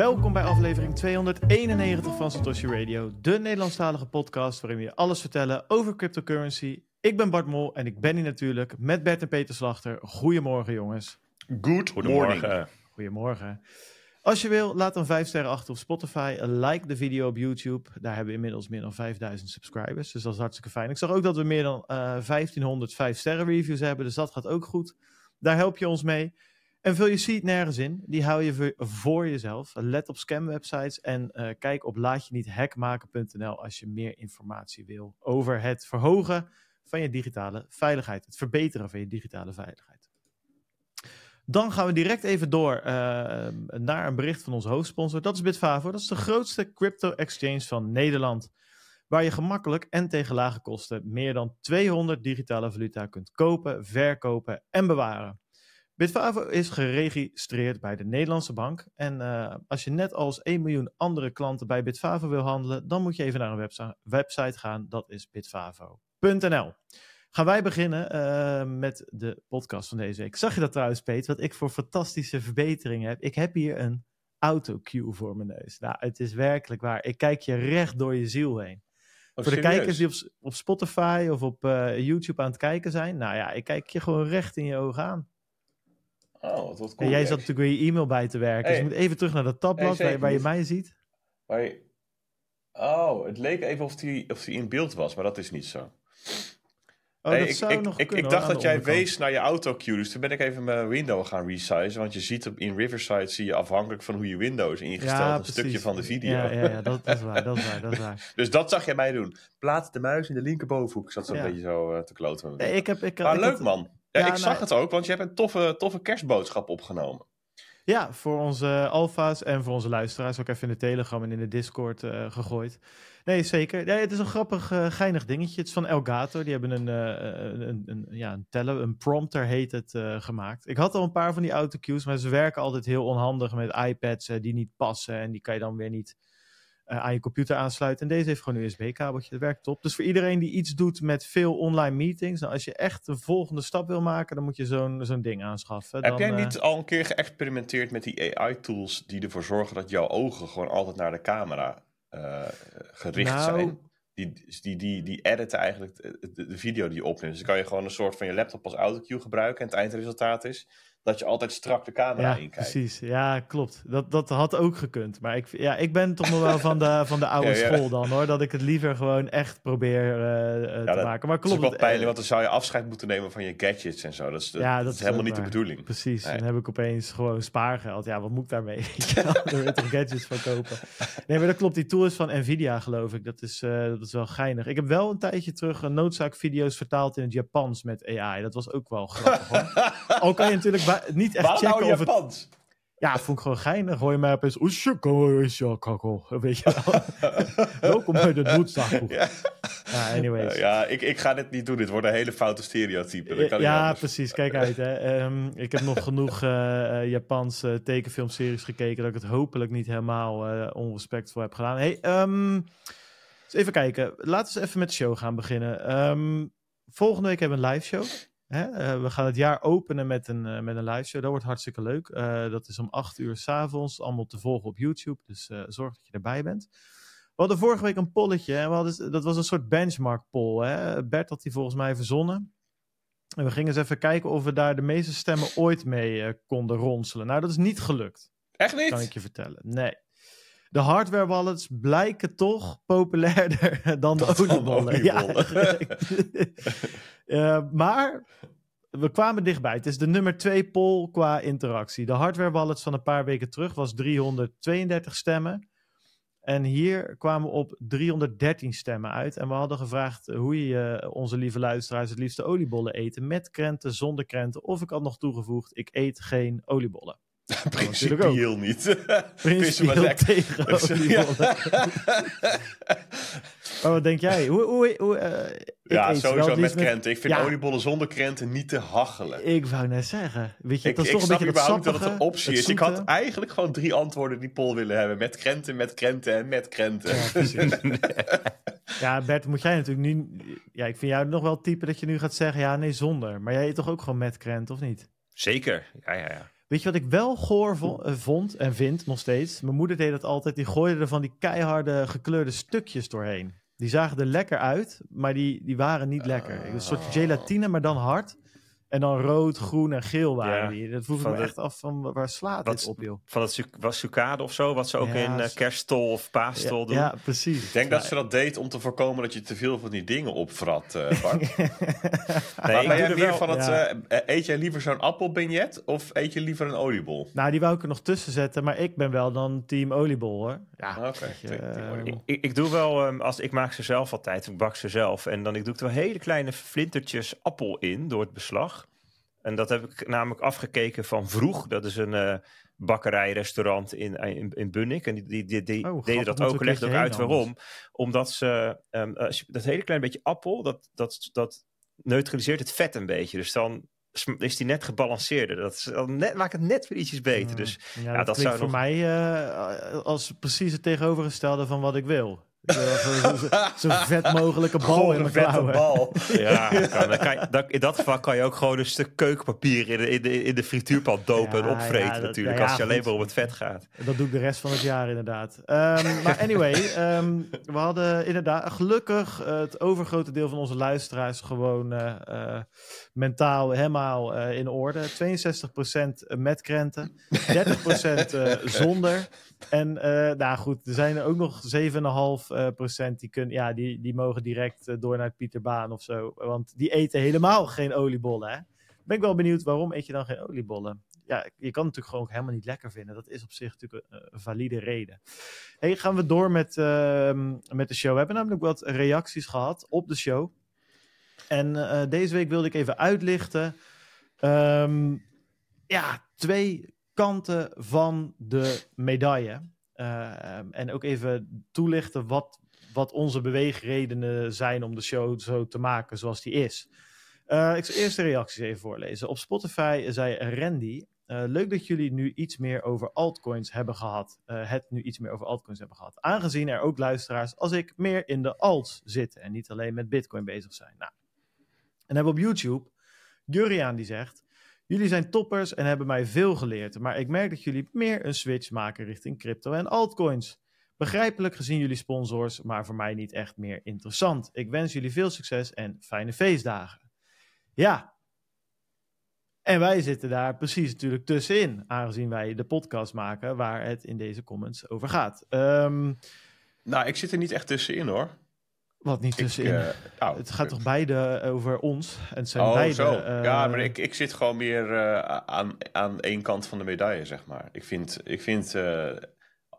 Welkom bij aflevering 291 van Satoshi Radio, de Nederlandstalige podcast waarin we je alles vertellen over cryptocurrency. Ik ben Bart Mol en ik ben hier natuurlijk met Bert en Peter Slachter. Goedemorgen jongens. Good morning. Goedemorgen. Als je wil, laat dan 5 sterren achter op Spotify. Like de video op YouTube. Daar hebben we inmiddels meer dan 5000 subscribers. Dus dat is hartstikke fijn. Ik zag ook dat we meer dan uh, 1500 5 sterren reviews hebben. Dus dat gaat ook goed. Daar help je ons mee. En vul je seed nergens in. Die hou je voor jezelf. Let op scam-websites en uh, kijk op laatje-niet-hackmaken.nl als je meer informatie wil over het verhogen van je digitale veiligheid. Het verbeteren van je digitale veiligheid. Dan gaan we direct even door uh, naar een bericht van onze hoofdsponsor. Dat is Bitfavo. Dat is de grootste crypto-exchange van Nederland. Waar je gemakkelijk en tegen lage kosten meer dan 200 digitale valuta kunt kopen, verkopen en bewaren. Bitfavo is geregistreerd bij de Nederlandse Bank. En uh, als je net als 1 miljoen andere klanten bij Bitfavo wil handelen, dan moet je even naar een website, website gaan. Dat is bitfavo.nl. Gaan wij beginnen uh, met de podcast van deze week. Zag je dat trouwens, Peter? Wat ik voor fantastische verbeteringen heb. Ik heb hier een autocue voor mijn neus. Nou, het is werkelijk waar. Ik kijk je recht door je ziel heen. Oh, voor de serieus? kijkers die op, op Spotify of op uh, YouTube aan het kijken zijn. Nou ja, ik kijk je gewoon recht in je ogen aan. Oh, wat, wat cool. En jij zat natuurlijk weer je e-mail bij te werken. Dus je moet even terug naar dat tabblad Hey, waar, waar je mij ziet. Maar je- Oh, het leek even of hij of die in beeld was, maar dat is niet zo. Oh, dat ik, zou ik, nog ik, kunnen. ik dacht dat jij onderkant. wees naar je autocue, dus toen ben ik even mijn window gaan resizen. Want je ziet op, in Riverside, zie je afhankelijk van hoe je window is ingesteld, Ja, een stukje van de video. Ja, ja, ja dat, dat is waar, dat is waar, dat is waar. Dus dat zag jij mij doen. Plaats de muis in de linkerbovenhoek. Ik zat zo'n Ja. beetje zo eh, te kloten Nee, ik heb, ik, Maar ik leuk had- man. Ja, Ja, ik zag nou- het ook, want je hebt een toffe, toffe kerstboodschap opgenomen. Ja, voor onze alfa's en voor onze luisteraars ook even in de Telegram en in de Discord eh, gegooid. Nee, zeker. Nee, het is een grappig, eh, geinig dingetje. Het is van Elgato. Die hebben een, eh, een, een, ja, een teller, een prompter heet het, eh, gemaakt. Ik had al een paar van die autocues, maar ze werken altijd heel onhandig met iPads eh, die niet passen. En die kan je dan weer niet eh, aan je computer aansluiten. En deze heeft gewoon een USB-kabeltje. Dat werkt top. Dus voor iedereen die iets doet met veel online meetings. Nou, als je echt de volgende stap wil maken, dan moet je zo'n zo'n ding aanschaffen. Heb Dan, jij eh, niet al een keer geëxperimenteerd met die AI-tools die ervoor zorgen dat jouw ogen gewoon altijd naar de camera eh, gericht Nou- zijn? Die, die, die, die editen eigenlijk de, de- de video die je opneemt. Dus dan kan je gewoon een soort van je laptop als autocue gebruiken. En het eindresultaat is dat je altijd strak de camera Ja, inkijkt. precies. Ja, klopt. Dat, dat had ook gekund. Maar ik, ja, ik ben toch nog wel van de, van de oude Ja, school dan hoor. Dat ik het liever gewoon echt probeer eh, eh, te dat- maken. Maar Het is klopt. wel pijnlijk, eh, want dan zou je afscheid moeten nemen van je gadgets en zo. Dat is, dat, Ja, dat dat is helemaal niet de bedoeling. Precies. Nee. Dan heb ik opeens gewoon spaargeld. Ja, wat moet ik daarmee? Wil je toch gadgets van kopen. Nee, maar dat klopt. Die tool is van Nvidia, geloof ik. Dat is, dat is wel geinig. Ik heb wel een tijdje terug een noodzaakvideo's vertaald in het Japans met AI. Dat was ook wel grappig. hoor. Al kan je natuurlijk ba- niet echt Waarom checken nou of het Japans? Ja, vond ik gewoon geinig. Hoor je mij opeens... Oeshakako, Weet je wel. Welkom bij de noodzaak. Ja. Ja, anyways. Ja, ik, ik ga dit niet doen. Dit wordt een hele foute stereotype. Dat kan niet Ja, precies. Kijk uit. Hè. Ehm, ik heb nog genoeg eh, eh, Japanse tekenfilmseries gekeken... dat ik het hopelijk niet helemaal eh, onrespectvol heb gedaan. Hey, ehm, even kijken. Laten we eens even met de show gaan beginnen. Ehm, volgende week hebben we een live show. Hè? Eh, we gaan het jaar openen met een, eh, met een live show. Dat wordt hartstikke leuk. Eh, dat is om 8 uur s'avonds. Allemaal te volgen op YouTube. Dus zorg dat je erbij bent. We hadden vorige week een polletje. En we hadden, dat was een soort benchmark poll. Hè? Bert had die volgens mij verzonnen. En we gingen eens even kijken of we daar de meeste stemmen ooit mee konden ronselen. Nou, dat is niet gelukt, Echt niet? kan ik je vertellen. Nee. De hardware wallets blijken toch populairder dan de de oliebollen. Ja, Eh, maar we kwamen dichtbij. Het is de nummer 2 poll qua interactie. De hardware wallets van een paar weken terug was 332 stemmen. En hier kwamen we op 313 stemmen uit. En we hadden gevraagd hoe je eh, onze lieve luisteraars het liefste oliebollen eten. Met krenten, zonder krenten. Of ik had nog toegevoegd, ik eet geen oliebollen. Principieel niet. Maar Principieel tegen oliebollen. Maar wat denk jij? Hoe, hoe, hoe, eh, ik ja, sowieso met krenten. Ik vind Ja. oliebollen zonder krenten niet te hachelen. Ik wou net zeggen. Weet je, Ik, dat is ik toch een beetje überhaupt dat het een optie het is. Ik had eigenlijk gewoon drie antwoorden die Paul willen hebben. Met krenten, met krenten en met krenten. Ja, Bert, moet jij natuurlijk nu... Ja, ik vind jou nog wel het type dat je nu gaat zeggen... Ja, nee, zonder. Maar jij eet toch ook gewoon met krent, of niet? Zeker, ja, ja, ja. Weet je wat ik wel goor eh, vond en vind nog steeds? Mijn moeder deed dat altijd. Die gooide er van die keiharde gekleurde stukjes doorheen. Die zagen er lekker uit, maar die, die waren niet lekker. Een soort Oh. gelatine, maar dan hard. En dan rood, groen en geel waren Ja, die. Dat vroeg me de- echt af van waar slaat Wat- dit op, joh? Van het su- was sucade of zo, wat ze ook Ja, in s- kerststol of paastol Ja, doen. ja, precies. Ik denk dat ze dat deed om te voorkomen dat je te veel van die dingen opvrat, eh Bart. Nee, maar ben jij er meer wel- van het... ja. eh, eet jij liever zo'n appelbignet of eet je liever een oliebol? Nou, die wou ik er nog tussen zetten, maar ik ben wel dan team oliebol, hoor. Ja, Ah, Oké. Ik, ik doe wel, ehm, als ik maak ze zelf altijd, ik bak ze zelf. En dan ik doe ik er wel hele kleine flintertjes appel in door het beslag. En dat heb ik namelijk afgekeken van Vroeg. Dat is een eh bakkerijrestaurant in, in, in Bunnik. En die, die, die, die Oh, deden dat ook. legde ook uit waarom. Omdat ze ehm, je- dat hele klein beetje appel, dat, dat, dat neutraliseert het vet een beetje. Dus dan is die net gebalanceerder. Dat is, net, maakt het net weer ietsjes beter. Mm. Dus Ja, Ja, dat, dat klinkt zou voor nog- mij eh, als precies het tegenovergestelde van wat ik wil. Zo, zo, zo vet mogelijke bal in een mijn vette klauwen. bal. Ja, kan, dan kan je- dat- in dat geval kan je ook gewoon een stuk keukenpapier in de, in de, in de frituurpan dopen Ja, en opvreten ja, dat- natuurlijk. ja, als je alleen maar om het vet gaat. Dat doe ik de rest van het jaar inderdaad. Ehm, maar anyway, ehm, we hadden inderdaad gelukkig het overgrote deel van onze luisteraars gewoon eh, eh, mentaal helemaal eh, in orde. 62% met krenten, 30% eh, zonder. En eh, nou goed, er zijn er ook nog 7,5% eh, procent die, kunnen, ja, die, die mogen direct eh, door naar het Pieterbaan of zo. Want die eten helemaal geen oliebollen. Hè? Ben ik wel benieuwd waarom eet je dan geen oliebollen? ja, je kan het natuurlijk gewoon ook helemaal niet lekker vinden. Dat is op zich natuurlijk een, valide reden. Hey, gaan we door met, ehm, met de show. We hebben namelijk wat reacties gehad op de show. En deze week wilde ik even uitlichten. ehm, ja, twee kanten van de medaille. Ehm, en ook even toelichten wat, wat onze beweegredenen zijn om de show zo te maken zoals die is. Eh, ik zal eerst de reacties even voorlezen. Op Spotify zei Randy. eh, leuk dat jullie nu iets meer over altcoins hebben gehad. Eh, het nu iets meer over altcoins hebben gehad. Aangezien er ook luisteraars als ik meer in de alts zitten. En niet alleen met Bitcoin bezig zijn. Nou. En hebben we op YouTube Juriaan die zegt. Jullie zijn toppers en hebben mij veel geleerd. Maar ik merk dat jullie meer een switch maken richting crypto en altcoins. Begrijpelijk gezien jullie sponsors, maar voor mij niet echt meer interessant. Ik wens jullie veel succes en fijne feestdagen. Ja. En wij zitten daar precies natuurlijk tussenin, aangezien wij de podcast maken waar het in deze comments over gaat. Ehm, Nou, ik zit er niet echt tussenin hoor. Wat niet eh, nou, het gaat toch beide over ons? En het zijn Oh, beide. zo. eh, ja, maar ik, ik zit gewoon meer eh, aan, aan één kant van de medaille, zeg maar. Ik vind, ik vind eh,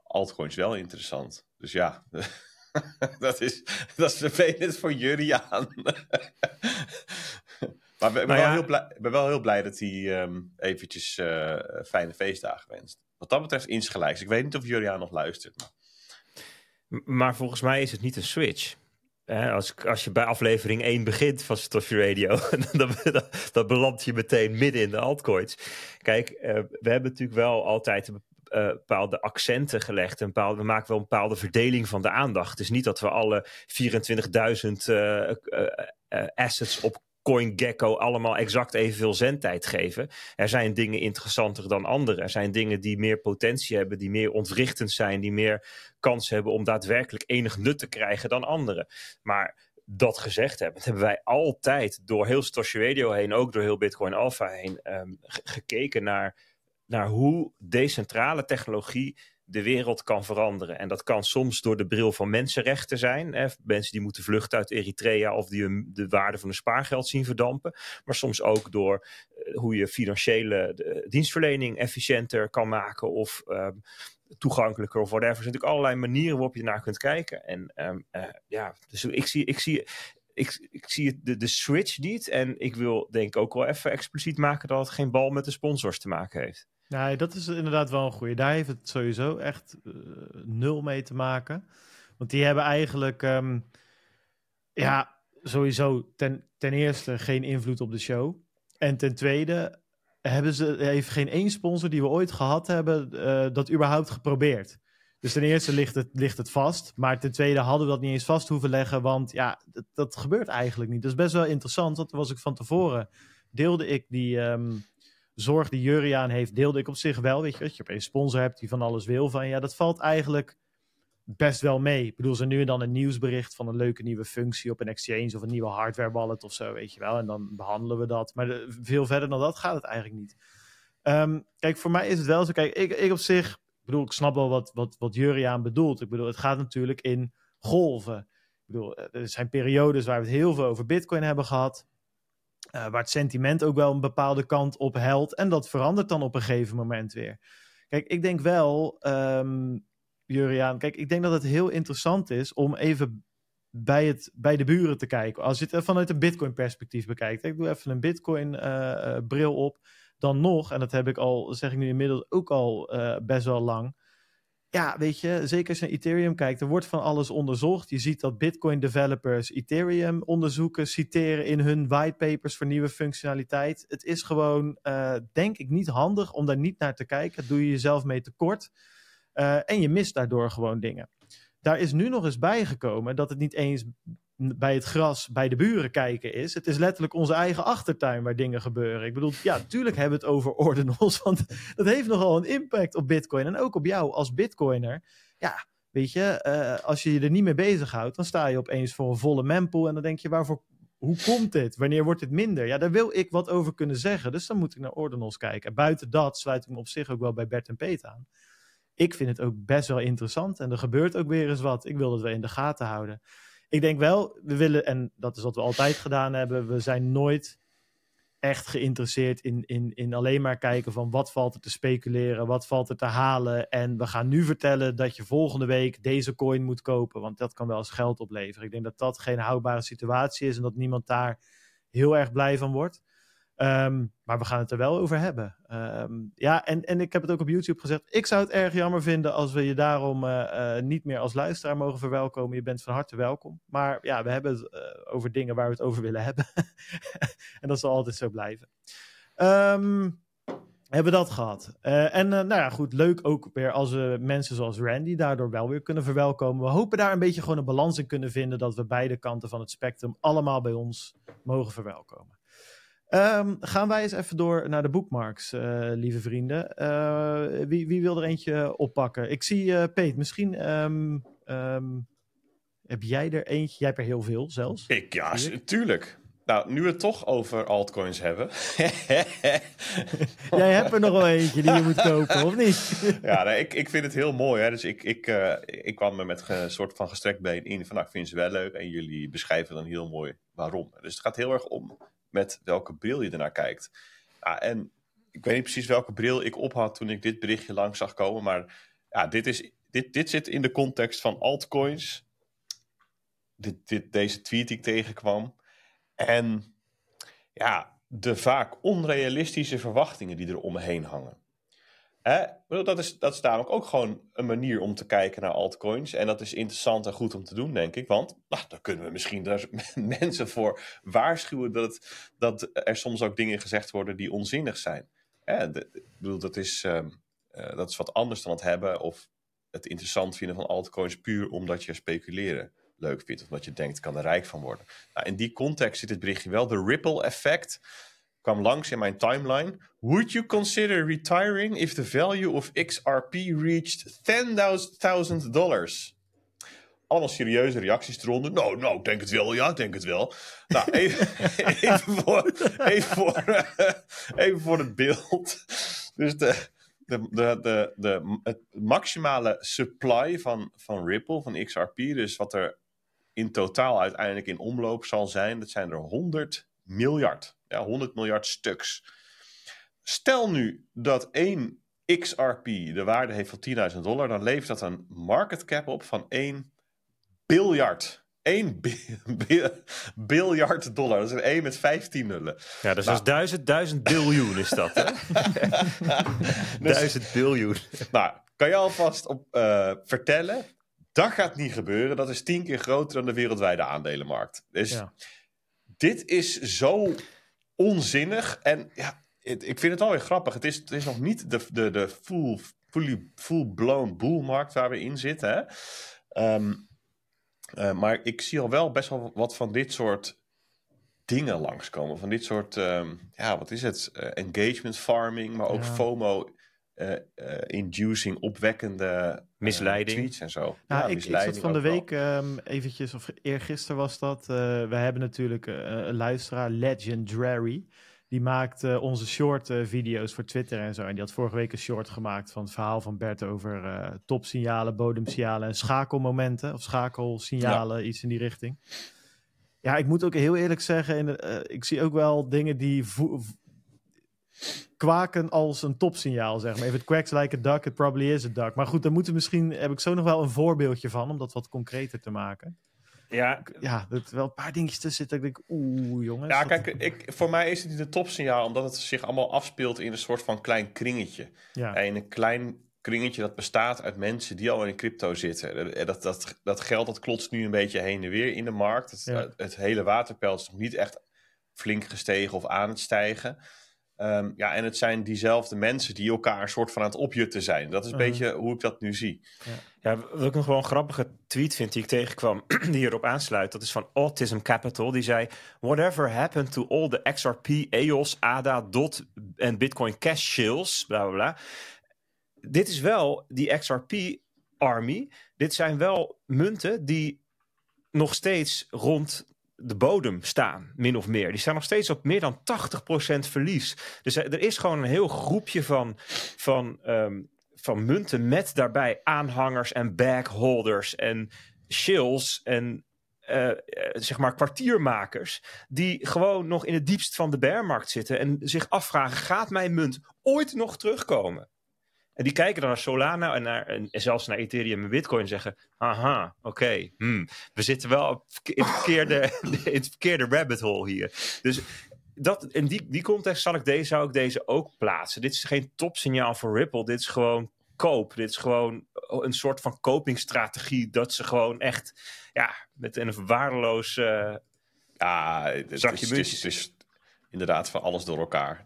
altcoins wel interessant. Dus ja, dat, is, dat is vervelend voor Juriaan. maar ik ben, Nou wel ja. heel blij, ik ben wel heel blij dat hij ehm, eventjes eh, fijne feestdagen wenst. Wat dat betreft insgelijks. Ik weet niet of Juriaan nog luistert. Maar... Maar volgens mij is het niet een switch. Als, als je bij aflevering 1 begint van Stoffie Radio, dan, dan, beland je meteen midden in de altcoins. Kijk, eh, we hebben natuurlijk wel altijd een eh, bepaalde accenten gelegd. Een bepaalde, we maken wel een bepaalde verdeling van de aandacht. Het is niet dat we alle 24.000 eh, eh, eh, assets op CoinGecko allemaal exact evenveel zendtijd geven. Er zijn dingen interessanter dan andere. Er zijn dingen die meer potentie hebben, die meer ontwrichtend zijn, die meer kans hebben om daadwerkelijk enig nut te krijgen dan anderen. Maar dat gezegd hebben, hebben wij altijd door heel Stoshi Radio heen, ook door heel Bitcoin Alpha heen, ehm, ge- gekeken naar, naar hoe decentrale technologie de wereld kan veranderen. En dat kan soms door de bril van mensenrechten zijn. Hè, mensen die moeten vluchten uit Eritrea of die hun, de waarde van hun spaargeld zien verdampen. Maar soms ook door eh, hoe je financiële eh, dienstverlening efficiënter kan maken of ehm, toegankelijker of whatever. Er zijn natuurlijk allerlei manieren waarop je naar kunt kijken. En ehm, eh, ja, dus ik zie, ik zie, ik, ik zie de, de switch niet. En ik wil denk ik ook wel even expliciet maken dat het geen bal met de sponsors te maken heeft. Nee, dat is inderdaad wel een goede. Daar heeft het sowieso echt eh, nul mee te maken. Want die hebben eigenlijk, ehm, ja, sowieso ten, ten eerste geen invloed op de show. En ten tweede hebben ze, heeft geen één sponsor die we ooit gehad hebben eh, dat überhaupt geprobeerd. Dus ten eerste ligt het, ligt het vast. Maar ten tweede hadden we dat niet eens vast hoeven leggen. Want ja, dat, dat gebeurt eigenlijk niet. Dat is best wel interessant. Toen was ik van tevoren, deelde ik die... ehm, zorg die Juriaan heeft, deelde ik op zich wel. Weet je, dat je een sponsor hebt die van alles wil van ja, dat valt eigenlijk best wel mee. Ik bedoel, ze nu en dan een nieuwsbericht van een leuke nieuwe functie op een exchange of een nieuwe hardware wallet of zo, weet je wel. En dan behandelen we dat. Maar veel verder dan dat gaat het eigenlijk niet. Ehm, kijk, voor mij is het wel zo. Kijk, ik, ik op zich, bedoel, ik snap wel wat, wat, wat Juriaan bedoelt. Ik bedoel, het gaat natuurlijk in golven. Ik bedoel, er zijn periodes waar we het heel veel over Bitcoin hebben gehad. Uh, waar het sentiment ook wel een bepaalde kant op helt. En dat verandert dan op een gegeven moment weer. Kijk, ik denk wel, um, Juriaan, kijk, ik denk dat het heel interessant is om even bij, het, bij de buren te kijken. Als je het vanuit een Bitcoin-perspectief bekijkt. Ik doe even een Bitcoin-bril op. Dan nog, en dat heb ik al, zeg ik nu inmiddels ook al best wel lang ja, weet je, zeker als je naar Ethereum kijkt, er wordt van alles onderzocht. Je ziet dat Bitcoin developers Ethereum onderzoeken, citeren in hun whitepapers voor nieuwe functionaliteit. Het is gewoon, uh, denk ik, niet handig om daar niet naar te kijken. doe je jezelf mee tekort. Uh, en je mist daardoor gewoon dingen. Daar is nu nog eens bijgekomen dat het niet eens bij het gras bij de buren kijken is. Het is letterlijk onze eigen achtertuin waar dingen gebeuren. Ik bedoel, ja, tuurlijk hebben we het over ordinals, want dat heeft nogal een impact op Bitcoin en ook op jou als Bitcoiner. Ja, weet je, uh, als je je er niet mee bezighoudt, dan sta je opeens voor een volle mempool en dan denk je, waarvoor, hoe komt dit? Wanneer wordt dit minder? Ja, daar wil ik wat over kunnen zeggen, dus dan moet ik naar ordinals kijken. En buiten dat sluit ik me op zich ook wel bij Bert en Peet aan. Ik vind het ook best wel interessant en er gebeurt ook weer eens wat. Ik wil het wel in de gaten houden ik denk wel, we willen, en dat is wat we altijd gedaan hebben, we zijn nooit echt geïnteresseerd in, in, in alleen maar kijken van wat valt er te speculeren, wat valt er te halen. En we gaan nu vertellen dat je volgende week deze coin moet kopen, want dat kan wel eens geld opleveren. Ik denk dat dat geen houdbare situatie is en dat niemand daar heel erg blij van wordt. Um, maar we gaan het er wel over hebben. Um, ja, en, en ik heb het ook op YouTube gezegd. Ik zou het erg jammer vinden als we je daarom uh, uh, niet meer als luisteraar mogen verwelkomen. Je bent van harte welkom. Maar ja, we hebben het uh, over dingen waar we het over willen hebben. en dat zal altijd zo blijven. Um, hebben dat gehad. en nou ja, goed, leuk ook weer als we mensen zoals Randy daardoor wel weer kunnen verwelkomen. We hopen daar een beetje gewoon een balans in kunnen vinden. Dat we beide kanten van het spectrum allemaal bij ons mogen verwelkomen. Um, gaan wij eens even door naar de bookmarks, uh, lieve vrienden. Uh, wie, wie, wil er eentje oppakken? Ik zie uh, Peet, misschien um, um, heb jij er eentje. Jij hebt er heel veel zelfs. Ik, ja, tuurlijk. Nou, nu we het toch over altcoins hebben. jij hebt er nog wel eentje die je moet kopen, of niet? ja, nee, ik, ik vind het heel mooi. Hè. Dus ik, ik, ik kwam er met een soort van gestrekt been in. Van, nou, ik vind ze wel leuk. En jullie beschrijven dan heel mooi waarom. Dus het gaat heel erg om met welke bril je ernaar kijkt. Ja, en ik weet niet precies welke bril ik op had toen ik dit berichtje langs zag komen. Maar ja, dit, is, dit, dit zit in de context van altcoins. Dit, dit, deze tweet die ik tegenkwam. En ja, de vaak onrealistische verwachtingen die er omheen hangen. Hè? Dat, is, dat is namelijk ook gewoon een manier om te kijken naar altcoins. En dat is interessant en goed om te doen, denk ik. Want nou, daar kunnen we misschien daar mensen voor waarschuwen dat, het, dat er soms ook dingen gezegd worden die onzinnig zijn. Hè? Ik bedoel, dat is, uh, uh, dat is wat anders dan het hebben of het interessant vinden van altcoins puur omdat je speculeren leuk vindt. Of omdat je denkt, kan er rijk van worden. Nou, in die context zit het berichtje wel. De ripple effect kwam langs in mijn timeline. Would you consider retiring if the value of XRP reached $10,000? Allemaal serieuze reacties eronder. Nou, nou, ik denk het wel. Ja, ik denk het wel. Nou, even, even, voor, even, voor, even voor het beeld. Dus de, de, de, de, de, het maximale supply van, van Ripple, van XRP, dus wat er in totaal uiteindelijk in omloop zal zijn, dat zijn er 100 miljard ja, 100 miljard stuks. Stel nu dat één XRP de waarde heeft van 10.000 dollar, dan levert dat een market cap op van 1 biljard. 1 biljard dollar. Dat is een 1 met 15 nullen. Ja, dus nou. dat is duizend, duizend biljoen is dat. Hè? dus, duizend biljoen. Nou, kan je alvast op, uh, vertellen? Dat gaat niet gebeuren. Dat is tien keer groter dan de wereldwijde aandelenmarkt. Dus ja. dit is zo onzinnig. En ja, het, ik vind het alweer grappig. Het is, het is nog niet de, de, de full, fully, full-blown boelmarkt waar we in zitten. Hè? Um, uh, maar ik zie al wel best wel wat van dit soort dingen langskomen. Van dit soort, ehm, ja, wat is het? Eh, engagement farming, maar ook FOMO. Uh, inducing, opwekkende misleiding. tweets en zo. Nou, ik, ik zat van de week um, eventjes, of eergisteren was dat. we hebben natuurlijk een luisteraar, Legendary. Die maakt uh, onze short uh, video's voor Twitter en zo. En die had vorige week een short gemaakt van het verhaal van Bert over uh, topsignalen, bodemsignalen en schakelmomenten. Of schakelsignalen, ja. iets in die richting. Ja, ik moet ook heel eerlijk zeggen, in de, ik zie ook wel dingen die kwaken als een topsignaal, zeg maar. If it quacks like a duck, it probably is a duck. Maar goed, daar moeten misschien, heb ik zo nog wel een voorbeeldje van, om dat wat concreter te maken. Ja, ja er wel een paar dingetjes tussen zitten. Dat ik denk, oeh, jongens. Ja, kijk, ik, voor mij is het niet een topsignaal, omdat het zich allemaal afspeelt in een soort van klein kringetje. Ja. En een klein kringetje dat bestaat uit mensen die al in crypto zitten. Dat, dat, dat geld dat klotst nu een beetje heen en weer in de markt. Het, Ja. het hele waterpeil is nog niet echt flink gestegen of aan het stijgen. Ehm, ja, en het zijn diezelfde mensen die elkaar een soort van aan het opjutten zijn. Dat is een Mhm. beetje hoe ik dat nu zie. Ja, wat ik nog wel een grappige tweet vind die ik tegenkwam, die hierop aansluit, dat is van Autism Capital. Die zei: Whatever happened to all the XRP, EOS, ADA, DOT en Bitcoin Cash shills, bla bla bla. Dit is wel die XRP army. Dit zijn wel munten die nog steeds rond de bodem staan, min of meer. Die staan nog steeds op meer dan 80% verlies. Dus er is gewoon een heel groepje van, van um, van munten met daarbij aanhangers en bagholders en shills en uh, zeg maar kwartiermakers die gewoon nog in het diepst van de bearmarkt zitten en zich afvragen, gaat mijn munt ooit nog terugkomen? En die kijken dan naar Solana en, naar, en zelfs naar Ethereum en Bitcoin en zeggen, aha, oké, okay, hmm, we zitten wel in het, verkeerde, in het verkeerde rabbit hole hier. Dus dat, in die, die context zal ik deze, zou ik deze ook plaatsen. Dit is geen topsignaal voor Ripple. Dit is gewoon koop. Dit is gewoon een soort van copingstrategie. Dat ze gewoon echt ja, met een waardeloos uh, ja, het, zakje het, is, het, is, het is inderdaad van alles door elkaar.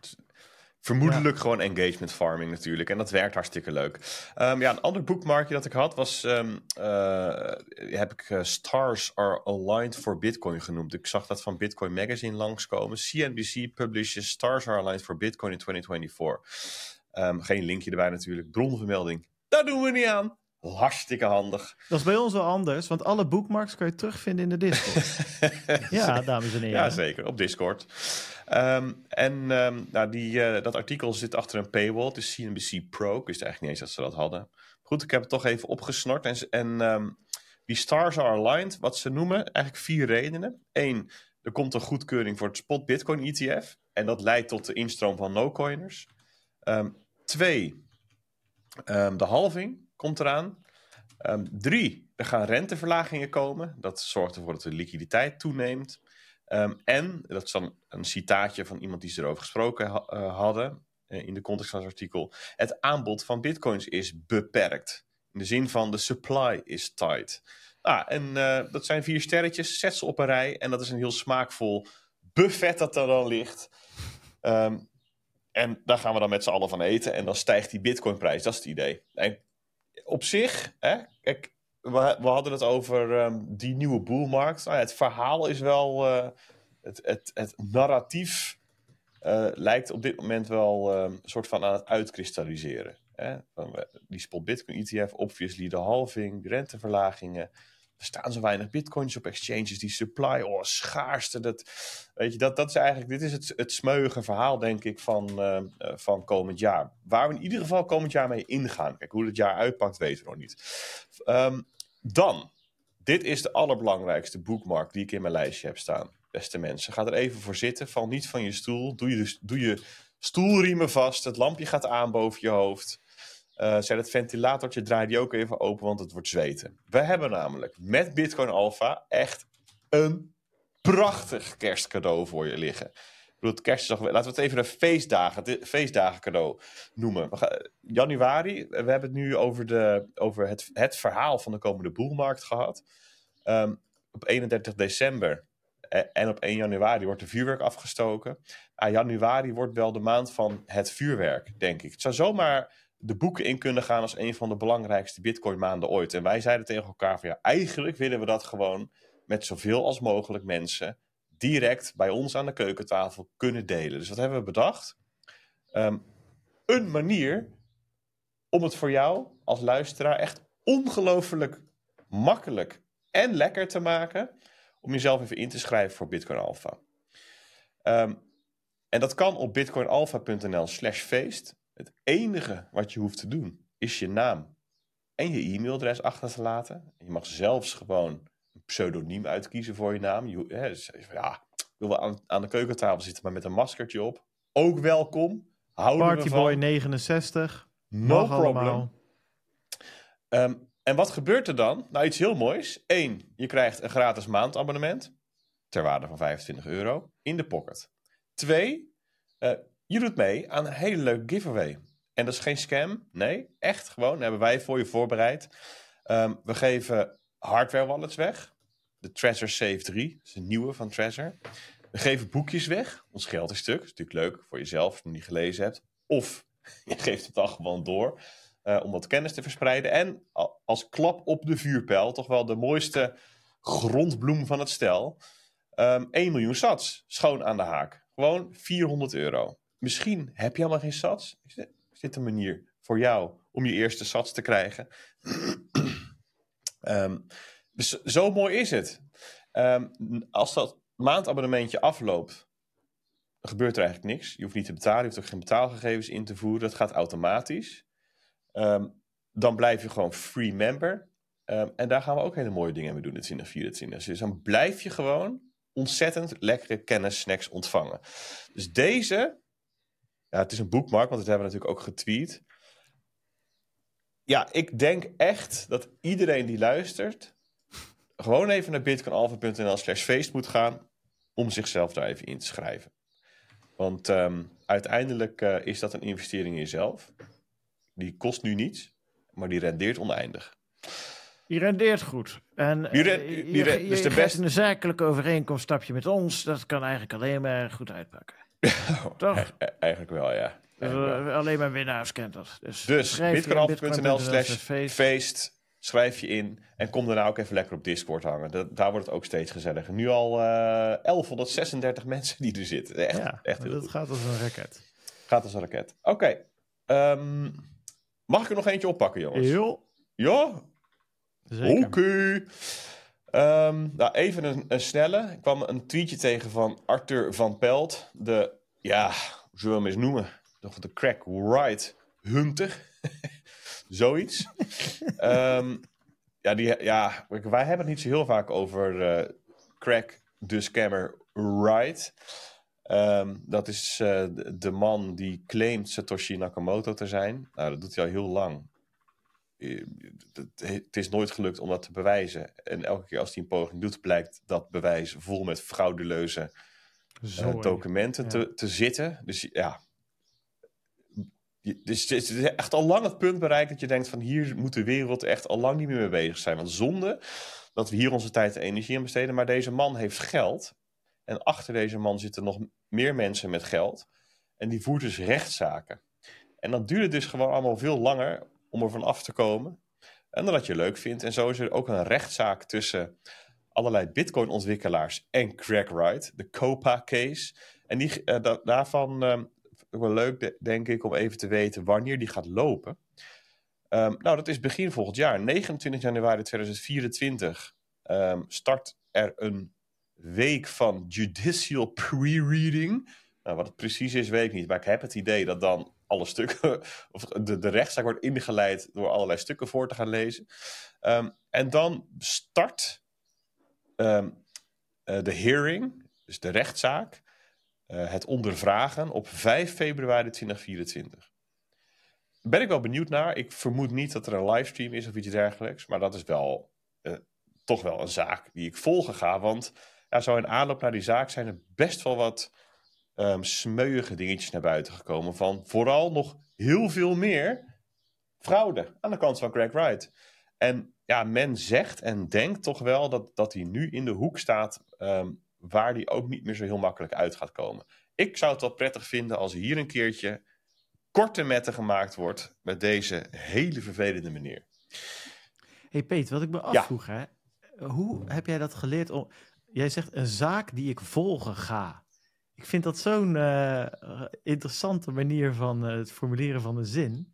Vermoedelijk ja. gewoon engagement farming natuurlijk. En dat werkt hartstikke leuk. Um, ja, een ander boekmarkje dat ik had was... Um, uh, heb ik uh, Stars are aligned for Bitcoin genoemd. Ik zag dat van Bitcoin Magazine langskomen. CNBC publishes Stars are aligned for Bitcoin in 2024. Um, geen linkje erbij natuurlijk. Bronvermelding. Daar doen we niet aan. Hartstikke handig. Dat is bij ons wel anders, want alle bookmarks kan je terugvinden in de Discord. ja, dames en heren. Ja, zeker. Op Discord. Um, en um, nou, die, uh, dat artikel zit achter een paywall. Het is CNBC Pro. Ik wist eigenlijk niet eens dat ze dat hadden. Goed, ik heb het toch even opgesnort. En, en um, die stars are aligned, wat ze noemen, eigenlijk vier redenen. Eén, er komt een goedkeuring voor het spot Bitcoin ETF. En dat leidt tot de instroom van no-coiners. twee, de halving komt eraan. Um, drie, er gaan renteverlagingen komen. Dat zorgt ervoor dat de liquiditeit toeneemt. Um, en, dat is dan een citaatje van iemand die ze erover gesproken uh, hadden, uh, in de context van het artikel. Het aanbod van bitcoins is beperkt. In de zin van de supply is tight. Ah, en uh, dat zijn vier sterretjes, zet ze op een rij. En dat is een heel smaakvol buffet dat er dan ligt. Um, en daar gaan we dan met z'n allen van eten. En dan stijgt die bitcoinprijs, dat is het idee. En op zich, hè, kijk, we, we, hadden het over um, die nieuwe boelmarkt. Nou het verhaal is wel, uh, het, het, het, narratief uh, lijkt op dit moment wel een soort van aan het uitkristalliseren. Hè? Die spot Bitcoin ETF, obviously de halving, renteverlagingen. Er staan zo weinig bitcoins op exchanges, die supply, oh, schaarste. Dat, weet je, dat, dat is eigenlijk, dit is het, het smeuige verhaal, denk ik, van, uh, van komend jaar. Waar we in ieder geval komend jaar mee ingaan. Kijk, hoe het jaar uitpakt, weten we nog niet. Um, dan, dit is de allerbelangrijkste bookmark die ik in mijn lijstje heb staan. Beste mensen, ga er even voor zitten. Val niet van je stoel. Doe je, doe je stoelriemen vast. Het lampje gaat aan boven je hoofd. Uh, zet het ventilatortje, draai die ook even open, want het wordt zweten. We hebben namelijk met Bitcoin Alpha echt een prachtig kerstcadeau voor je liggen. Ik bedoel, het kerst is nog, laten we het even een feestdagen, feestdagen cadeau noemen. We gaan, januari, we hebben het nu over, de, over het, het verhaal van de komende boelmarkt gehad. Um, op 31 december en op 1 januari wordt de vuurwerk afgestoken. Ah, januari wordt wel de maand van het vuurwerk, denk ik. Het zou zomaar de boeken in kunnen gaan als een van de belangrijkste bitcoin maanden ooit. En wij zeiden tegen elkaar van ja, eigenlijk willen we dat gewoon met zoveel als mogelijk mensen direct bij ons aan de keukentafel kunnen delen. Dus wat hebben we bedacht? Ehm, een manier om het voor jou als luisteraar echt ongelooflijk makkelijk en lekker te maken om jezelf even in te schrijven voor Bitcoin Alpha. Ehm, en dat kan op bitcoinalpha.nl slash feest. Het enige wat je hoeft te doen is je naam en je e-mailadres achter te laten. Je mag zelfs gewoon een pseudoniem uitkiezen voor je naam. Je, hè, dus, ja, wil wel aan, aan, de keukentafel zitten, maar met een maskertje op. Ook welkom. Partyboy 69. No problem. Um, en wat gebeurt er dan? Nou, iets heel moois. Eén, je krijgt een gratis maandabonnement. Ter waarde van 25 euro. In de pocket. Twee, uh, je doet mee aan een hele leuke giveaway. En dat is geen scam. Nee, echt gewoon. hebben wij voor je voorbereid. Um, we geven hardware wallets weg. De Treasure Save 3. Dat is een nieuwe van Treasure. We geven boekjes weg. Ons geld is stuk. Dat is natuurlijk leuk voor jezelf als je het niet gelezen hebt. Of je geeft het dan gewoon door. Uh, om wat kennis te verspreiden. En als klap op de vuurpijl, toch wel de mooiste grondbloem van het stel. Um, 1 miljoen sats, schoon aan de haak. Gewoon 400 euro. Misschien heb je helemaal geen sats. Is dit een manier voor jou om je eerste sats te krijgen? um, dus zo mooi is het. Um, als dat maandabonnementje afloopt, gebeurt er eigenlijk niks. Je hoeft niet te betalen, je hoeft ook geen betaalgegevens in te voeren. Dat gaat automatisch. Um, dan blijf je gewoon free member. En daar gaan we ook hele mooie dingen mee doen in 2024. Dus dan blijf je gewoon ontzettend lekkere kennis snacks ontvangen. Dus deze, ja, het is een boekmark, want dat hebben we natuurlijk ook getweet. Ja, ik denk echt dat iedereen die luistert, gewoon even naar bitcoinalpha.nl slash feest moet gaan om zichzelf daar even in te schrijven. Want um, uiteindelijk uh, is dat een investering in jezelf. Die kost nu niets, maar die rendeert oneindig. Die rendeert goed. En die ren, die je, je, dus de beste... een zakelijke overeenkomst stap je met ons. Dat kan eigenlijk alleen maar goed uitpakken. Toch? E eigenlijk wel, ja. Dus, alleen maar winnaars kent dat. Dus, dus bitcoinalpha.nl slash feest. Schrijf je in en kom daarna ook even lekker op Discord hangen. Dat, daar wordt het ook steeds gezelliger. Nu al uh, eh, 1136 mensen die er zitten. Echt, ja, echt heel dat goed. gaat als een raket. Gaat als een raket. Oké. Okay. Um, Mag ik er nog eentje oppakken, jongens? Jo. Ja? Oké. Okay. Um, nou, even een, een, snelle. Ik kwam een tweetje tegen van Arthur van Pelt. De, ja, hoe zullen we hem eens noemen? De crack right hunter. Zoiets. um, ja, die, ja, wij hebben het niet zo heel vaak over uh, crack de scammer right. Um, dat is uh, de man die claimt Satoshi Nakamoto te zijn. Nou, dat doet hij al heel lang. Eh, het is nooit gelukt om dat te bewijzen. En elke keer als hij een poging doet, blijkt dat bewijs vol met fraudeleuze uh, documenten ja. te, te zitten. Dus ja. Dus het is echt al lang het punt bereikt dat je denkt van hier moet de wereld echt al lang niet meer mee bezig zijn. Want zonde dat we hier onze tijd en energie aan besteden. Maar deze man heeft geld. En achter deze man zitten nog meer mensen met geld. En die voert dus rechtszaken. En dat duurde dus gewoon allemaal veel langer om er van af te komen. En dat je leuk vindt. En zo is er ook een rechtszaak tussen allerlei Bitcoin-ontwikkelaars en Craig Wright, de COPA-case. En die, uh, daarvan uh, wel leuk, denk ik, om even te weten wanneer die gaat lopen. Um, nou, dat is begin volgend jaar. 29 januari 2024 um, ehm, start er een week van judicial pre-reading. Nou, wat het precies is, weet ik niet. Maar ik heb het idee dat dan alle stukken, of de, de rechtszaak wordt ingeleid door allerlei stukken voor te gaan lezen. Um, en dan start um, uh, de hearing, dus de rechtszaak, uh, het ondervragen op 5 februari 2024. Ben ik wel benieuwd naar. Ik vermoed niet dat er een livestream is of iets dergelijks. Maar dat is wel uh, toch wel een zaak die ik volgen ga. Want ja, zo in aanloop naar die zaak zijn er best wel wat um, smeuïge dingetjes naar buiten gekomen. Van vooral nog heel veel meer fraude aan de kant van Greg Wright. En ja, men zegt en denkt toch wel dat, dat hij nu in de hoek staat um, waar hij ook niet meer zo heel makkelijk uit gaat komen. Ik zou het wel prettig vinden als hier een keertje korte metten gemaakt wordt met deze hele vervelende meneer. hey Peet, wat ik me afvroeg, hè? hoe heb jij dat geleerd om jij zegt een zaak die ik volgen ga. Ik vind dat zo'n uh, interessante manier van uh, het formuleren van een zin.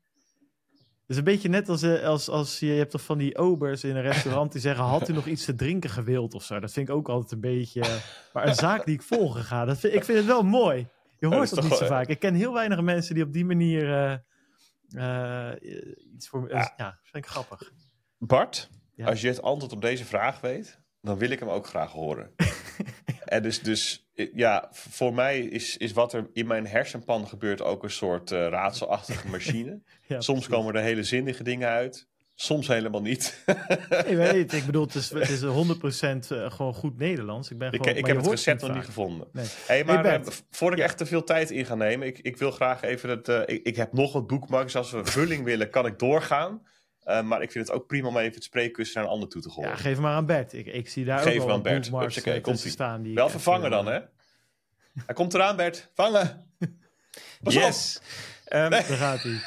Het is een beetje net als, uh, als, als je, je hebt toch van die obers in een restaurant die zeggen: Had u nog iets te drinken gewild of zo? Dat vind ik ook altijd een beetje. Maar een zaak die ik volgen ga, dat vind, ik vind het wel mooi. Je hoort dat, dat niet zo vaak. Ik ken heel weinig mensen die op die manier iets voor. Ja. ja, vind ik grappig. Bart, ja. als je het antwoord op deze vraag weet, dan wil ik hem ook graag horen. en dus, dus ja, voor mij is, is wat er in mijn hersenpan gebeurt ook een soort uh, raadselachtige machine. ja, soms komen er hele zinnige dingen uit. Soms helemaal niet. ik weet Ik bedoel, het is, het is 100% uh, gewoon goed Nederlands. Ik, ben gewoon, ik, ik heb het recept nog niet gevonden. Nee. Hey, maar hey, voor ik echt te veel tijd in ga nemen, ik, ik wil graag even. Uh, ik, ik heb nog wat boekmarks. Als we vulling willen, kan ik doorgaan. Uh, maar ik vind het ook prima om even het spreekussen naar een ander toe te gooien. Ja, geef maar aan Bert. Ik, ik zie daar geef ook wel een Bert. Okay, komt staan. Die Wel vervangen dan, hè? Hij komt eraan, Bert. Vangen! Pas yes! Um, Daar gaat hij.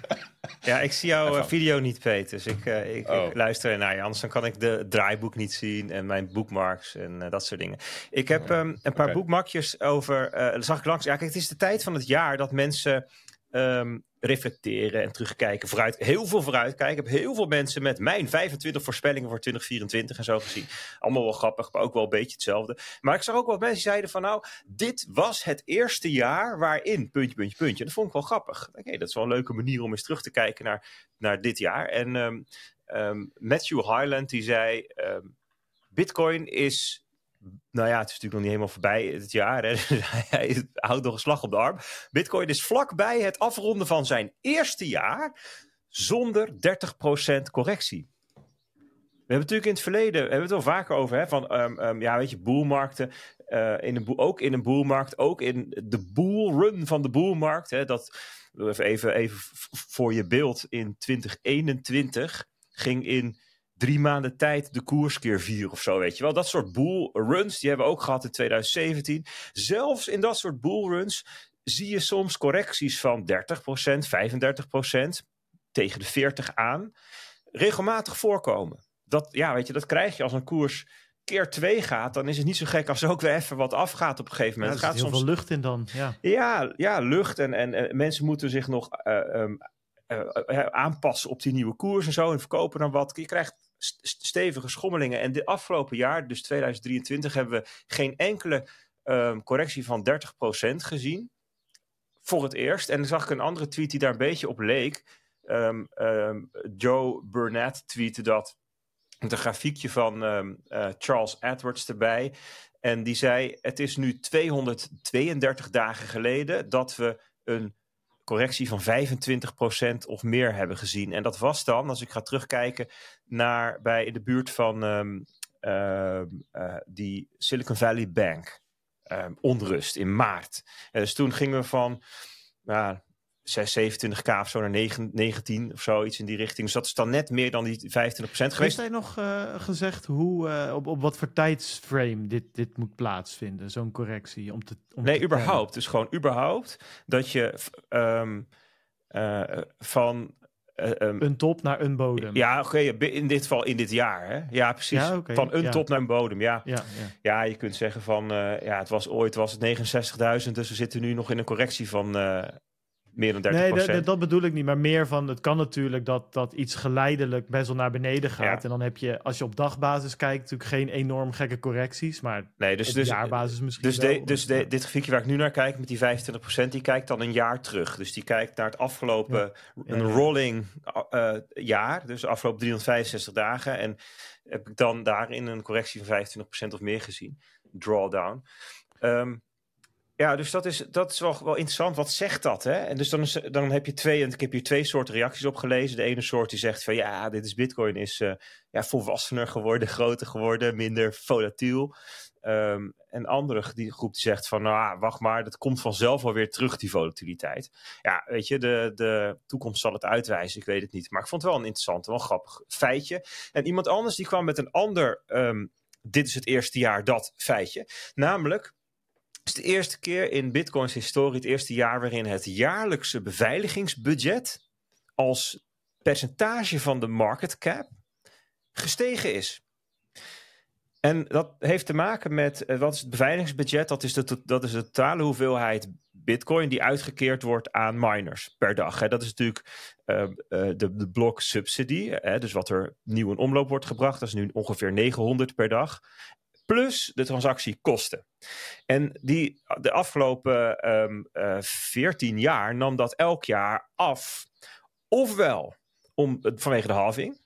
ja, ik zie jouw video niet, Peter. Dus ik, uh, ik, oh. ik, luister naar je. Anders dan kan ik de draaiboek niet zien en mijn bookmarks en uh, dat soort dingen. Ik heb um, een paar okay. boekmakjes over. Uh, zag ik langs. Ja, kijk, het is de tijd van het jaar dat mensen um, reflecteren en terugkijken. Vooruit, heel veel vooruitkijken. Ik heb heel veel mensen met mijn 25 voorspellingen voor 2024 en zo gezien. Allemaal wel grappig, maar ook wel een beetje hetzelfde. Maar ik zag ook wel mensen die zeiden van nou, dit was het eerste jaar waarin, puntje, puntje, puntje. Dat vond ik wel grappig. Oké, dat is wel een leuke manier om eens terug te kijken naar, naar dit jaar. En um, um, Matthew Highland die zei, um, Bitcoin is nou ja, het is natuurlijk nog niet helemaal voorbij het jaar. Hè? Hij houdt nog een slag op de arm. Bitcoin is vlakbij het afronden van zijn eerste jaar zonder 30% correctie. We hebben natuurlijk in het verleden, we hebben het al vaker over, hè, van um, um, ja, weet je, boelmarkten. Uh, in een ook in een boelmarkt, ook in de boelrun van de boelmarkt. Dat, even, even voor je beeld, in 2021 ging in drie maanden tijd de koers keer vier of zo, weet je wel. Dat soort bullruns, die hebben we ook gehad in 2017. Zelfs in dat soort bullruns zie je soms correcties van 30%, 35% tegen de 40 aan. Regelmatig voorkomen. Dat, ja, weet je, dat krijg je als een koers keer twee gaat, dan is het niet zo gek als er ook weer even wat afgaat op een gegeven moment. Ja, er gaat heel soms... veel lucht in dan. Ja, ja, ja lucht en, en, en mensen moeten zich nog uh, um, uh, aanpassen op die nieuwe koers en zo en verkopen dan wat. Je krijgt stevige schommelingen. En dit afgelopen jaar, dus 2023, hebben we geen enkele um, correctie van 30% gezien. Voor het eerst. En dan zag ik een andere tweet die daar een beetje op leek. Um, um, Joe Burnett tweette dat. Met een grafiekje van uh, Charles Edwards erbij. En die zei: Het is nu 232 dagen geleden dat we een correctie van 25% of meer hebben gezien. En dat was dan, als ik ga terugkijken, naar bij de buurt van um, uh, uh, die Silicon Valley Bank. Um, onrust in maart. Dus toen gingen we van nou, 6, 27k of zo naar 9, 19 of zo, iets in die richting. Dus dat is dan net meer dan die 25% geweest. Heeft hij nog uh, gezegd hoe, uh, op, op wat voor tijdsframe dit, dit moet plaatsvinden, zo'n correctie? Om te, om nee, te überhaupt. Dus gewoon überhaupt dat je um, uh, van... Um, een top naar een bodem. Ja, oké. Okay, in dit geval in dit jaar. Hè? Ja, precies. Ja, okay, van een ja. top naar een bodem. Ja, ja, ja. ja je kunt zeggen van... ja, het was ooit was het 69.000, dus we zitten nu nog in een correctie van meer dan 30 Nee, dat, dat bedoel ik niet. Maar meer van, het kan natuurlijk dat, dat iets geleidelijk best wel naar beneden gaat. Ja. En dan heb je, als je op dagbasis kijkt, natuurlijk geen enorm gekke correcties. Maar nee, dus, op dus, jaarbasis misschien Dus, wel, de, dus de, dit grafiekje waar ik nu naar kijk, met die 25%, die kijkt dan een jaar terug. Dus die kijkt naar het afgelopen, ja. een rolling uh, jaar. Dus de afgelopen 365 dagen. En heb ik dan daarin een correctie van 25% of meer gezien. Drawdown. Um, ja, dus dat is, dat is wel, wel interessant. Wat zegt dat? Hè? En dus dan, is, dan heb je twee, en ik heb hier twee soorten reacties op gelezen. De ene soort die zegt van ja, dit is Bitcoin is uh, ja, volwassener geworden, groter geworden, minder volatiel. Um, en andere die groep die zegt van nou, wacht maar, dat komt vanzelf alweer terug, die volatiliteit. Ja, weet je, de, de toekomst zal het uitwijzen, ik weet het niet. Maar ik vond het wel een interessant, wel grappig feitje. En iemand anders die kwam met een ander, um, dit is het eerste jaar dat feitje. Namelijk, is de eerste keer in Bitcoins historie, het eerste jaar waarin het jaarlijkse beveiligingsbudget als percentage van de market cap gestegen is. En dat heeft te maken met uh, wat is het beveiligingsbudget? Dat is de, dat is totale hoeveelheid bitcoin die uitgekeerd wordt aan miners per dag. Hè. Dat is natuurlijk uh, uh, de, de blok subsidy. Hè, dus wat er nieuw in omloop wordt gebracht. Dat is nu ongeveer 900 per dag. Plus de transactiekosten. En die, de afgelopen um, 14 jaar nam dat elk jaar af. Ofwel om, vanwege de halving.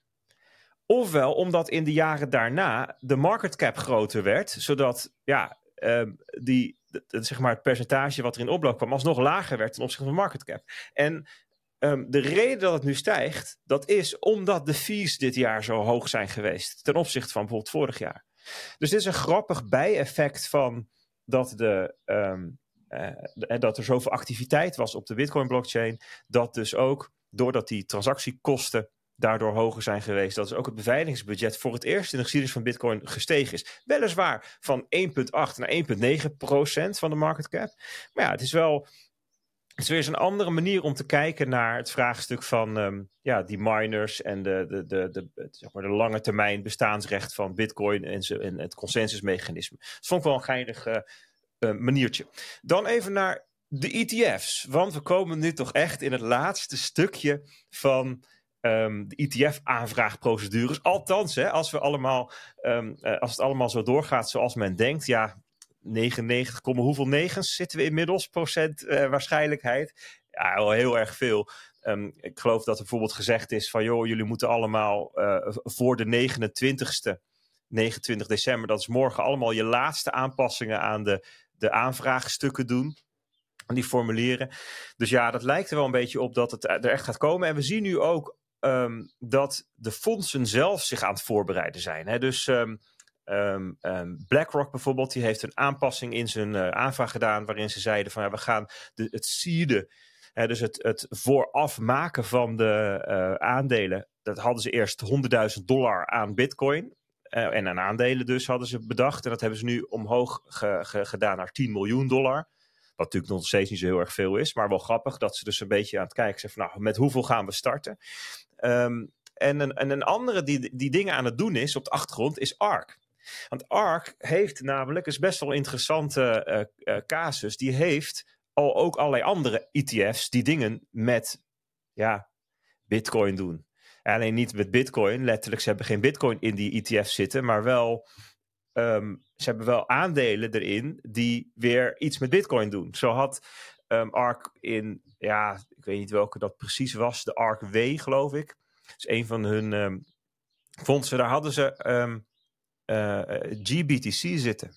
Ofwel omdat in de jaren daarna de market cap groter werd, zodat ja, um, die, zeg maar het percentage wat er in oploop kwam alsnog lager werd ten opzichte van de market cap. En um, de reden dat het nu stijgt, dat is omdat de fees dit jaar zo hoog zijn geweest ten opzichte van bijvoorbeeld vorig jaar. Dus dit is een grappig bijeffect van dat, de, um, uh, dat er zoveel activiteit was op de Bitcoin blockchain, dat dus ook doordat die transactiekosten daardoor hoger zijn geweest. Dat is ook het beveiligingsbudget voor het eerst in de geschiedenis van Bitcoin gestegen is. Weliswaar van 1,8 naar 1,9 procent van de market cap. Maar ja, het is wel. Het is weer eens een andere manier om te kijken naar het vraagstuk van um, ja, die miners en de, de, de, de, zeg maar de lange termijn bestaansrecht van Bitcoin en, ze, en het consensusmechanisme. Dat vond ik wel een geinig uh, uh, maniertje. Dan even naar de ETF's. Want we komen nu toch echt in het laatste stukje van um, de ETF-aanvraagprocedures. Althans, hè, als, we allemaal, um, uh, als het allemaal zo doorgaat zoals men denkt, ja, 99, hoeveel negens zitten we inmiddels, procent uh, waarschijnlijkheid. Ja, wel heel erg veel. Um, ik geloof dat er bijvoorbeeld gezegd is van, joh, jullie moeten allemaal uh, voor de 29ste, 29 december, dat is morgen, allemaal je laatste aanpassingen aan de, de aanvraagstukken doen die formulieren. Dus ja, dat lijkt er wel een beetje op dat het er echt gaat komen. En we zien nu ook um, dat de fondsen zelf zich aan het voorbereiden zijn. Hè? Dus um, um, BlackRock bijvoorbeeld, die heeft een aanpassing in zijn uh, aanvraag gedaan, waarin ze zeiden van ja, we gaan de, het seeden, hè, dus het, het vooraf maken van de uh, aandelen, dat hadden ze eerst 100.000 dollar aan bitcoin. Uh, en aan aandelen dus hadden ze bedacht. En dat hebben ze nu omhoog ge, ge, gedaan naar 10 miljoen dollar. Wat natuurlijk nog steeds niet zo heel erg veel is. Maar wel grappig dat ze dus een beetje aan het kijken zijn van nou, met hoeveel gaan we starten? Um, en, een, en een andere die, die dingen aan het doen is op de achtergrond is ARK. Want ARK heeft namelijk, is best wel interessante uh, uh, casus, die heeft al ook allerlei andere ETF's die dingen met ja, Bitcoin doen. Alleen niet met Bitcoin, letterlijk, ze hebben geen Bitcoin in die ETF zitten, maar wel um, ze hebben wel aandelen erin die weer iets met Bitcoin doen. Zo had um, ARK in, ja, ik weet niet welke dat precies was, de ARK W, geloof ik. Dat is een van hun um, fondsen. Daar hadden ze uh, GBTC zitten.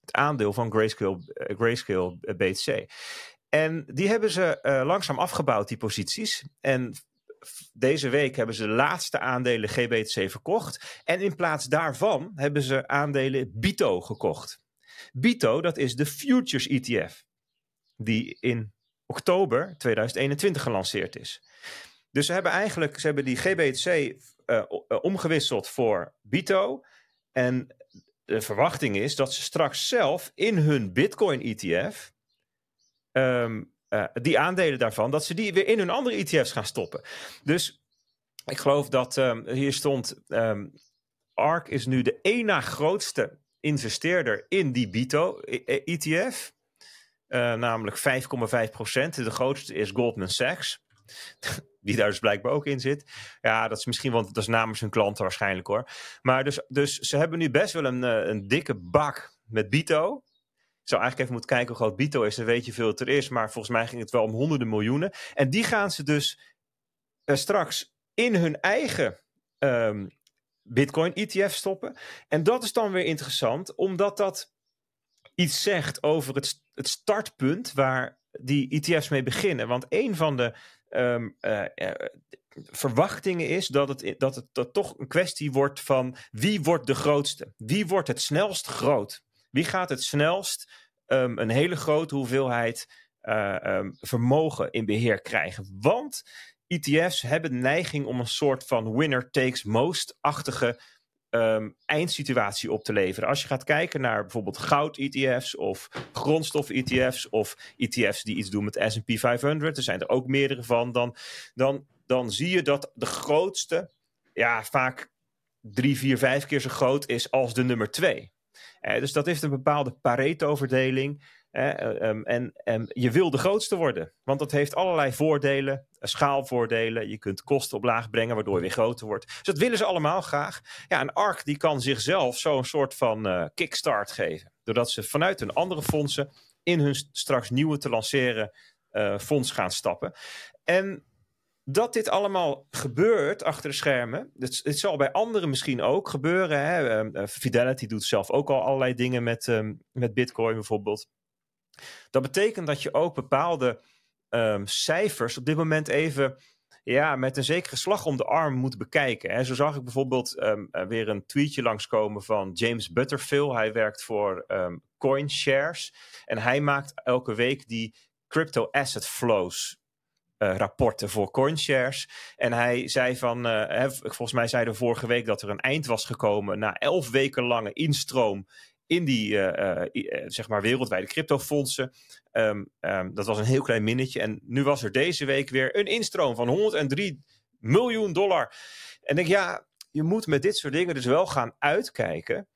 Het aandeel van Grayscale, uh, Grayscale BTC. En die hebben ze langzaam afgebouwd, die posities. En deze week hebben ze de laatste aandelen GBTC verkocht. En in plaats daarvan hebben ze aandelen BITO gekocht. BITO, dat is de Futures ETF. Die in oktober 2021 gelanceerd is. Dus ze hebben eigenlijk ze hebben die GBTC eh, omgewisseld voor BITO. En de verwachting is dat ze straks zelf in hun Bitcoin ETF um, uh, die aandelen daarvan, dat ze die weer in hun andere ETF's gaan stoppen. Dus ik geloof dat um, hier stond: um, ARK is nu de één na grootste investeerder in die BITO-ETF. Uh, namelijk 5,5% De grootste is Goldman Sachs. Die daar dus blijkbaar ook in zit. Ja, dat is misschien, want dat is namens hun klanten waarschijnlijk hoor. Maar dus, dus ze hebben nu best wel een, een dikke bak met BITO zou eigenlijk even moeten kijken hoe groot Bito is. Dan weet je hoeveel het er is. Maar volgens mij ging het wel om honderden miljoenen. En die gaan ze dus uh, straks in hun eigen um, Bitcoin ETF stoppen. En dat is dan weer interessant, omdat dat iets zegt over het, het startpunt waar die ETF's mee beginnen. Want een van de um, uh, uh, verwachtingen is dat het, dat het dat toch een kwestie wordt van wie wordt de grootste? Wie wordt het snelst groot? Wie gaat het snelst um, een hele grote hoeveelheid uh, um, vermogen in beheer krijgen? Want ETF's hebben neiging om een soort van winner takes most-achtige um, eindsituatie op te leveren. Als je gaat kijken naar bijvoorbeeld goud-ETF's of grondstof-ETF's of ETF's die iets doen met S&P 500, er zijn er ook meerdere van, dan, dan, dan zie je dat de grootste ja, vaak drie, vier, vijf keer zo groot is als de nummer twee. dus dat heeft een bepaalde Pareto-verdeling. Um, en um, je wil de grootste worden, want dat heeft allerlei voordelen, schaalvoordelen. Je kunt kosten op laag brengen, waardoor je weer groter wordt. Dus dat willen ze allemaal graag. Ja, een ARC die kan zichzelf zo'n soort van uh, kickstart geven. Doordat ze vanuit hun andere fondsen in hun straks nieuwe te lanceren fonds gaan stappen. En dat dit allemaal gebeurt achter de schermen, dit, zal bij anderen misschien ook gebeuren. Hè? Uh, Fidelity doet zelf ook al allerlei dingen met, met Bitcoin bijvoorbeeld. Dat betekent dat je ook bepaalde um, cijfers op dit moment even ja, met een zekere slag om de arm moet bekijken. Hè. Zo zag ik bijvoorbeeld um, weer een tweetje langskomen van James Butterfield. Hij werkt voor um, CoinShares. En hij maakt elke week die crypto asset flows uh, rapporten voor CoinShares. En hij zei van, hè, volgens mij zei de vorige week dat er een eind was gekomen na elf weken lange instroom in die uh, uh, zeg maar wereldwijde cryptofondsen. Um, dat was een heel klein minnetje. En nu was er deze week weer een instroom van 103 miljoen dollar. En ik ja, je moet met dit soort dingen dus wel gaan uitkijken.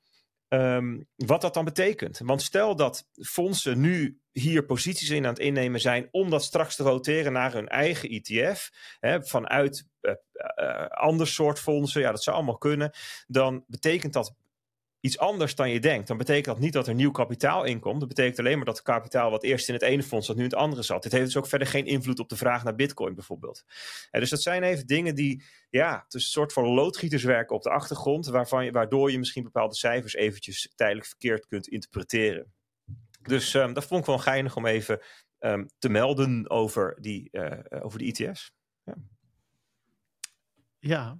Um, wat dat dan betekent. Want stel dat fondsen nu hier posities in aan het innemen zijn om dat straks te roteren naar hun eigen ETF, hè, vanuit uh, ander soort fondsen, ja, dat zou allemaal kunnen, dan betekent dat iets anders dan je denkt, dan betekent dat niet dat er nieuw kapitaal inkomt. Dat betekent alleen maar dat het kapitaal wat eerst in het ene fonds zat, nu in het andere zat. Dit heeft dus ook verder geen invloed op de vraag naar bitcoin bijvoorbeeld. En dus dat zijn even dingen die, ja, het is een soort van loodgieters werken op de achtergrond, waarvan je, waardoor je misschien bepaalde cijfers eventjes tijdelijk verkeerd kunt interpreteren. Dus um, dat vond ik wel geinig om even um, te melden over die, uh, over de ETS. Ja. ja,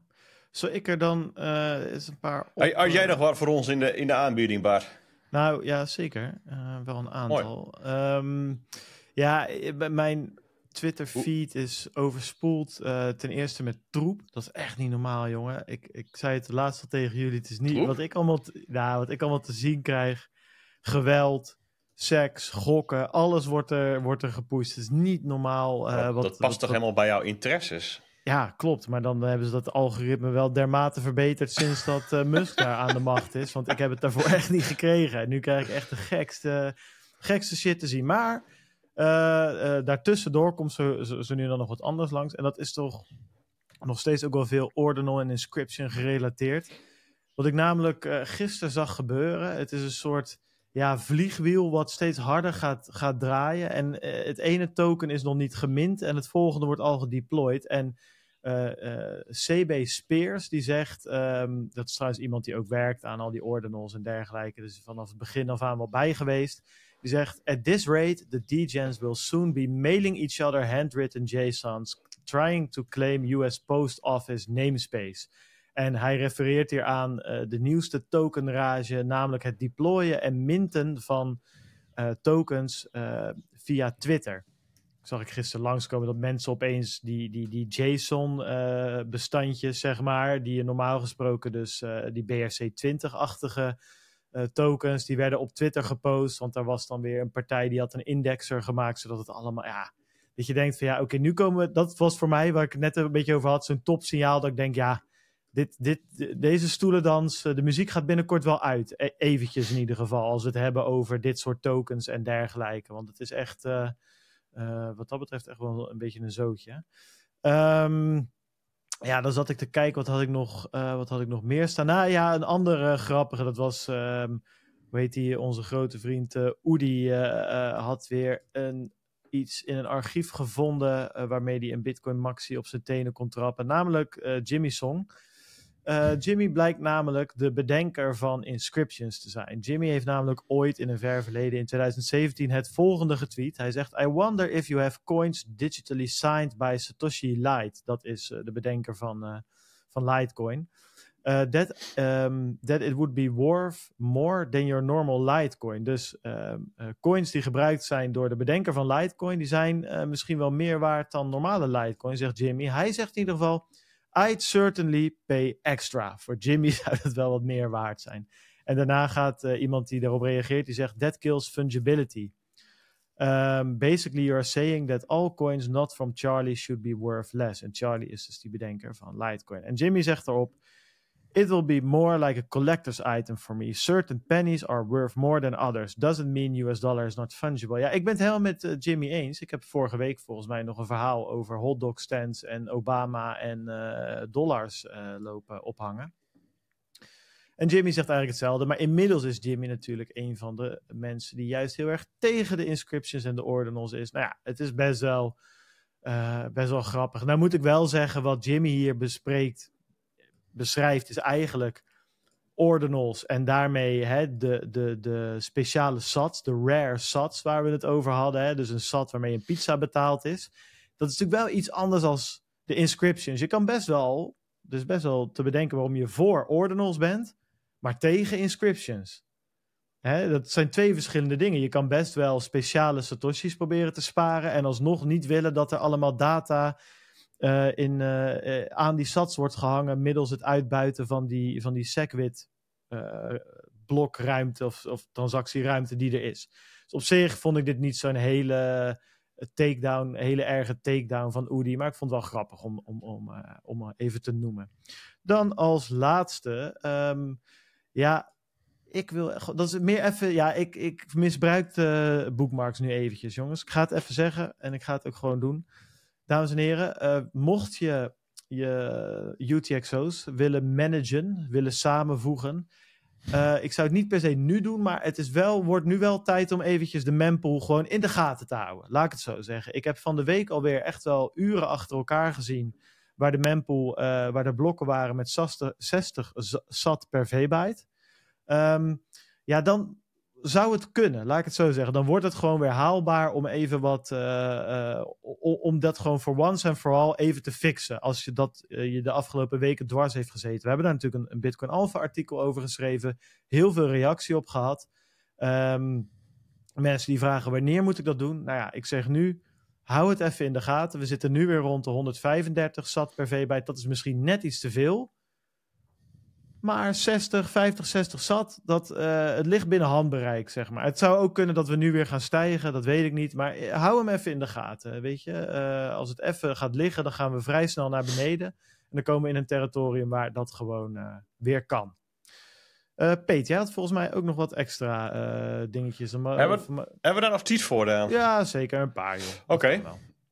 zo ik er dan uh, eens een paar. Op, Als jij nog wat voor ons in de, in de aanbieding, Bart? Nou ja, zeker. Uh, wel een aantal. Um, ja, mijn Twitter-feed is overspoeld. Uh, ten eerste met troep. Dat is echt niet normaal, jongen. Ik, ik zei het laatst al tegen jullie. Het is niet wat ik, allemaal te, nou, wat ik allemaal te zien krijg. Geweld, seks, gokken. Alles wordt er, wordt er gepusht. Het is niet normaal. Uh, wat, dat past wat, toch wat, helemaal bij jouw interesses? Ja, klopt. Maar dan hebben ze dat algoritme wel dermate verbeterd sinds dat uh, Musk daar aan de macht is. Want ik heb het daarvoor echt niet gekregen. En nu krijg ik echt de gekste, gekste shit te zien. Maar uh, uh, daartussendoor komt zo, zo, nu dan nog wat anders langs. En dat is toch nog steeds ook wel veel ordinal en inscription gerelateerd. Wat ik namelijk gisteren zag gebeuren. Het is een soort ja, vliegwiel wat steeds harder gaat, gaat draaien. En het ene token is nog niet gemint en het volgende wordt al gedeployed. En CB Spears die zegt, um, dat is trouwens iemand die ook werkt aan al die ordinals en dergelijke, dus vanaf het begin af aan wel bij geweest. Die zegt, at this rate, the degens will soon be mailing each other handwritten JSONs, trying to claim US Post Office namespace. En hij refereert hier aan uh, de nieuwste tokenrage, namelijk het deployen en minten van tokens via Twitter. Zag ik gisteren langskomen dat mensen opeens die, die, die JSON-bestandjes, zeg maar, die je normaal gesproken dus die BRC20-achtige tokens, die werden op Twitter gepost. Want daar was dan weer een partij die had een indexer gemaakt, zodat het allemaal, ja, dat je denkt van ja, oké, nu komen we, dat was voor mij waar ik het net een beetje over had, zo'n topsignaal dat ik denk, ja, dit, dit, deze stoelendans, de muziek gaat binnenkort wel uit. E eventjes in ieder geval, als we het hebben over dit soort tokens en dergelijke. Want het is echt, wat dat betreft, echt wel een beetje een zootje. Um, ja, dan zat ik te kijken, wat had ik nog, uh, wat had ik nog meer staan? Nou ja, een andere grappige, dat was, um, hoe heet die, onze grote vriend uh, Oedi had weer een, iets in een archief gevonden waarmee hij een Bitcoin Maxi op zijn tenen kon trappen. Namelijk Jimmy Song. Uh, Jimmy blijkt namelijk de bedenker van inscriptions te zijn. Jimmy heeft namelijk ooit in een ver verleden in 2017 het volgende getweet. Hij zegt: I wonder if you have coins digitally signed by Satoshi Light. Dat is uh, de bedenker van, uh, van Litecoin. that, um, that it would be worth more than your normal Litecoin. Dus um, coins die gebruikt zijn door de bedenker van Litecoin, die zijn misschien wel meer waard dan normale Litecoin, zegt Jimmy. Hij zegt in ieder geval I'd certainly pay extra. Voor Jimmy zou dat wel wat meer waard zijn. En daarna gaat uh, iemand die daarop reageert, die zegt that kills fungibility. Um, basically, you are saying that all coins not from Charlie should be worth less. En Charlie is dus die bedenker van Litecoin. En Jimmy zegt erop, It will be more like a collector's item for me. Certain pennies are worth more than others. Doesn't mean US dollar is not fungible. Ja, ik ben het helemaal met uh, Jimmy eens. Ik heb vorige week volgens mij nog een verhaal over hotdog stands en Obama en uh, dollars uh, lopen ophangen. En Jimmy zegt eigenlijk hetzelfde. Maar inmiddels is Jimmy natuurlijk een van de mensen die juist heel erg tegen de inscriptions en de ordinals is. Nou ja, het is best wel, best wel grappig. Nou moet ik wel zeggen, wat Jimmy hier bespreekt beschrijft, is eigenlijk ordinals en daarmee hè, de, de, de speciale sats, de rare sats waar we het over hadden. Hè, dus een sat waarmee een pizza betaald is. Dat is natuurlijk wel iets anders als de inscriptions. Je kan best wel, dus best wel te bedenken waarom je voor ordinals bent, maar tegen inscriptions. Hè, dat zijn twee verschillende dingen. Je kan best wel speciale satoshis proberen te sparen en alsnog niet willen dat er allemaal data uh, in, uh, aan die sats wordt gehangen middels het uitbuiten van die, van die SegWit blokruimte of, of transactieruimte die er is. Dus op zich vond ik dit niet zo'n hele takedown, hele erge takedown van Oedi, maar ik vond het wel grappig om, om, om, om even te noemen. Dan als laatste, um, ja, ik wil, dat is meer even, ja, ik, ik misbruik de bookmarks nu eventjes, jongens. Ik ga het even zeggen en ik ga het ook gewoon doen. Dames en heren, uh, mocht je je UTXO's willen managen, willen samenvoegen. Uh, ik zou het niet per se nu doen, maar het is wel, wordt nu wel tijd om eventjes de mempool gewoon in de gaten te houden. Laat ik het zo zeggen. Ik heb van de week alweer echt wel uren achter elkaar gezien waar de mempool, uh, waar de blokken waren met 60, 60 sat per V-byte. Um, ja, dan, zou het kunnen, laat ik het zo zeggen. Dan wordt het gewoon weer haalbaar om even wat, uh, uh, om dat gewoon voor once for all even te fixen. Als je dat uh, je de afgelopen weken dwars heeft gezeten. We hebben daar natuurlijk een, Bitcoin Alpha artikel over geschreven. Heel veel reactie op gehad. Um, mensen die vragen wanneer moet ik dat doen? Nou ja, ik zeg nu, hou het even in de gaten. We zitten nu weer rond de 135 sat per V-byte. Dat is misschien net iets te veel. Maar 60, 50, 60 zat, dat, uh, het ligt binnen handbereik, zeg maar. Het zou ook kunnen dat we nu weer gaan stijgen, dat weet ik niet. Maar eh, hou hem even in de gaten, weet je. Uh, als het even gaat liggen, dan gaan we vrij snel naar beneden. En dan komen we in een territorium waar dat gewoon uh, weer kan. Peet, jij had volgens mij ook nog wat extra dingetjes. Om, hebben, we, hebben we daar nog iets voor dan? Ja, zeker een paar. Oké. Okay.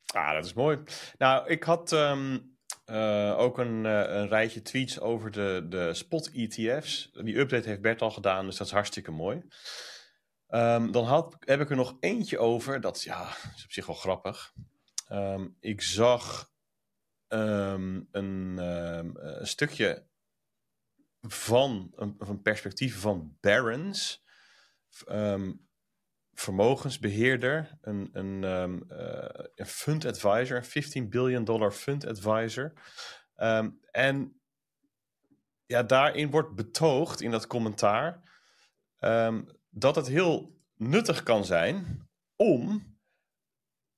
Ah, dat is mooi. Nou, ik had... Um... Uh, ook een, uh, een, rijtje tweets over de, de spot ETF's. Die update heeft Bert al gedaan, dus dat is hartstikke mooi. Um, dan had, heb ik er nog eentje over. Dat ja, is op zich wel grappig. Um, ik zag um, een, een, stukje van een perspectief van Barons vermogensbeheerder, een, een, um, uh, een fund advisor, 15 billion dollar fund advisor. Um, en ja, daarin wordt betoogd in dat commentaar um, dat het heel nuttig kan zijn om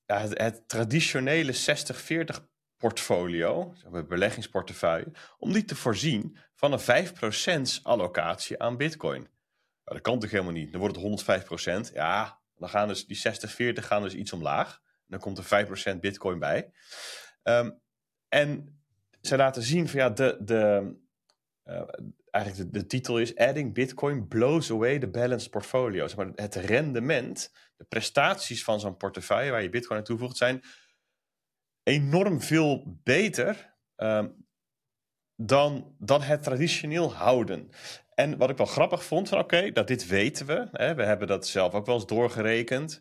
het, het traditionele 60-40 portfolio, beleggingsportefeuille, om die te voorzien van een 5% allocatie aan bitcoin dat kan toch helemaal niet? Dan wordt het 105% Ja, dan gaan dus die 60, 40 gaan dus iets omlaag. Dan komt er 5% bitcoin bij. Um, en ze laten zien van ja, de, de, uh, eigenlijk de, de, titel is Adding Bitcoin blows away the balanced portfolio. Maar, het rendement, de prestaties van zo'n portefeuille waar je bitcoin aan toevoegt zijn enorm veel beter um, dan, dan het traditioneel houden. En wat ik wel grappig vond, van oké, dat dit weten we. Hè, we hebben dat zelf ook wel eens doorgerekend.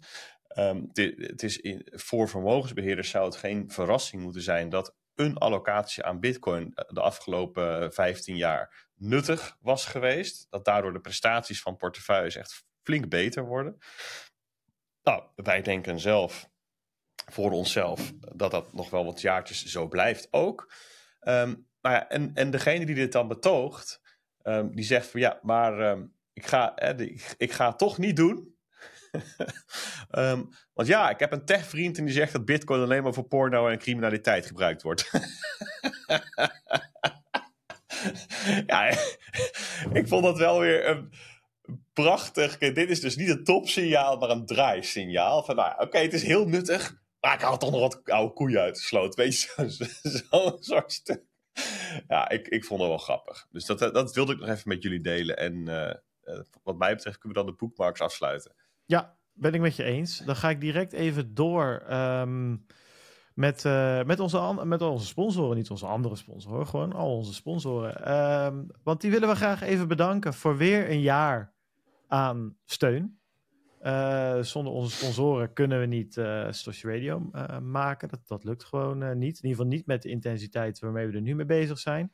Dit, het is in, voor vermogensbeheerders zou het geen verrassing moeten zijn dat een allocatie aan bitcoin de afgelopen 15 jaar nuttig was geweest. Dat daardoor de prestaties van portefeuilles echt flink beter worden. Nou, wij denken zelf voor onszelf dat dat nog wel wat jaartjes zo blijft ook. Um, maar ja, en, en degene die dit dan betoogt, um, die zegt van ja, maar um, ik, ga, ik, ga het toch niet doen. um, want ja, ik heb een techvriend en die zegt dat bitcoin alleen maar voor porno en criminaliteit gebruikt wordt. ja, ik vond dat wel weer een prachtig. Dit is dus niet een topsignaal, maar een draaisignaal. Van nou, oké, het is heel nuttig. Maar ik haal toch nog wat oude koeien uit de sloot. Weet je, zo'n zo, zo stuk. ja, ik, ik vond het wel grappig. Dus dat, dat wilde ik nog even met jullie delen. En uh, wat mij betreft kunnen we dan de bookmarks afsluiten. Ja, ben ik met je eens. Dan ga ik direct even door um, met, met, onze, met onze sponsoren. Niet onze andere sponsoren, gewoon al onze sponsoren. Um, want die willen we graag even bedanken voor weer een jaar aan steun. Uh, zonder onze sponsoren kunnen we niet uh, Radio uh, maken. Dat, dat lukt gewoon niet. In ieder geval niet met de intensiteit waarmee we er nu mee bezig zijn.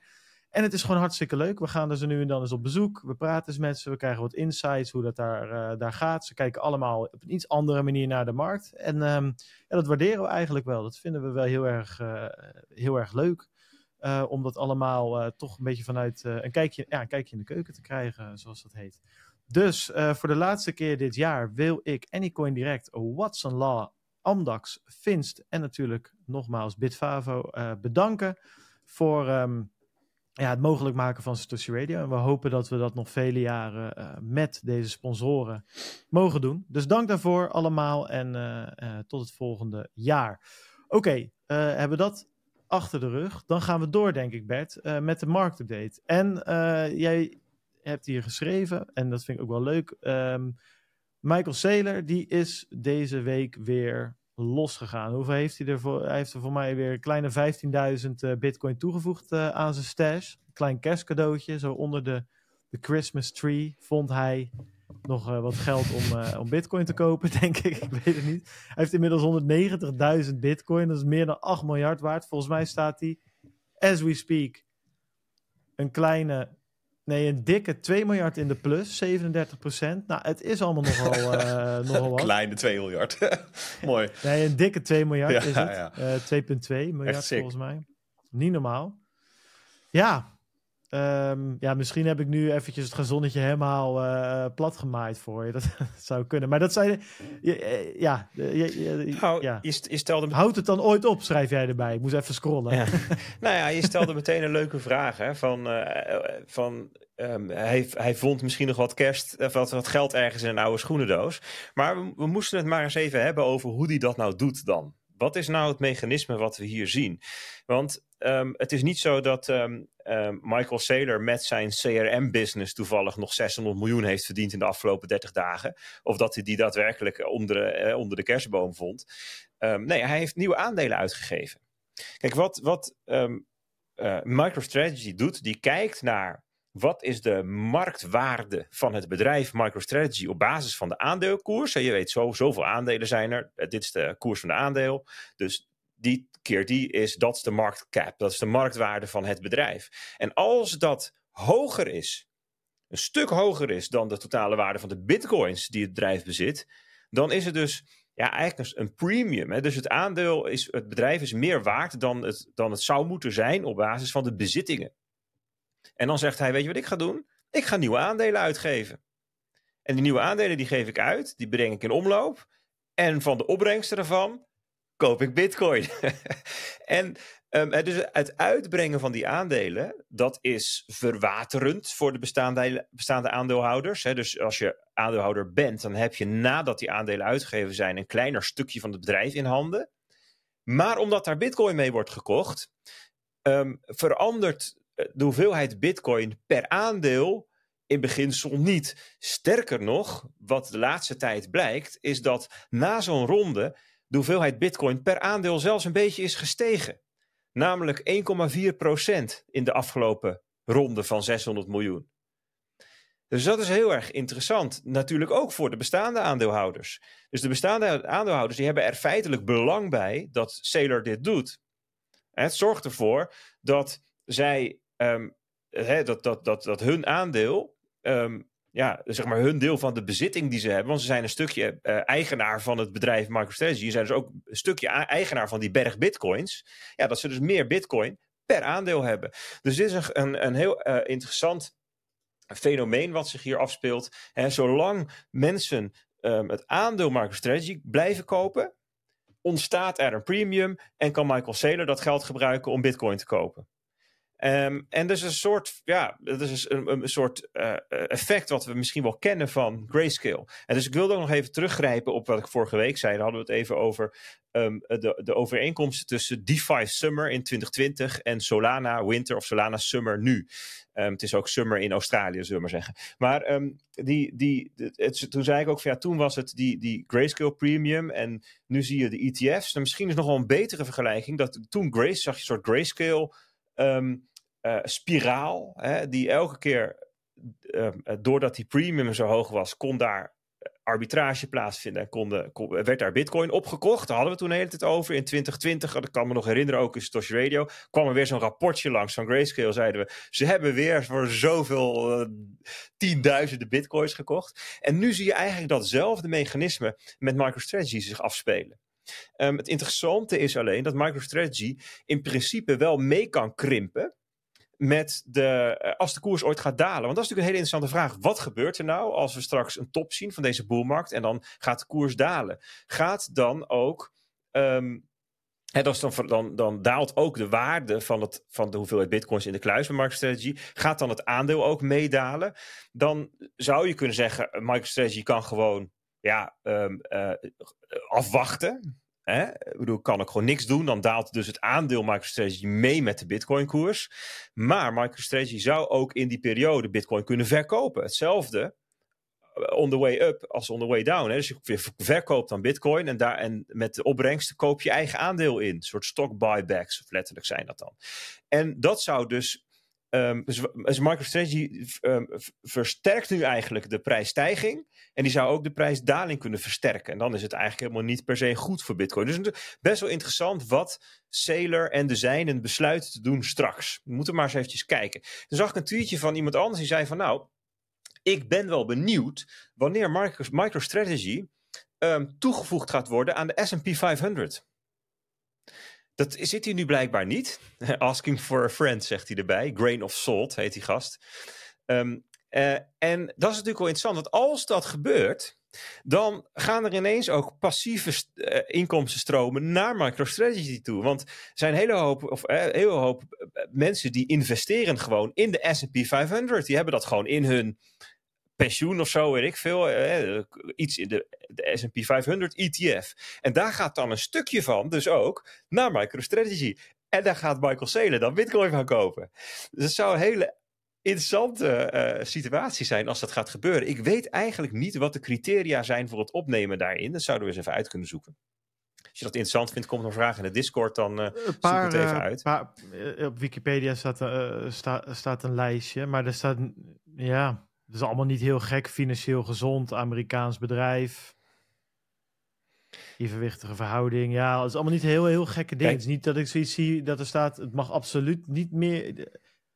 En het is gewoon hartstikke leuk. We gaan dus nu en dan eens op bezoek. We praten eens met ze. We krijgen wat insights hoe dat daar, daar gaat. Ze kijken allemaal op een iets andere manier naar de markt. En um, ja, dat waarderen we eigenlijk wel. Dat vinden we wel heel erg, heel erg leuk. om dat allemaal toch een beetje vanuit een, kijkje, ja, een kijkje in de keuken te krijgen, zoals dat heet. Dus uh, voor de laatste keer dit jaar wil ik Anycoin Direct, Watson Law, Amdax, Finst en natuurlijk nogmaals Bitfavo uh, bedanken voor um, ja, het mogelijk maken van Satoshi Radio. En we hopen dat we dat nog vele jaren uh, met deze sponsoren mogen doen. Dus dank daarvoor allemaal en tot het volgende jaar. Oké, hebben we dat achter de rug. Dan gaan we door, denk ik, Bert, met de marktupdate. En jij hebt hier geschreven, en dat vind ik ook wel leuk. Um, Michael Saylor, die is deze week weer losgegaan. Hoeveel heeft hij ervoor? Hij heeft er voor mij weer een kleine 15.000 uh, bitcoin toegevoegd uh, aan zijn stash. Klein kerstcadeautje, zo onder de, de Christmas tree vond hij nog uh, wat geld om, om bitcoin te kopen, denk ik. Ik weet het niet. Hij heeft inmiddels 190.000 bitcoin, dat is meer dan 8 miljard waard. Volgens mij staat hij, as we speak, een kleine Nee, een dikke 2 miljard in de plus, 37 procent. Nou, het is allemaal nogal, uh, nogal wat. Kleine 2 miljard. Mooi. Nee, een dikke 2 miljard ja, is het. Ja. Uh, 2,2 miljard volgens mij. Niet normaal. Ja. Um, ja, misschien heb ik nu eventjes het gezonnetje helemaal uh, plat gemaaid voor je. Dat, zou kunnen. Maar dat zijn... Ja. Je, nou, ja. Je, je stelde... Houd het dan ooit op, schrijf jij erbij. Ik moest even scrollen. Ja. nou ja, je stelde meteen een leuke vraag. Hè, van, uh, van Um, hij, hij, vond misschien nog wat kerst, of wat, wat, geld ergens in een oude schoenendoos. Maar we, we, moesten het maar eens even hebben over hoe hij dat nou doet dan. Wat is nou het mechanisme wat we hier zien? Want um, het is niet zo dat um, Michael Saylor met zijn CRM-business toevallig nog 600 miljoen heeft verdiend in de afgelopen 30 dagen. Of dat hij die daadwerkelijk onder de, eh, onder de kerstboom vond. nee, hij heeft nieuwe aandelen uitgegeven. Kijk, wat, wat uh, MicroStrategy doet, die kijkt naar wat is de marktwaarde van het bedrijf MicroStrategy op basis van de aandeelkoers? je weet, zo, zoveel aandelen zijn er. Eh, dit is de koers van de aandeel. Dus die keer die is, dat is de marktcap. Dat is de marktwaarde van het bedrijf. En als dat hoger is, een stuk hoger is dan de totale waarde van de bitcoins die het bedrijf bezit, dan is het dus ja, eigenlijk een premium. Hè? Dus het aandeel is, het bedrijf is meer waard dan het, dan het zou moeten zijn op basis van de bezittingen. En dan zegt hij, weet je wat ik ga doen? Ik ga nieuwe aandelen uitgeven. En die nieuwe aandelen die geef ik uit, die breng ik in omloop. En van de opbrengsten daarvan koop ik bitcoin. en um, dus het uitbrengen van die aandelen, dat is verwaterend voor de bestaande, bestaande aandeelhouders. Hè. Dus als je aandeelhouder bent, dan heb je nadat die aandelen uitgegeven zijn een kleiner stukje van het bedrijf in handen. Maar omdat daar bitcoin mee wordt gekocht, um, verandert de hoeveelheid bitcoin per aandeel in beginsel niet. Sterker nog, wat de laatste tijd blijkt, is dat na zo'n ronde de hoeveelheid bitcoin per aandeel zelfs een beetje is gestegen. Namelijk 1,4% in de afgelopen ronde van 600 miljoen. Dus dat is heel erg interessant. Natuurlijk ook voor de bestaande aandeelhouders. Dus de bestaande aandeelhouders die hebben er feitelijk belang bij dat Sailor dit doet. Het zorgt ervoor dat zij um, dat, dat, dat, dat hun aandeel, um, ja, zeg maar hun deel van de bezitting die ze hebben, want ze zijn een stukje uh, eigenaar van het bedrijf MicroStrategy, ze zijn dus ook een stukje eigenaar van die berg bitcoins, ja, dat ze dus meer bitcoin per aandeel hebben. Dus dit is een, een, heel uh, interessant fenomeen wat zich hier afspeelt. Zolang mensen um, het aandeel MicroStrategy blijven kopen, ontstaat er een premium en kan Michael Saylor dat geld gebruiken om bitcoin te kopen. Ehm, en dus een soort, ja, dat is dus een, een soort uh, effect wat we misschien wel kennen van grayscale. En dus ik wilde ook nog even teruggrijpen op wat ik vorige week zei. Daar hadden we het even over um, de, de overeenkomsten tussen DeFi Summer in 2020 en Solana Winter of Solana Summer nu. Um, het is ook summer in Australië, zullen we maar zeggen. Maar die, die, het, toen zei ik ook van ja, toen was het die, die Grayscale Premium en nu zie je de ETF's. Nou, misschien is nog wel een betere vergelijking. Dat toen Grace zag je een soort Grayscale uh, spiraal, hè, die elke keer, uh, doordat die premium zo hoog was, kon daar arbitrage plaatsvinden. En werd daar Bitcoin opgekocht. Daar hadden we toen de hele tijd over. In 2020, dat kan me nog herinneren, ook in Satoshi Radio, kwam er weer zo'n rapportje langs van Grayscale. Zeiden we, ze hebben weer voor zoveel uh, tienduizenden Bitcoins gekocht. En nu zie je eigenlijk datzelfde mechanisme met MicroStrategy zich afspelen. Um, het interessante is alleen dat MicroStrategy in principe wel mee kan krimpen met de, eh, als de koers ooit gaat dalen. Want dat is natuurlijk een hele interessante vraag. Wat gebeurt er nou als we straks een top zien van deze boelmarkt en dan gaat de koers dalen? Gaat dan ook. Um, dan, dan, dan, daalt ook de waarde van, het, van de hoeveelheid bitcoins in de MicroStrategy. Gaat dan het aandeel ook meedalen? Dan zou je kunnen zeggen, MicroStrategy kan gewoon ja, um, uh, afwachten. Ik bedoel, kan ik gewoon niks doen. Dan daalt dus het aandeel MicroStrategy mee met de Bitcoin-koers. Maar MicroStrategy zou ook in die periode Bitcoin kunnen verkopen. Hetzelfde eh, on the way up als on the way down. Hè? Dus je verkoopt dan Bitcoin en, daar, en met de opbrengsten koop je eigen aandeel in. Een soort stock buybacks, of letterlijk zijn dat dan. En dat zou dus Um, dus, dus MicroStrategy um, versterkt nu eigenlijk de prijsstijging. En die zou ook de prijsdaling kunnen versterken. En dan is het eigenlijk helemaal niet per se goed voor Bitcoin. Dus best wel interessant wat Sailor en de zijnen besluiten te doen straks. We moeten maar eens eventjes kijken. Toen zag ik een tweetje van iemand anders die zei van nou, ik ben wel benieuwd wanneer MicroStrategy um, toegevoegd gaat worden aan de S&P 500. Dat zit hij nu blijkbaar niet. Asking for a friend, zegt hij erbij. Grain of salt heet die gast. Um, uh, en dat is natuurlijk wel interessant, want als dat gebeurt, dan gaan er ineens ook passieve uh, inkomstenstromen naar MicroStrategy toe. Want er zijn een hele hoop, of, uh, hele hoop mensen die investeren gewoon in de S&P 500. Die hebben dat gewoon in hun pensioen of zo, weet ik veel. Eh, iets in de, de S&P 500 ETF. En daar gaat dan een stukje van dus ook naar MicroStrategy. En daar gaat Michael Saylor dan Bitcoin van kopen. Dus het zou een hele interessante uh, situatie zijn als dat gaat gebeuren. Ik weet eigenlijk niet wat de criteria zijn voor het opnemen daarin. Dat zouden we eens even uit kunnen zoeken. Als je dat interessant vindt, kom nog vragen in de Discord, dan uh, paar, zoek het even uit. Paar, op Wikipedia staat, uh, sta, staat een lijstje, maar er staat, ja, het is allemaal niet heel gek, financieel gezond, Amerikaans bedrijf. Evenwichtige verhouding. Ja, het is allemaal niet heel, heel gekke dingen. Het is niet dat ik zoiets zie dat er staat, het mag absoluut niet meer...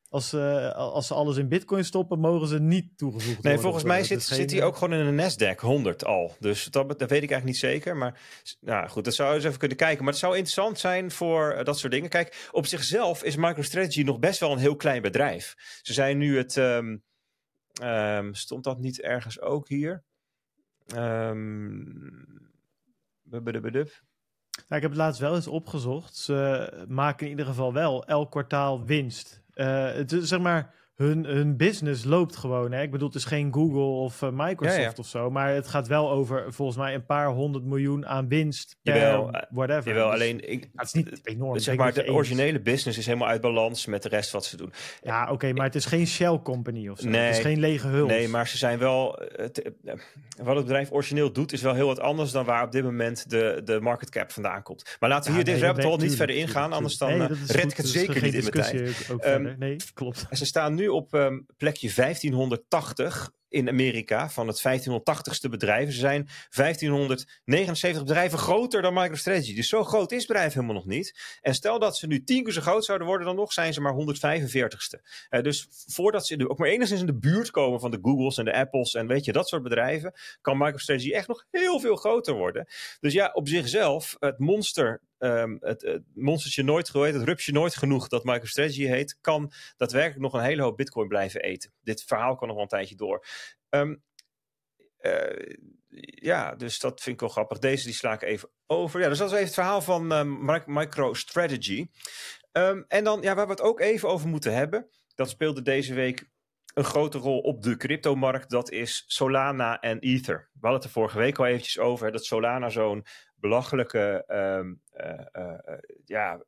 Als, uh, als ze alles in bitcoin stoppen, mogen ze niet toegevoegd nee, worden. Nee, volgens mij zit, zit hij ook gewoon in een Nasdaq 100 al. Dus dat, dat weet ik eigenlijk niet zeker. Maar nou goed, dat zou eens even kunnen kijken. Maar het zou interessant zijn voor uh, dat soort dingen. Kijk, op zichzelf is MicroStrategy nog best wel een heel klein bedrijf. Ze zijn nu het... Um, Um, stond dat niet ergens ook hier? Um, nou, ik heb het laatst wel eens opgezocht. Ze maken in ieder geval wel elk kwartaal winst. Uh, het zeg maar hun, hun business loopt gewoon. Hè? Ik bedoel, het is geen Google of uh, Microsoft ja, ja. of zo. Maar het gaat wel over volgens mij een paar honderd miljoen aan winst per jawel, whatever. Jawel, dus, alleen... Ik, het is niet enorm. Zeg maar, de originele business is helemaal uit balans met de rest wat ze doen. Ja, oké, okay, maar het is geen Shell company of zo. Nee, het is geen lege huls. Nee, maar ze zijn wel... Het, wat het bedrijf origineel doet is wel heel wat anders dan waar op dit moment de, de market cap vandaan komt. Maar laten we ja, hier nee, dit rabbit hole niet verder ingaan, anders dan nee, red ik het zeker niet in mijn tijd. Um, nee, klopt. Ze staan nu op um, plekje 1580 in Amerika van het 1580ste bedrijf. Ze zijn 1579 bedrijven groter dan MicroStrategy. Dus zo groot is het bedrijf helemaal nog niet. En stel dat ze nu tien keer zo groot zouden worden dan nog, zijn ze maar 145ste. Uh, dus voordat ze ook maar enigszins in de buurt komen van de Googles en de Apples en weet je, dat soort bedrijven, kan MicroStrategy echt nog heel veel groter worden. Dus ja, op zichzelf, het monster Um, het, monstertje nooit geweest, het rupsje nooit genoeg dat MicroStrategy heet, kan daadwerkelijk nog een hele hoop bitcoin blijven eten. Dit verhaal kan nog wel een tijdje door. Um, uh, ja, dus dat vind ik wel grappig. Deze die sla ik even over. Ja, dus dat is even het verhaal van um, MicroStrategy. Ehm, en dan, ja, waar we het ook even over moeten hebben. Dat speelde deze week een grote rol op de cryptomarkt. Dat is Solana en Ether. We hadden het er vorige week al eventjes over. Dat Solana zo'n belachelijke eh, ja,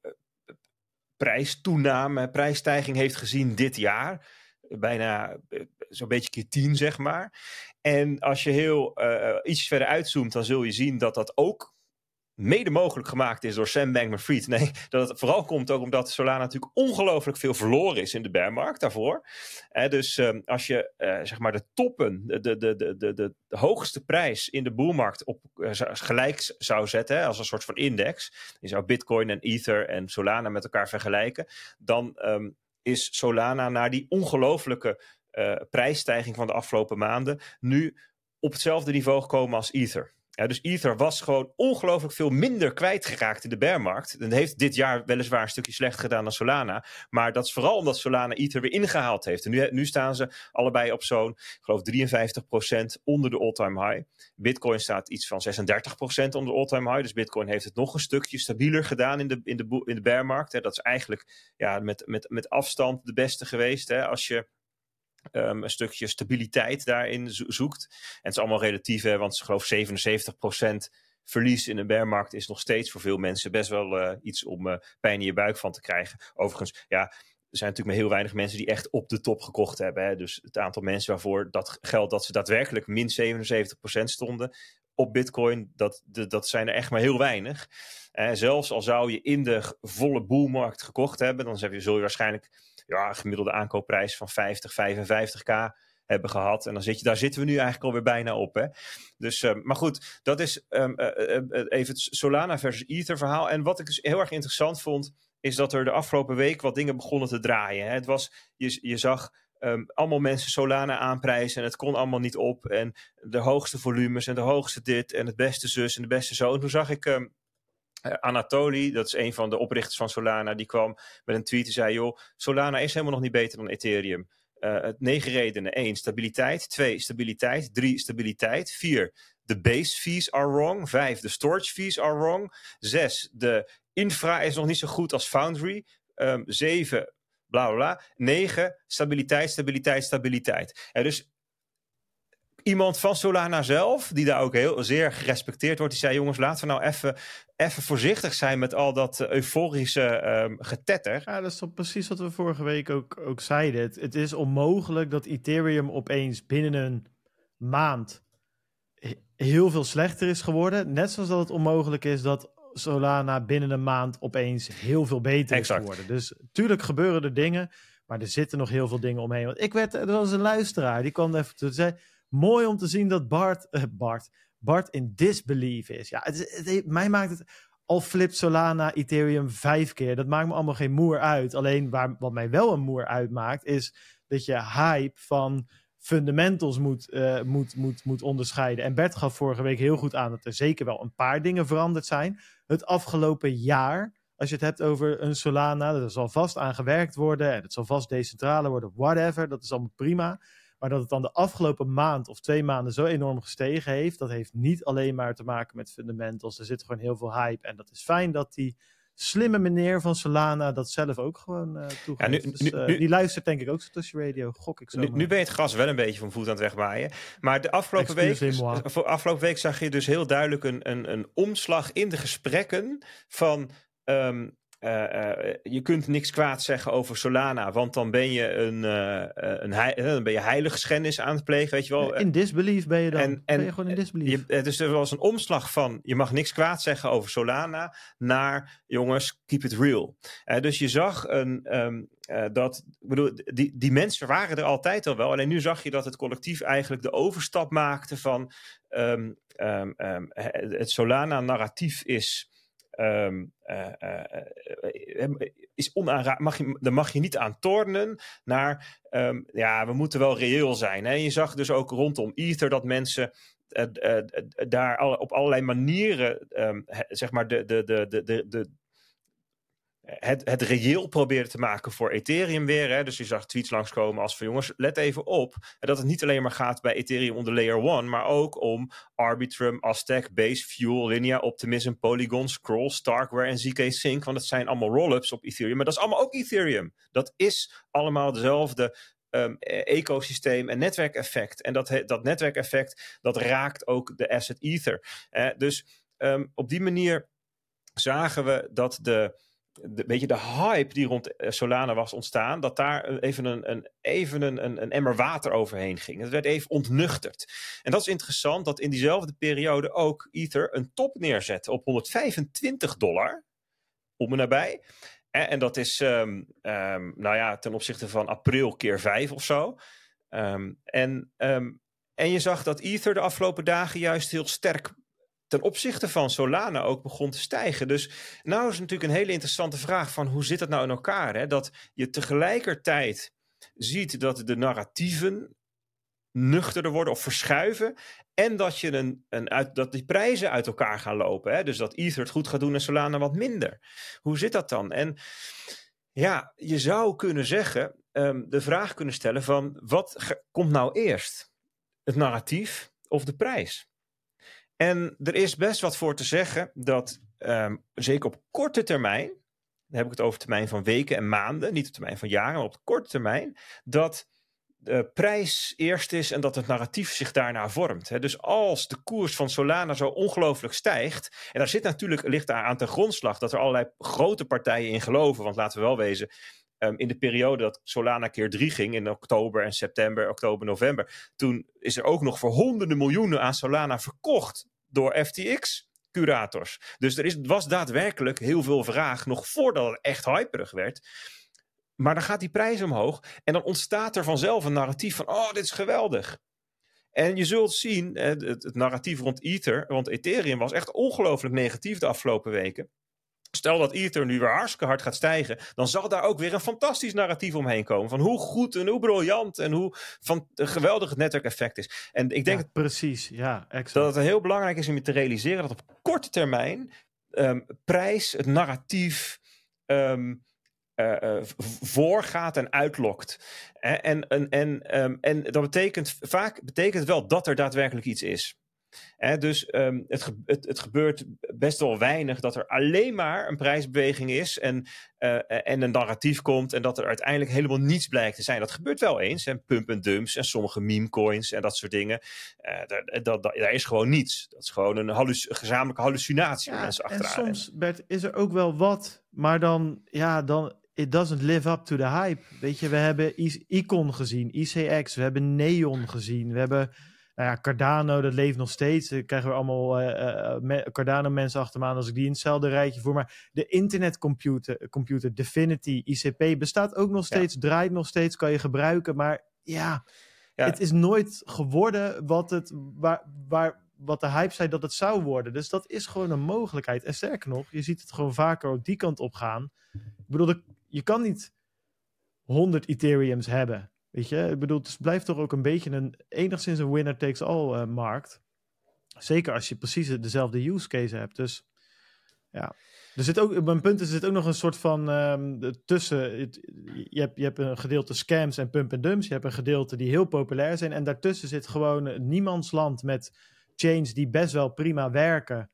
prijstoename, prijsstijging heeft gezien dit jaar. Bijna zo'n beetje keer tien, zeg maar. En als je heel iets verder uitzoomt, dan zul je zien dat dat ook mede mogelijk gemaakt is door Sam Bankman-Fried. Nee, dat het vooral komt ook omdat Solana natuurlijk ongelooflijk veel verloren is in de bearmarkt daarvoor. dus ehm, als je uh, zeg maar de toppen, de, de, de, de, de, hoogste prijs in de boelmarkt op uh, gelijk zou zetten, als een soort van index, je zou Bitcoin en Ether en Solana met elkaar vergelijken, dan um, is Solana naar die ongelooflijke prijsstijging van de afgelopen maanden nu op hetzelfde niveau gekomen als Ether. Ja, dus Ether was gewoon ongelooflijk veel minder kwijtgeraakt in de bearmarkt. En heeft dit jaar weliswaar een stukje slecht gedaan dan Solana. Maar dat is vooral omdat Solana Ether weer ingehaald heeft. En nu, nu staan ze allebei op zo'n, geloof 53% onder de all-time high. Bitcoin staat iets van 36% onder de all-time high. Dus Bitcoin heeft het nog een stukje stabieler gedaan in de, in de, in de bearmarkt. Dat is eigenlijk ja, met, met, met afstand de beste geweest. Hè, als je um, een stukje stabiliteit daarin zoekt. En het is allemaal relatief, hè, want ik geloof 77% verlies in een bearmarkt is nog steeds voor veel mensen best wel uh, iets om uh, pijn in je buik van te krijgen. Overigens, ja, er zijn natuurlijk maar heel weinig mensen die echt op de top gekocht hebben. Hè. Dus het aantal mensen waarvoor dat geldt dat ze daadwerkelijk min 77% stonden op Bitcoin, dat, dat zijn er echt maar heel weinig. Uh, zelfs al zou je in de volle boelmarkt gekocht hebben, dan zul je waarschijnlijk ja, gemiddelde aankoopprijs van 50, 55k hebben gehad. En dan zit je, daar zitten we nu eigenlijk alweer bijna op. Hè? Dus, uh, maar goed, dat is um, uh, even het Solana versus Ether verhaal. En wat ik dus heel erg interessant vond, is dat er de afgelopen week wat dingen begonnen te draaien. Hè? Het was, je, je zag um, allemaal mensen Solana aanprijzen en het kon allemaal niet op. En de hoogste volumes en de hoogste dit en het beste zus en de beste zo. En toen zag ik um, uh, Anatoly, dat is een van de oprichters van Solana, die kwam met een tweet en zei: joh, Solana is helemaal nog niet beter dan Ethereum. Uh, negen redenen. 1. Stabiliteit. 2. Stabiliteit. 3. Stabiliteit. 4. De base fees are wrong. 5. De storage fees are wrong. 6. De infra is nog niet zo goed als Foundry. 7. Um, bla bla bla. 9. Stabiliteit, stabiliteit, stabiliteit. Uh, dus iemand van Solana zelf, die daar ook heel zeer gerespecteerd wordt, die zei: Jongens, laten we nou even, even voorzichtig zijn met al dat euforische um, getetter. Ja, dat is toch precies wat we vorige week ook, ook zeiden. Het, het is onmogelijk dat Ethereum opeens binnen een maand heel veel slechter is geworden. Net zoals dat het onmogelijk is dat Solana binnen een maand opeens heel veel beter exact. is geworden. Dus tuurlijk gebeuren er dingen, maar er zitten nog heel veel dingen omheen. Want ik werd, er was een luisteraar, die kwam even te zeggen mooi om te zien dat Bart, uh, Bart, Bart in disbelief is. Ja, het, mij maakt het al flip Solana, Ethereum vijf keer. Dat maakt me allemaal geen moer uit. Alleen waar, wat mij wel een moer uitmaakt, is dat je hype van fundamentals moet, uh, moet, moet, moet onderscheiden. En Bert gaf vorige week heel goed aan dat er zeker wel een paar dingen veranderd zijn. Het afgelopen jaar, als je het hebt over een Solana, er zal vast aan gewerkt worden en het zal vast decentraler worden, whatever, dat is allemaal prima. Maar dat het dan de afgelopen maand of twee maanden zo enorm gestegen heeft, dat heeft niet alleen maar te maken met fundamentals. Er zit gewoon heel veel hype. En dat is fijn dat die slimme meneer van Solana dat zelf ook gewoon uh, toegeeft. Ja, nu, dus, uh, nu, die luistert denk ik ook tussen Radio, gok ik zo. Nu, ben je het gras wel een beetje van voet aan het wegwaaien. Maar de afgelopen week, afgelopen week zag je dus heel duidelijk een, een, een omslag in de gesprekken van... Um, uh, je kunt niks kwaad zeggen over Solana, want dan ben je een, uh, een dan ben je heiligschennis aan het plegen, weet je wel. In disbelief ben je dan. En, en ben je gewoon in disbelief. Je, dus er was een omslag van, je mag niks kwaad zeggen over Solana, naar, jongens, keep it real. dus je zag een, um, dat, bedoel, die, die mensen waren er altijd al wel, alleen nu zag je dat het collectief eigenlijk de overstap maakte van um, um, het Solana-narratief is um, uh, uh, is onaanraak, mag je, daar mag je niet aan tornen naar, um, ja, we moeten wel reëel zijn. Hè? Je zag dus ook rondom Ether dat mensen daar op allerlei manieren, um, zeg maar, de, de, de, de, de, het, het reëel probeerde te maken voor Ethereum weer. Hè. Dus je zag tweets langskomen als van jongens, let even op. Dat het niet alleen maar gaat bij Ethereum onder layer 1, maar ook om Arbitrum, Aztec, Base, Fuel, Linea, Optimism, Polygon, Scroll, Starkware en ZK Sync. Want dat zijn allemaal roll-ups op Ethereum. Maar dat is allemaal ook Ethereum. Dat is allemaal dezelfde um, ecosysteem en netwerkeffect. En dat, dat netwerkeffect, dat raakt ook de asset Ether. Dus um, op die manier zagen we dat de de, weet je, de hype die rond eh, Solana was ontstaan, dat daar even een, een, even een, een, emmer water overheen ging. Het werd even ontnuchterd. En dat is interessant dat in diezelfde periode ook Ether een top neerzette op 125 dollar, om en nabij. En, en dat is, um, um, nou ja, ten opzichte van april keer 5 of zo. Um, en, en je zag dat Ether de afgelopen dagen juist heel sterk ten opzichte van Solana ook begon te stijgen. Dus nou is natuurlijk een hele interessante vraag van hoe zit dat nou in elkaar? Hè? Dat je tegelijkertijd ziet dat de narratieven nuchterder worden of verschuiven. En dat, je een, een uit, dat die prijzen uit elkaar gaan lopen. Hè? Dus dat Ether het goed gaat doen en Solana wat minder. Hoe zit dat dan? En ja, je zou kunnen zeggen, um, de vraag kunnen stellen van wat komt nou eerst? Het narratief of de prijs? En er is best wat voor te zeggen dat, um, zeker op korte termijn, dan heb ik het over termijn van weken en maanden, niet op termijn van jaren, maar op korte termijn, dat de prijs eerst is en dat het narratief zich daarna vormt. Dus als de koers van Solana zo ongelooflijk stijgt, en daar zit natuurlijk, ligt daar aan ten grondslag dat er allerlei grote partijen in geloven, want laten we wel wezen, Um, in de periode dat Solana keer 3 ging, in oktober en september, oktober, november, toen is er ook nog voor honderden miljoenen aan Solana verkocht door FTX-curators. Dus er is, was daadwerkelijk heel veel vraag, nog voordat het echt hyperig werd. Maar dan gaat die prijs omhoog en dan ontstaat er vanzelf een narratief van, oh, dit is geweldig. En je zult zien, het, het narratief rond Ether, rond Ethereum was echt ongelooflijk negatief de afgelopen weken. Stel dat Ether nu weer hartstikke hard gaat stijgen, dan zal daar ook weer een fantastisch narratief omheen komen. Van hoe goed en hoe briljant en hoe van, geweldig het netwerkeffect is. En ik denk ja, precies, ja, exact. dat het heel belangrijk is om je te realiseren dat op korte termijn um, prijs, het narratief, um, uh, uh, voorgaat en uitlokt. En, en, en, um, en dat betekent vaak betekent wel dat er daadwerkelijk iets is dus um, het, het, het, gebeurt best wel weinig dat er alleen maar een prijsbeweging is en, uh, en een narratief komt en dat er uiteindelijk helemaal niets blijkt te zijn. Dat gebeurt wel eens, en pump en dumps en sommige meme coins en dat soort dingen. Uh, daar, dat, dat, daar is gewoon niets. Dat is gewoon een, halluc gezamenlijke hallucinatie ja, mensen achteraan. En soms, Bert, is er ook wel wat, maar dan, ja, dan, it doesn't live up to the hype. Weet je, we hebben Icon gezien, ICX, we hebben Neon gezien, we hebben nou ja, Cardano, dat leeft nog steeds. Dan krijgen we allemaal uh, Cardano-mensen achter me aan als ik die in hetzelfde rijtje voer. Maar de internetcomputer, computer, Definity, ICP bestaat ook nog steeds, draait nog steeds, kan je gebruiken. Maar ja, ja, het is nooit geworden wat, het, waar, waar, wat de hype zei dat het zou worden. Dus dat is gewoon een mogelijkheid. En sterker nog, je ziet het gewoon vaker ook die kant op gaan. Ik bedoel, je kan niet 100 Ethereums hebben. Weet je, ik bedoel, het blijft toch ook een beetje een enigszins een winner takes all uh, markt. Zeker als je precies dezelfde use case hebt. Dus ja. Er zit ook, mijn punt er zit ook nog een soort van um, tussen. je, hebt, je hebt een gedeelte scams en pump and dumps. Je hebt een gedeelte die heel populair zijn. En daartussen zit gewoon niemands land met chains die best wel prima werken.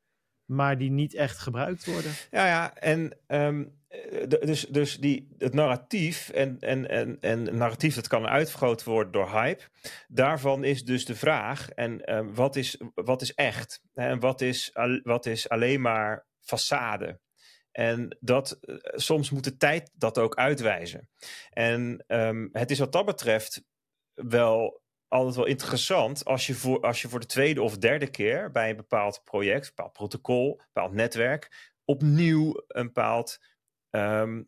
Maar die niet echt gebruikt worden. Ja, ja. En um, eh, dus, dus die, het narratief en, en, en, en narratief dat kan uitvergroot worden door hype. Daarvan is dus de vraag, en uh, wat, is, wat is echt? En wat is, wat is alleen maar façade? En dat, uh, soms moet de tijd dat ook uitwijzen. En um, het is wat dat betreft wel altijd wel interessant als je, voor, als je voor de tweede of derde keer bij een bepaald project, een bepaald protocol, een bepaald netwerk, opnieuw een bepaald um,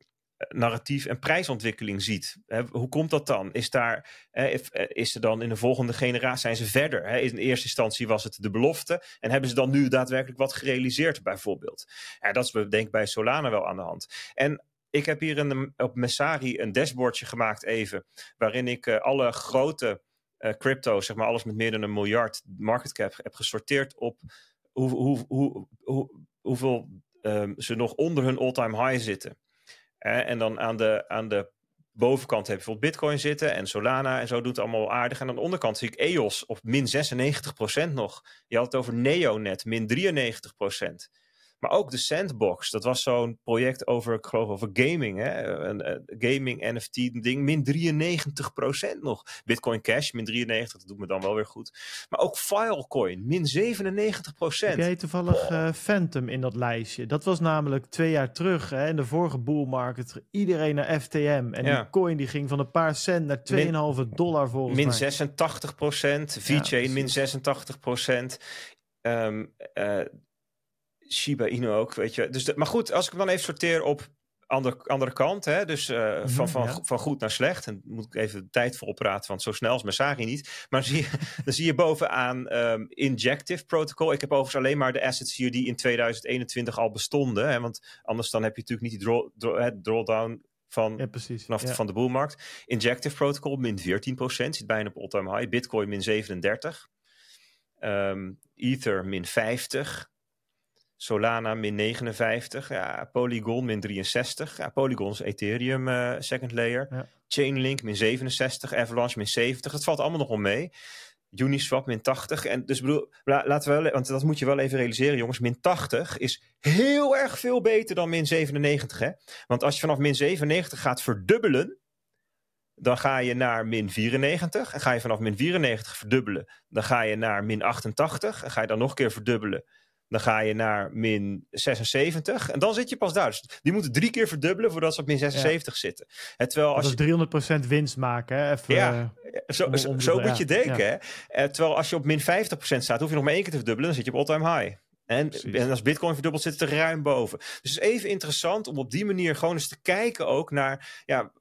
narratief en prijsontwikkeling ziet. hoe komt dat dan? Is, daar, eh, is er dan in de volgende generatie, zijn ze verder? In eerste instantie was het de belofte en hebben ze dan nu daadwerkelijk wat gerealiseerd bijvoorbeeld? Dat is denk ik bij Solana wel aan de hand. En ik heb hier op Messari een dashboardje gemaakt even, waarin ik uh, alle grote uh, crypto's, zeg maar alles met meer dan een miljard market cap, heb gesorteerd op hoe, hoe, hoe, hoe, hoeveel um, ze nog onder hun all-time high zitten. en dan aan de, aan de bovenkant heb je bijvoorbeeld Bitcoin zitten en Solana en zo doet het allemaal aardig. En aan de onderkant zie ik EOS op min 96% nog. Je had het over Neonet, min 93%. Maar ook de Sandbox, dat was zo'n project over, ik geloof over gaming, hè? Een, een gaming NFT ding, min 93% nog. Bitcoin Cash, min 93, dat doet me dan wel weer goed. Maar ook Filecoin, min 97%. Heb jij toevallig uh, Phantom in dat lijstje? Dat was namelijk twee jaar terug, hè, in de vorige bull market, iedereen naar FTM. En die coin die ging van een paar cent naar 2,5 dollar volgens min mij. Min 86%, VeChain min 86%. Um, uh, Shiba Inu ook, weet je. Dus maar goed, als ik hem dan even sorteer op andere, andere kant, hè, dus uh, mm, van, van, van goed naar slecht. En moet ik even de tijd voor praten, want zo snel is mijn Sagi niet. Maar zie je, dan zie je bovenaan um, Injective Protocol. Ik heb overigens alleen maar de assets hier die in 2021 al bestonden. Hè, want anders dan heb je natuurlijk niet die draw, draw, drawdown van, ja, precies. vanaf ja. van de boelmarkt. Injective Protocol min 14%, zit bijna op all-time high. Bitcoin min 37. Um, Ether min 50. Solana min 59, ja, Polygon min 63. Ja, Polygon is Ethereum uh, second layer. Ja. Chainlink min 67, Avalanche min 70. Dat valt allemaal nog wel mee. Uniswap min 80. En dus bedoel, laten we wel, want dat moet je wel even realiseren, jongens. Min 80 is heel erg veel beter dan min 97. Hè? Want als je vanaf min 97 gaat verdubbelen, dan ga je naar min 94. En ga je vanaf min 94 verdubbelen, dan ga je naar min 88. En ga je dan nog een keer verdubbelen, dan ga je naar min 76 en dan zit je pas daar. Dus die moeten drie keer verdubbelen voordat ze op min 76 ja. zitten. Het, terwijl als dat is je... 300% winst maken. Hè? Even, ja, uh, zo, zo, zo moet je denken. Hè? terwijl als je op min 50% staat, hoef je nog maar één keer te verdubbelen. Dan zit je op all-time high. En, en, als Bitcoin verdubbelt, zit het er ruim boven. Dus het is even interessant om op die manier gewoon eens te kijken ook naar ja,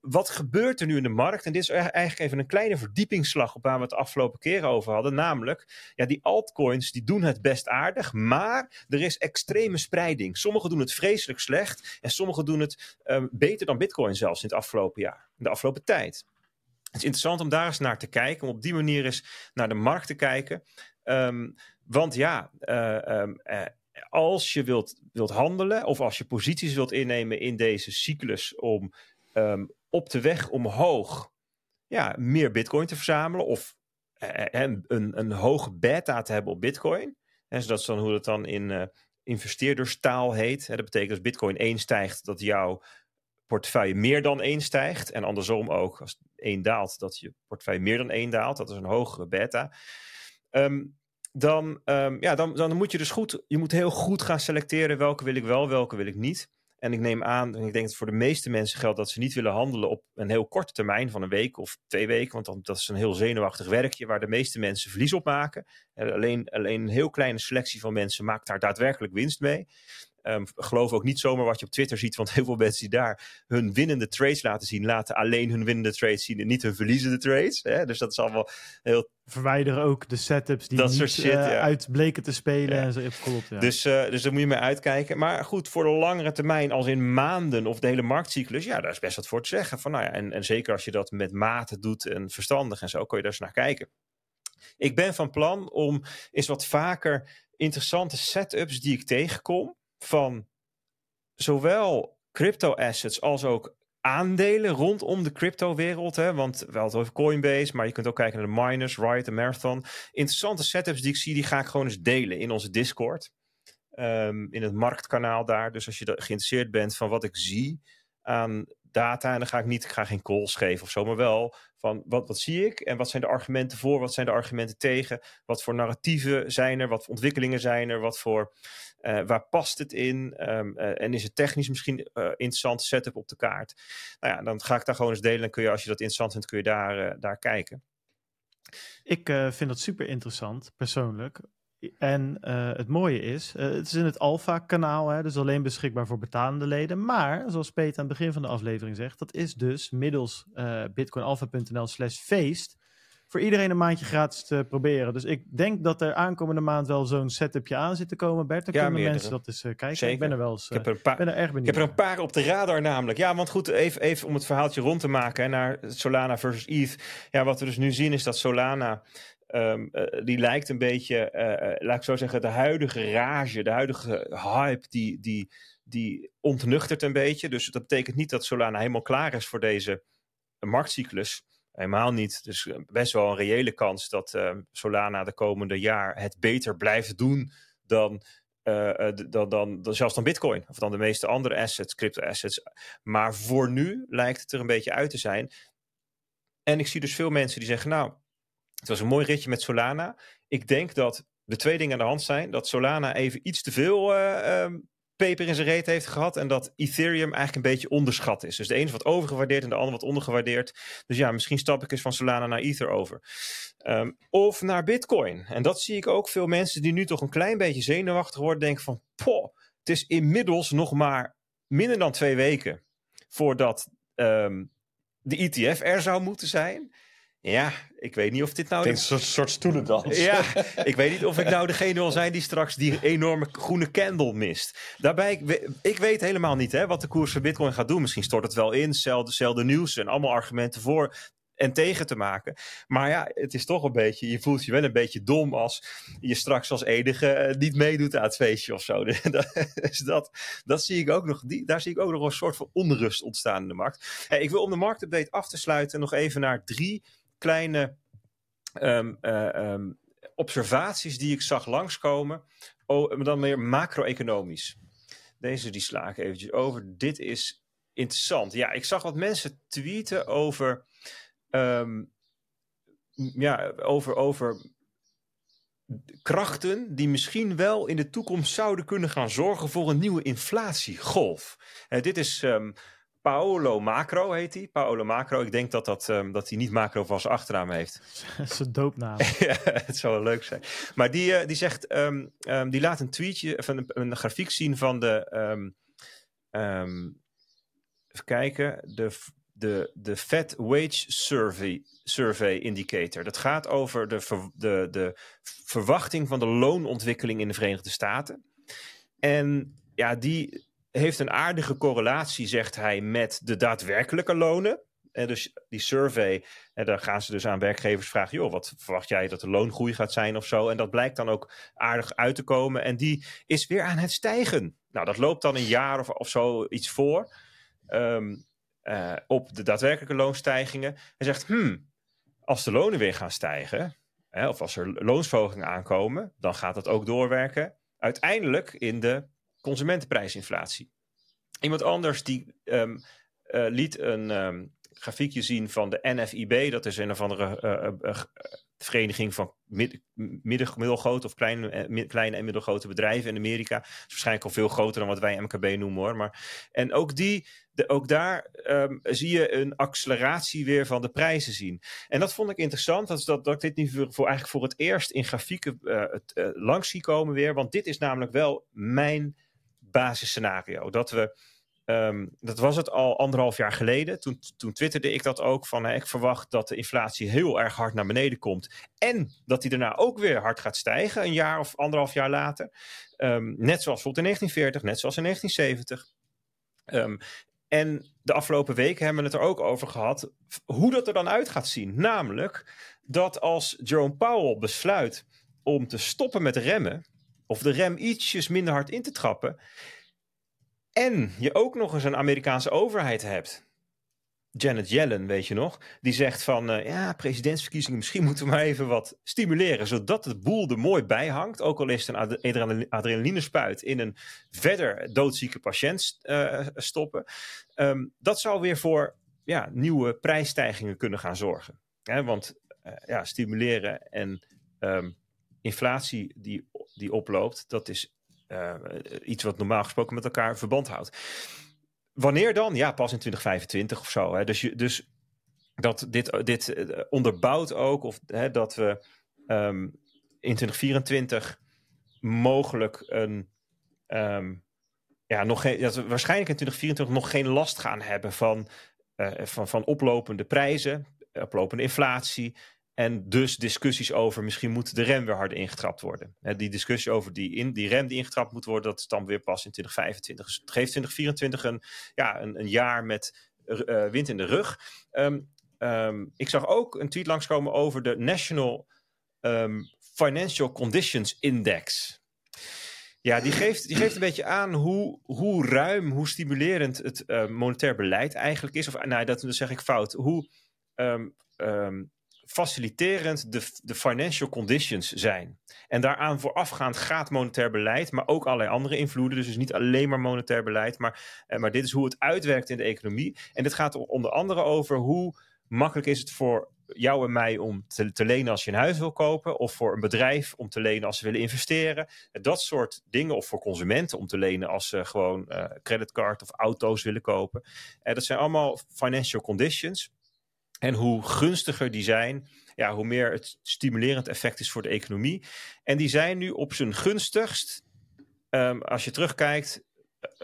wat gebeurt er nu in de markt. En dit is eigenlijk even een kleine verdiepingsslag op waar we het de afgelopen keren over hadden. Namelijk, ja, die altcoins die doen het best aardig, maar er is extreme spreiding. Sommigen doen het vreselijk slecht en sommigen doen het um, beter dan Bitcoin zelfs in het afgelopen jaar, in de afgelopen tijd. Het is interessant om daar eens naar te kijken, om op die manier eens naar de markt te kijken. Um, want ja, uh, um, uh, als je wilt, wilt handelen of als je posities wilt innemen in deze cyclus om um, op de weg omhoog ja, meer bitcoin te verzamelen of uh, een, een hoge beta te hebben op bitcoin. En dat is dan hoe het dan in investeerderstaal heet. Hè, dat betekent als bitcoin 1 stijgt dat jouw portefeuille meer dan 1 stijgt. En andersom ook, als 1 daalt, dat je portefeuille meer dan 1 daalt. Dat is een hogere beta. Um, dan, um, ja, dan, dan moet je dus goed, je moet heel goed gaan selecteren welke wil ik wel, welke wil ik niet. En ik neem aan, en ik denk dat voor de meeste mensen geldt dat ze niet willen handelen op een heel korte termijn van een week of twee weken. Want dan, dat is een heel zenuwachtig werkje waar de meeste mensen verlies op maken. En alleen, alleen een heel kleine selectie van mensen maakt daar daadwerkelijk winst mee. Um, geloof ook niet zomaar wat je op Twitter ziet, want heel veel mensen die daar hun winnende trades laten zien, laten alleen hun winnende trades zien en niet hun verliezende trades. Hè? Dus dat is allemaal heel. Verwijderen ook de setups die dat niet shit, uh, ja. uit bleken te spelen. Ja. En zo, klopt, ja. dus, uh, dus daar moet je mee uitkijken. Maar goed, voor de langere termijn, als in maanden of de hele marktcyclus, ja, daar is best wat voor te zeggen. Van, nou ja, en, en zeker als je dat met mate doet en verstandig en zo, kun je daar eens naar kijken. Ik ben van plan om eens wat vaker interessante setups die ik tegenkom van zowel crypto assets als ook aandelen rondom de crypto-wereld. Want we hadden het over Coinbase, maar je kunt ook kijken naar de miners, Riot en Marathon. Interessante setups die ik zie, die ga ik gewoon eens delen in onze Discord. Um, in het marktkanaal daar. Dus als je geïnteresseerd bent van wat ik zie aan data. En dan ga ik niet, ik ga geen calls geven of zo, maar wel van wat, wat zie ik? En wat zijn de argumenten voor, wat zijn de argumenten tegen, wat voor narratieven zijn er, wat voor ontwikkelingen zijn er, wat voor, uh, waar past het in? Um, uh, en is het technisch misschien uh, interessant? Setup op de kaart. Nou ja, dan ga ik daar gewoon eens delen. En kun je, als je dat interessant vindt, kun je daar, daar kijken. Ik vind dat super interessant, persoonlijk. En uh, het mooie is, uh, het is in het Alpha-kanaal, dus alleen beschikbaar voor betalende leden. Maar, zoals Peter aan het begin van de aflevering zegt, dat is dus middels uh, bitcoinalpha.nl slash feest voor iedereen een maandje gratis te proberen. Dus ik denk dat er aankomende maand wel zo'n setupje aan zit te komen. Bert, dan ja, kunnen meerdere. mensen dat eens kijken. Zeker. Ik ben er wel eens, ik heb er een paar, ben er erg benieuwd. Ik heb er een paar op de radar namelijk. Ja, want goed, even, even om het verhaaltje rond te maken hè, naar Solana versus ETH. Ja, wat we dus nu zien is dat Solana Um, uh, die lijkt een beetje, uh, laat ik zo zeggen, de huidige rage, de huidige hype die, die, die ontnuchtert een beetje. Dus dat betekent niet dat Solana helemaal klaar is voor deze marktcyclus. Helemaal niet. Dus best wel een reële kans dat Solana de komende jaar het beter blijft doen dan dan, dan, dan, zelfs dan Bitcoin. Of dan de meeste andere assets, crypto-assets. Maar voor nu lijkt het er een beetje uit te zijn. En ik zie dus veel mensen die zeggen: Nou, het was een mooi ritje met Solana. Ik denk dat de twee dingen aan de hand zijn. Dat Solana even iets te veel uh, peper in zijn reet heeft gehad. En dat Ethereum eigenlijk een beetje onderschat is. Dus de ene is wat overgewaardeerd en de andere wat ondergewaardeerd. Dus ja, misschien stap ik eens van Solana naar Ether over. Ehm, of naar Bitcoin. En dat zie ik ook veel mensen die nu toch een klein beetje zenuwachtig worden. Denken van, poh, het is inmiddels nog maar minder dan twee weken voordat um, de ETF er zou moeten zijn. Ja, ik weet niet of dit nou... Een soort, soort stoelendans. Ja, ik weet niet of ik nou degene wil zijn die straks die enorme groene candle mist. Daarbij, ik, weet helemaal niet hè, wat de koers van bitcoin gaat doen. Misschien stort het wel in, zelfde nieuws en allemaal argumenten voor en tegen te maken. Maar ja, het is toch een beetje, je voelt je wel een beetje dom als je straks als enige eh, niet meedoet aan het feestje of zo. Dus dat, dat zie ik ook nog, die, daar zie ik ook nog een soort van onrust ontstaan in de markt. Hey, ik wil om de marktupdate af te sluiten nog even naar drie kleine um, um, observaties die ik zag langskomen, oh, dan meer macro-economisch. Deze die sla ik eventjes over. Dit is interessant. Ja, ik zag wat mensen tweeten over, um, ja, over, over krachten die misschien wel in de toekomst zouden kunnen gaan zorgen voor een nieuwe inflatiegolf. Uh, dit is Paolo Macro heet hij. Paolo Macro. Ik denk dat, dat, um, dat hij niet Macro van zijn achternaam heeft. dat is een doopnaam. ja, het zou wel leuk zijn. Maar die, uh, die zegt, um, um, die laat een tweetje, van een, een, grafiek zien van de, even kijken, de, de, de Fed Wage Survey, Survey Indicator. Dat gaat over de, ver, de, de verwachting van de loonontwikkeling in de Verenigde Staten. En ja, die heeft een aardige correlatie, zegt hij, met de daadwerkelijke lonen. En dus die survey, en daar gaan ze dus aan werkgevers vragen: joh, wat verwacht jij dat de loongroei gaat zijn of zo? En dat blijkt dan ook aardig uit te komen. En die is weer aan het stijgen. Nou, dat loopt dan een jaar of, of zo iets voor um, uh, op de daadwerkelijke loonstijgingen. Hij zegt: hmm, als de lonen weer gaan stijgen, hè, of als er loonsverhogingen aankomen, dan gaat dat ook doorwerken. Uiteindelijk in de consumentenprijsinflatie. Iemand anders die um, uh, liet een um, grafiekje zien van de NFIB. Dat is een of andere uh, uh, vereniging van mid, midden, of kleine, kleine en middelgrote bedrijven in Amerika. Is waarschijnlijk al veel groter dan wat wij MKB noemen hoor. Maar, en ook, die, de, ook daar um, zie je een acceleratie weer van de prijzen zien. En dat vond ik interessant, dat, dat, dat ik dit nu voor, voor, eigenlijk voor het eerst in grafieken het, langs zie komen weer. Want dit is namelijk wel mijn basisscenario. Dat we, um, dat was het al anderhalf jaar geleden. Toen, toen twitterde ik dat ook van ik verwacht dat de inflatie heel erg hard naar beneden komt. En dat die daarna ook weer hard gaat stijgen, een jaar of anderhalf jaar later. Um, net zoals bijvoorbeeld in 1940, net zoals in 1970. Um, en de afgelopen weken hebben we het er ook over gehad hoe dat er dan uit gaat zien. Namelijk dat als Jerome Powell besluit om te stoppen met remmen, of de rem ietsjes minder hard in te trappen. En je ook nog eens een Amerikaanse overheid hebt. Janet Yellen, weet je nog, die zegt van uh, ja, presidentsverkiezingen, misschien moeten we maar even wat stimuleren, zodat het boel er mooi bij hangt. Ook al is het een adrenaline, adrenalinespuit in een verder doodzieke patiënt uh, stoppen. Um, dat zou weer voor ja, nieuwe prijsstijgingen kunnen gaan zorgen. Hè, want uh, ja, stimuleren en um, inflatie die die oploopt, dat is uh, iets wat normaal gesproken met elkaar verband houdt. Wanneer dan? Ja, pas in 2025 of zo. Hè. Dus, je, dus dat dit, dit eh, onderbouwt ook of, hè, dat we um, in 2024 mogelijk een. Um, ja, nog geen, dat we waarschijnlijk in 2024 nog geen last gaan hebben van, uh, van, van oplopende prijzen, oplopende inflatie, en dus discussies over misschien moet de rem weer harder ingetrapt worden. die discussie over die, in, die rem die ingetrapt moet worden, dat is dan weer pas in 2025. Dus het geeft 2024 een, ja, een, een jaar met uh, wind in de rug. Um, um, ik zag ook een tweet langskomen over de National um, Financial Conditions Index. Ja, die geeft, die geeft een beetje aan hoe, hoe ruim, hoe stimulerend het uh, monetair beleid eigenlijk is. Of nou, dat, zeg ik fout. Hoe faciliterend de, de financial conditions zijn. En daaraan voorafgaand gaat monetair beleid, maar ook allerlei andere invloeden. Dus, dus niet alleen maar monetair beleid, maar, uh, maar dit is hoe het uitwerkt in de economie. En dit gaat onder andere over hoe makkelijk is het voor jou en mij om te, te, lenen als je een huis wil kopen, of voor een bedrijf om te lenen als ze willen investeren. Dat soort dingen, of voor consumenten om te lenen als ze gewoon uh, creditcard of auto's willen kopen. Uh, dat zijn allemaal financial conditions. En hoe gunstiger die zijn, ja, hoe meer het stimulerend effect is voor de economie. En die zijn nu op zijn gunstigst, um, als je terugkijkt,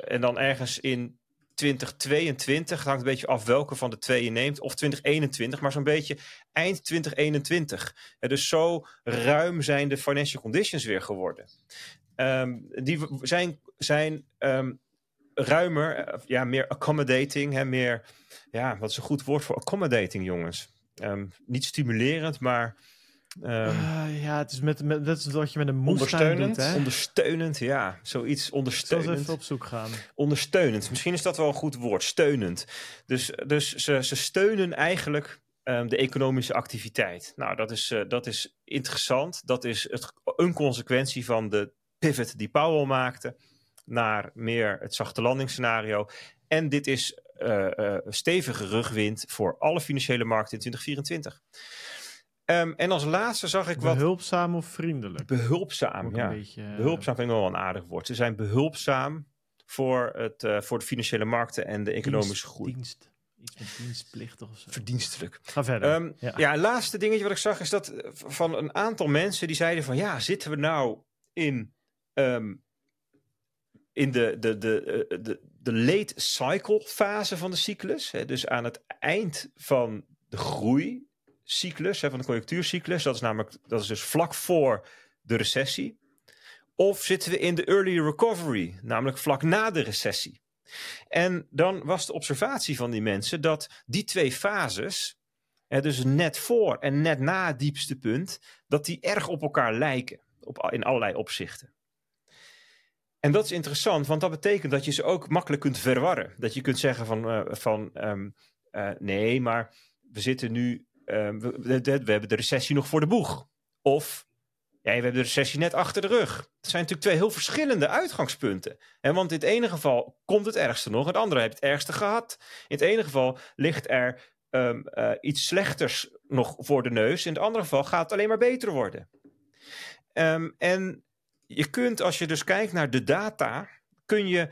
en dan ergens in 2022, het hangt een beetje af welke van de twee je neemt, of 2021, maar zo'n beetje eind 2021. Ja, dus zo ruim zijn de financial conditions weer geworden. Um, die zijn, zijn um, ruimer, ja, meer accommodating, hè, meer, ja, wat is een goed woord voor accommodating, jongens? Um, niet stimulerend, maar Um, uh, ja, het is met, met, dat is wat je met een ondersteunend, doet, hè? ondersteunend, ja, zoiets ondersteunend. Ik zal even op zoek gaan. Ondersteunend, misschien is dat wel een goed woord, steunend. Dus, dus ze, ze steunen eigenlijk um, de economische activiteit. Nou, dat is, uh, dat is interessant. Dat is het, een consequentie van de pivot die Powell maakte naar meer het zachte landingsscenario. En dit is uh, uh, stevige rugwind voor alle financiële markten in 2024. Um, en als laatste zag ik wat... Behulpzaam of vriendelijk? Behulpzaam, ja. Beetje, uh... Behulpzaam vind ik wel een aardig woord. Ze zijn behulpzaam voor, het, uh, voor de financiële markten en de economische dienst, groei. Dienst. Iets met dienstplicht of zo. Verdienstelijk. Ga verder. Um, ja. ja, laatste dingetje wat ik zag is dat van een aantal mensen die zeiden van... Ja, zitten we nou in... Um, in de, de, de, de, de late cycle fase van de cyclus. Hè, dus aan het eind van de groei cyclus, hè, van de conjunctuurcyclus. Dat is namelijk, dat is dus vlak voor de recessie. Of zitten we in de early recovery, namelijk vlak na de recessie. En dan was de observatie van die mensen dat die twee fases, hè, dus net voor en net na het diepste punt, dat die erg op elkaar lijken, op, in allerlei opzichten. En dat is interessant, want dat betekent dat je ze ook makkelijk kunt verwarren. Dat je kunt zeggen van, uh, van um, uh, nee, maar we zitten nu uh, we, hebben de recessie nog voor de boeg. Of ja, we hebben de recessie net achter de rug. Het zijn natuurlijk twee heel verschillende uitgangspunten. En want in het ene geval komt het ergste nog, in het andere heb je het ergste gehad. In het ene geval ligt er um, uh, iets slechters nog voor de neus. In het andere geval gaat het alleen maar beter worden. En je kunt, als je dus kijkt naar de data, kun je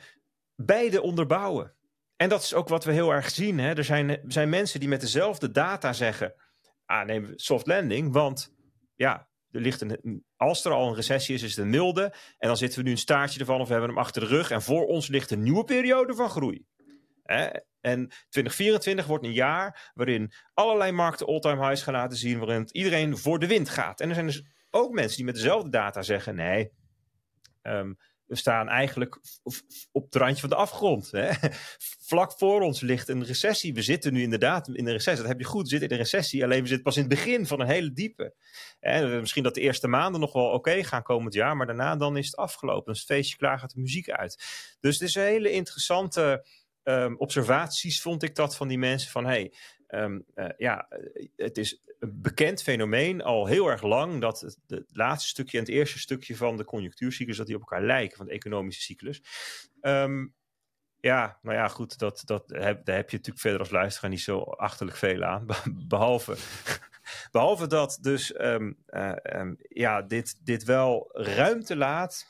beide onderbouwen. En dat is ook wat we heel erg zien. Hè? Er zijn, zijn mensen die met dezelfde data zeggen: ah, neem soft landing, want ja, er ligt een, als er al een recessie is, is het een milde. En dan zitten we nu een staartje ervan of we hebben hem achter de rug. En voor ons ligt een nieuwe periode van groei. Hè? En 2024 wordt een jaar waarin allerlei markten all-time highs gaan laten zien, waarin iedereen voor de wind gaat. En er zijn dus ook mensen die met dezelfde data zeggen: nee, um, we staan eigenlijk op het randje van de afgrond. Hè? Vlak voor ons ligt een recessie. We zitten nu inderdaad in een recessie. Dat heb je goed, we zitten in een recessie. Alleen we zitten pas in het begin van een hele diepe. En misschien dat de eerste maanden nog wel oké gaan komend jaar. Maar daarna dan is het afgelopen. Dan feestje klaar, gaat de muziek uit. Dus het is een hele interessante um, observaties, vond ik dat, van die mensen. Van hey, um, ja, het is een bekend fenomeen al heel erg lang dat het, laatste stukje en het eerste stukje van de conjunctuurcyclus dat die op elkaar lijken, van de economische cyclus. Um, ja, nou ja, goed, dat, dat heb, daar heb je natuurlijk verder als luisteraar niet zo achterlijk veel aan. Behalve, behalve dat dus uh, um, ja, dit, dit wel ruimte laat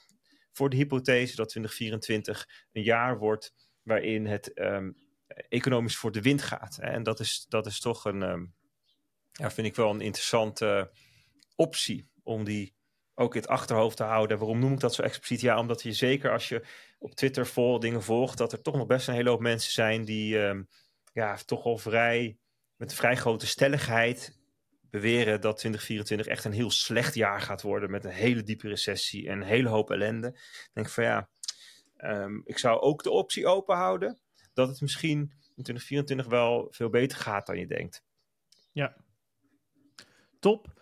voor de hypothese dat 2024 een jaar wordt waarin het economisch voor de wind gaat. En dat is, dat is toch een ja, vind ik wel een interessante optie om die ook in het achterhoofd te houden. Waarom noem ik dat zo expliciet? Ja, omdat je zeker als je op Twitter vol dingen volgt, dat er toch nog best een hele hoop mensen zijn die um, ja, toch al vrij met vrij grote stelligheid beweren dat 2024 echt een heel slecht jaar gaat worden met een hele diepe recessie en een hele hoop ellende. Ik denk van ja, um, ik zou ook de optie open houden dat het misschien in 2024 wel veel beter gaat dan je denkt. Ja, top.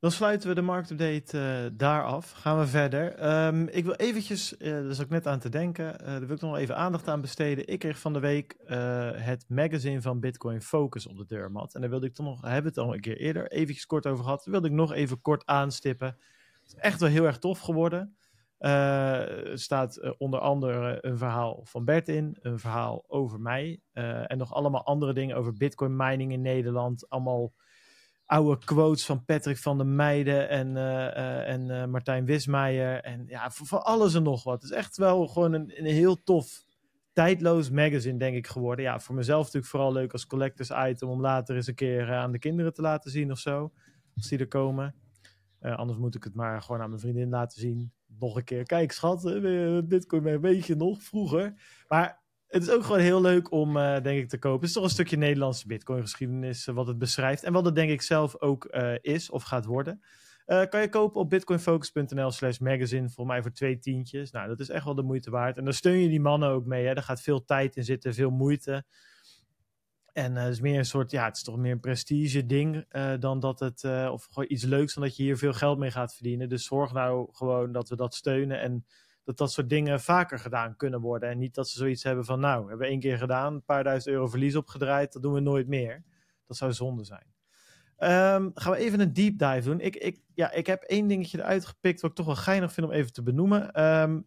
Dan sluiten we de marktupdate uh, daar af. Gaan we verder. Um, ik wil eventjes, uh, daar zat ik net aan te denken, uh, daar wil ik nog even aandacht aan besteden. Ik kreeg van de week het magazine van Bitcoin Focus op de deurmat. En daar wilde ik toch nog, hebben het al een keer eerder eventjes kort over gehad. Wilde ik nog even kort aanstippen. Het is echt wel heel erg tof geworden. Er staat onder andere een verhaal van Bert in, een verhaal over mij en nog allemaal andere dingen over Bitcoin mining in Nederland. Allemaal oude quotes van Patrick van der Meijden en, en Martijn Wismeijer. En ja, voor, voor, alles en nog wat. Het is echt wel gewoon een, een, heel tof, tijdloos magazine, denk ik, geworden. Ja, voor mezelf natuurlijk vooral leuk als collectors item om later eens een keer aan de kinderen te laten zien of zo. Als die er komen. Anders moet ik het maar gewoon aan mijn vriendin laten zien. Nog een keer. Kijk, schat, Bitcoin weet je nog vroeger. Maar het is ook gewoon heel leuk om, uh, denk ik, te kopen. Het is toch een stukje Nederlandse Bitcoin-geschiedenis wat het beschrijft. En wat het denk ik zelf ook is of gaat worden. kan je kopen op bitcoinfocus.nl slash magazine. Voor mij voor twee tientjes. Nou, dat is echt wel de moeite waard. En dan steun je die mannen ook mee. Hè. Er gaat veel tijd in zitten, veel moeite. En het is meer een soort, ja, het is toch meer een prestige ding dan dat het, of gewoon iets leuks dan dat je hier veel geld mee gaat verdienen. Dus zorg nou gewoon dat we dat steunen en dat dat soort dingen vaker gedaan kunnen worden. En niet dat ze zoiets hebben van, nou, hebben we één keer gedaan, een paar duizend euro verlies opgedraaid, dat doen we nooit meer. Dat zou zonde zijn. Um, gaan we even een deep dive doen. Ik, ik, ja, ik heb één dingetje eruit gepikt wat ik toch wel geinig vind om even te benoemen. Um,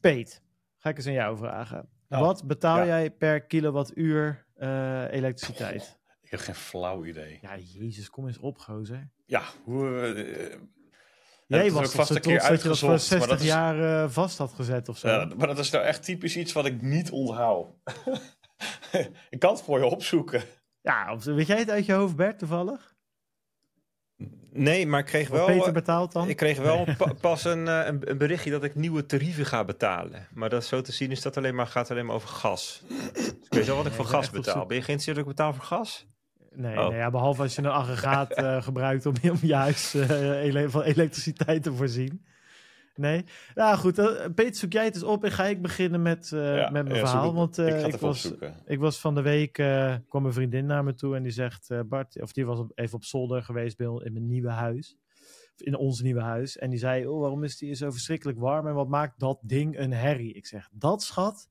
Peet, ga ik eens aan jou vragen. Nou, wat betaal jij per kilowattuur uh, elektriciteit? ik heb geen flauw idee. Ja, jezus, kom eens op, gozer. Ja, hoe... Uh, Jij was vast een keer dat je dat voor 60 is... jaar uh, vast had gezet of zo. Ja, maar dat is nou echt typisch iets wat ik niet onthoud. ik kan het voor je opzoeken. Ja, weet jij het uit je hoofd, Bert, toevallig? Nee, maar ik kreeg Wat wel. Peter betaalt dan? Ik kreeg wel pa pas een, een, een, berichtje dat ik nieuwe tarieven ga betalen. Maar dat zo te zien is dat alleen maar, gaat alleen maar over gas. Dus ik weet wel wat ik voor gas betaal. Ben je geïnteresseerd dat ik betaal voor gas? Nee, oh. nee ja, behalve als je een aggregaat uh, gebruikt om, om je huis uh, ele van elektriciteit te voorzien. Nee. Nou goed, uh, Peter, zoek jij het eens op en ga ik beginnen met, ja, met mijn ja, verhaal. Want ik, ik was, ik was van de week, kwam een vriendin naar me toe en die zegt, Bart, of die was op, even op zolder geweest bij, in mijn nieuwe huis. In ons nieuwe huis. En die zei, oh, waarom is die zo verschrikkelijk warm en wat maakt dat ding een herrie? Ik zeg, dat schat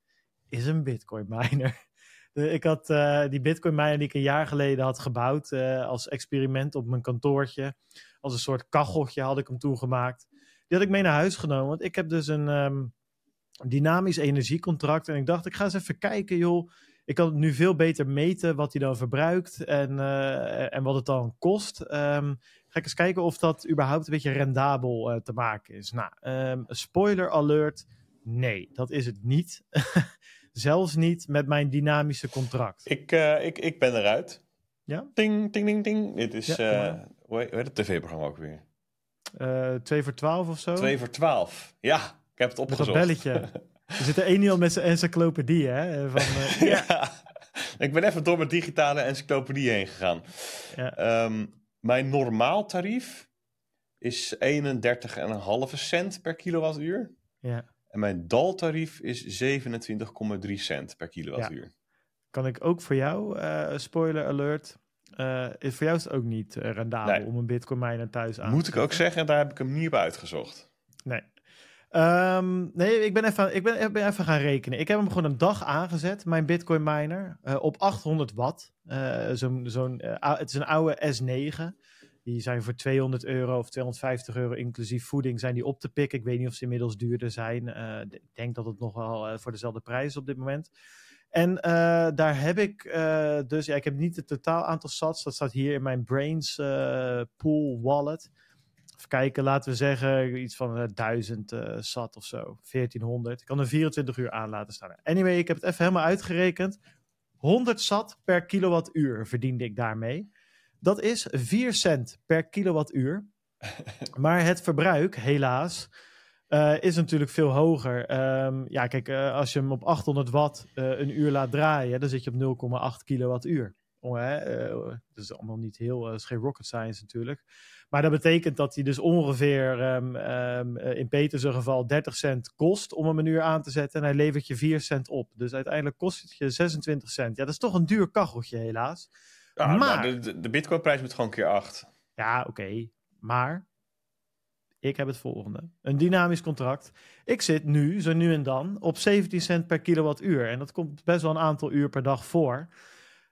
is een bitcoin miner. Ik had die Bitcoin miner die ik een jaar geleden had gebouwd als experiment op mijn kantoortje. Als een soort kacheltje had ik hem toen gemaakt. Die had ik mee naar huis genomen. Want ik heb dus een um, dynamisch energiecontract. En ik dacht, ik ga eens even kijken, joh. Ik kan nu veel beter meten wat hij dan verbruikt en, uh, en wat het dan kost. Um, ga ik eens kijken of dat überhaupt een beetje rendabel te maken is. Nou, um, spoiler alert. Nee, dat is het niet. Zelfs niet met mijn dynamische contract. Ik, uh, ik, ik ben eruit. Ja? Ding, ding, ding, ding. Dit is, ja, hoe heet het tv-programma ook weer? Uh, 2 voor 12 of zo? 2 voor 12. Ja, ik heb het opgezocht. Met dat belletje. er zit er één met zijn encyclopedie, hè? Van, uh, ja. ik ben even door mijn digitale encyclopedie heen gegaan. Ja. Um, mijn normaal tarief is 31,5 cent per kilowattuur. Ja. En mijn daltarief is 27,3 cent per kilowattuur. Ja. Kan ik ook voor jou, uh, spoiler alert, uh, voor jou is het ook niet uh, rendabel nee. om een bitcoin miner thuis aan Moet ik ook zeggen, daar heb ik hem niet op uitgezocht. Nee. Um, nee, ik ben, even, ik, ben, ik ben even gaan rekenen. Ik heb hem gewoon een dag aangezet, mijn bitcoin miner, op 800 watt. zo'n, zo'n, het is een oude S9. Die zijn voor 200 euro of 250 euro inclusief voeding zijn die op te pikken. Ik weet niet of ze inmiddels duurder zijn. Ik denk dat het nog wel voor dezelfde prijs is op dit moment. En uh, daar heb ik dus, ja, ik heb niet het totaal aantal sats. Dat staat hier in mijn Brains pool wallet. Even kijken, laten we zeggen iets van 1000 sat of zo. 1400. Ik kan er 24 uur aan laten staan. Anyway, ik heb het even helemaal uitgerekend. 100 sat per kilowattuur verdiende ik daarmee. Dat is 4 cent per kilowattuur. maar het verbruik, helaas, uh, is natuurlijk veel hoger. Um, ja, kijk, uh, als je hem op 800 watt uh, een uur laat draaien, dan zit je op 0,8 kilowattuur. Oh, hè? dat is allemaal niet heel, dat is geen rocket science natuurlijk. Maar dat betekent dat hij dus ongeveer um, um, in Peters geval 30 cent kost om hem een uur aan te zetten. En hij levert je 4 cent op. Dus uiteindelijk kost het je 26 cent. Ja, dat is toch een duur kacheltje helaas. Ja, maar de, de, de Bitcoin-prijs moet gewoon keer 8. Ja, oké. Okay. Maar ik heb het volgende. Een dynamisch contract. Ik zit nu, zo nu en dan, op 17 cent per kilowattuur. En dat komt best wel een aantal uur per dag voor.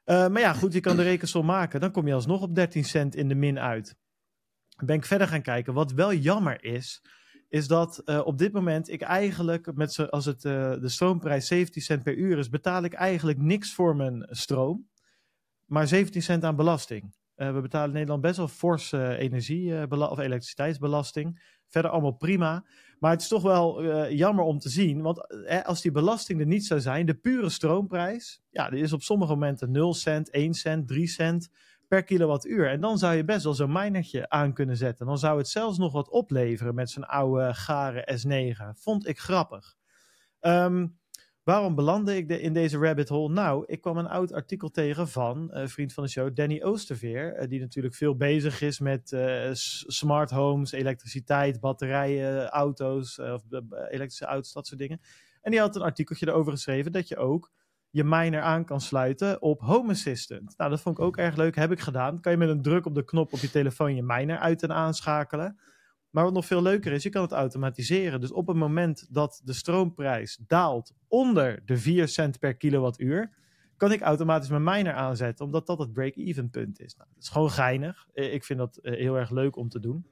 Uh, maar ja, goed, je kan de rekensom maken. Dan kom je alsnog op 13 cent in de min uit. Ben ik verder gaan kijken. Wat wel jammer is, is dat uh, op dit moment ik eigenlijk, met als het, uh, de stroomprijs 17 cent per uur is, betaal ik eigenlijk niks voor mijn stroom. Maar 17 cent aan belasting. Uh, we betalen Nederland best wel forse energie- of elektriciteitsbelasting. Verder allemaal prima. Maar het is toch wel jammer om te zien. Want eh, als die belasting er niet zou zijn, de pure stroomprijs, ja, die is op sommige momenten 0 cent, 1 cent, 3 cent per kilowattuur. En dan zou je best wel zo'n minertje aan kunnen zetten. Dan zou het zelfs nog wat opleveren met zo'n oude gare S9. Vond ik grappig. Um, Waarom belandde ik in deze rabbit hole? Nou, ik kwam een oud artikel tegen van uh, vriend van de show, Danny Oosterveer. Uh, die natuurlijk veel bezig is met uh, smart homes, elektriciteit, batterijen, auto's, of elektrische auto's, dat soort dingen. En die had een artikeltje erover geschreven dat je ook je miner aan kan sluiten op Home Assistant. Nou, dat vond ik ook erg leuk. Heb ik gedaan. Kan je met een druk op de knop op je telefoon je miner uit en aanschakelen. Maar wat nog veel leuker is, je kan het automatiseren. Dus op het moment dat de stroomprijs daalt onder de 4 cent per kilowattuur, kan ik automatisch mijn miner aanzetten, omdat dat het break-even punt is. Nou, dat is gewoon geinig. Eh, ik vind dat eh, heel erg leuk om te doen.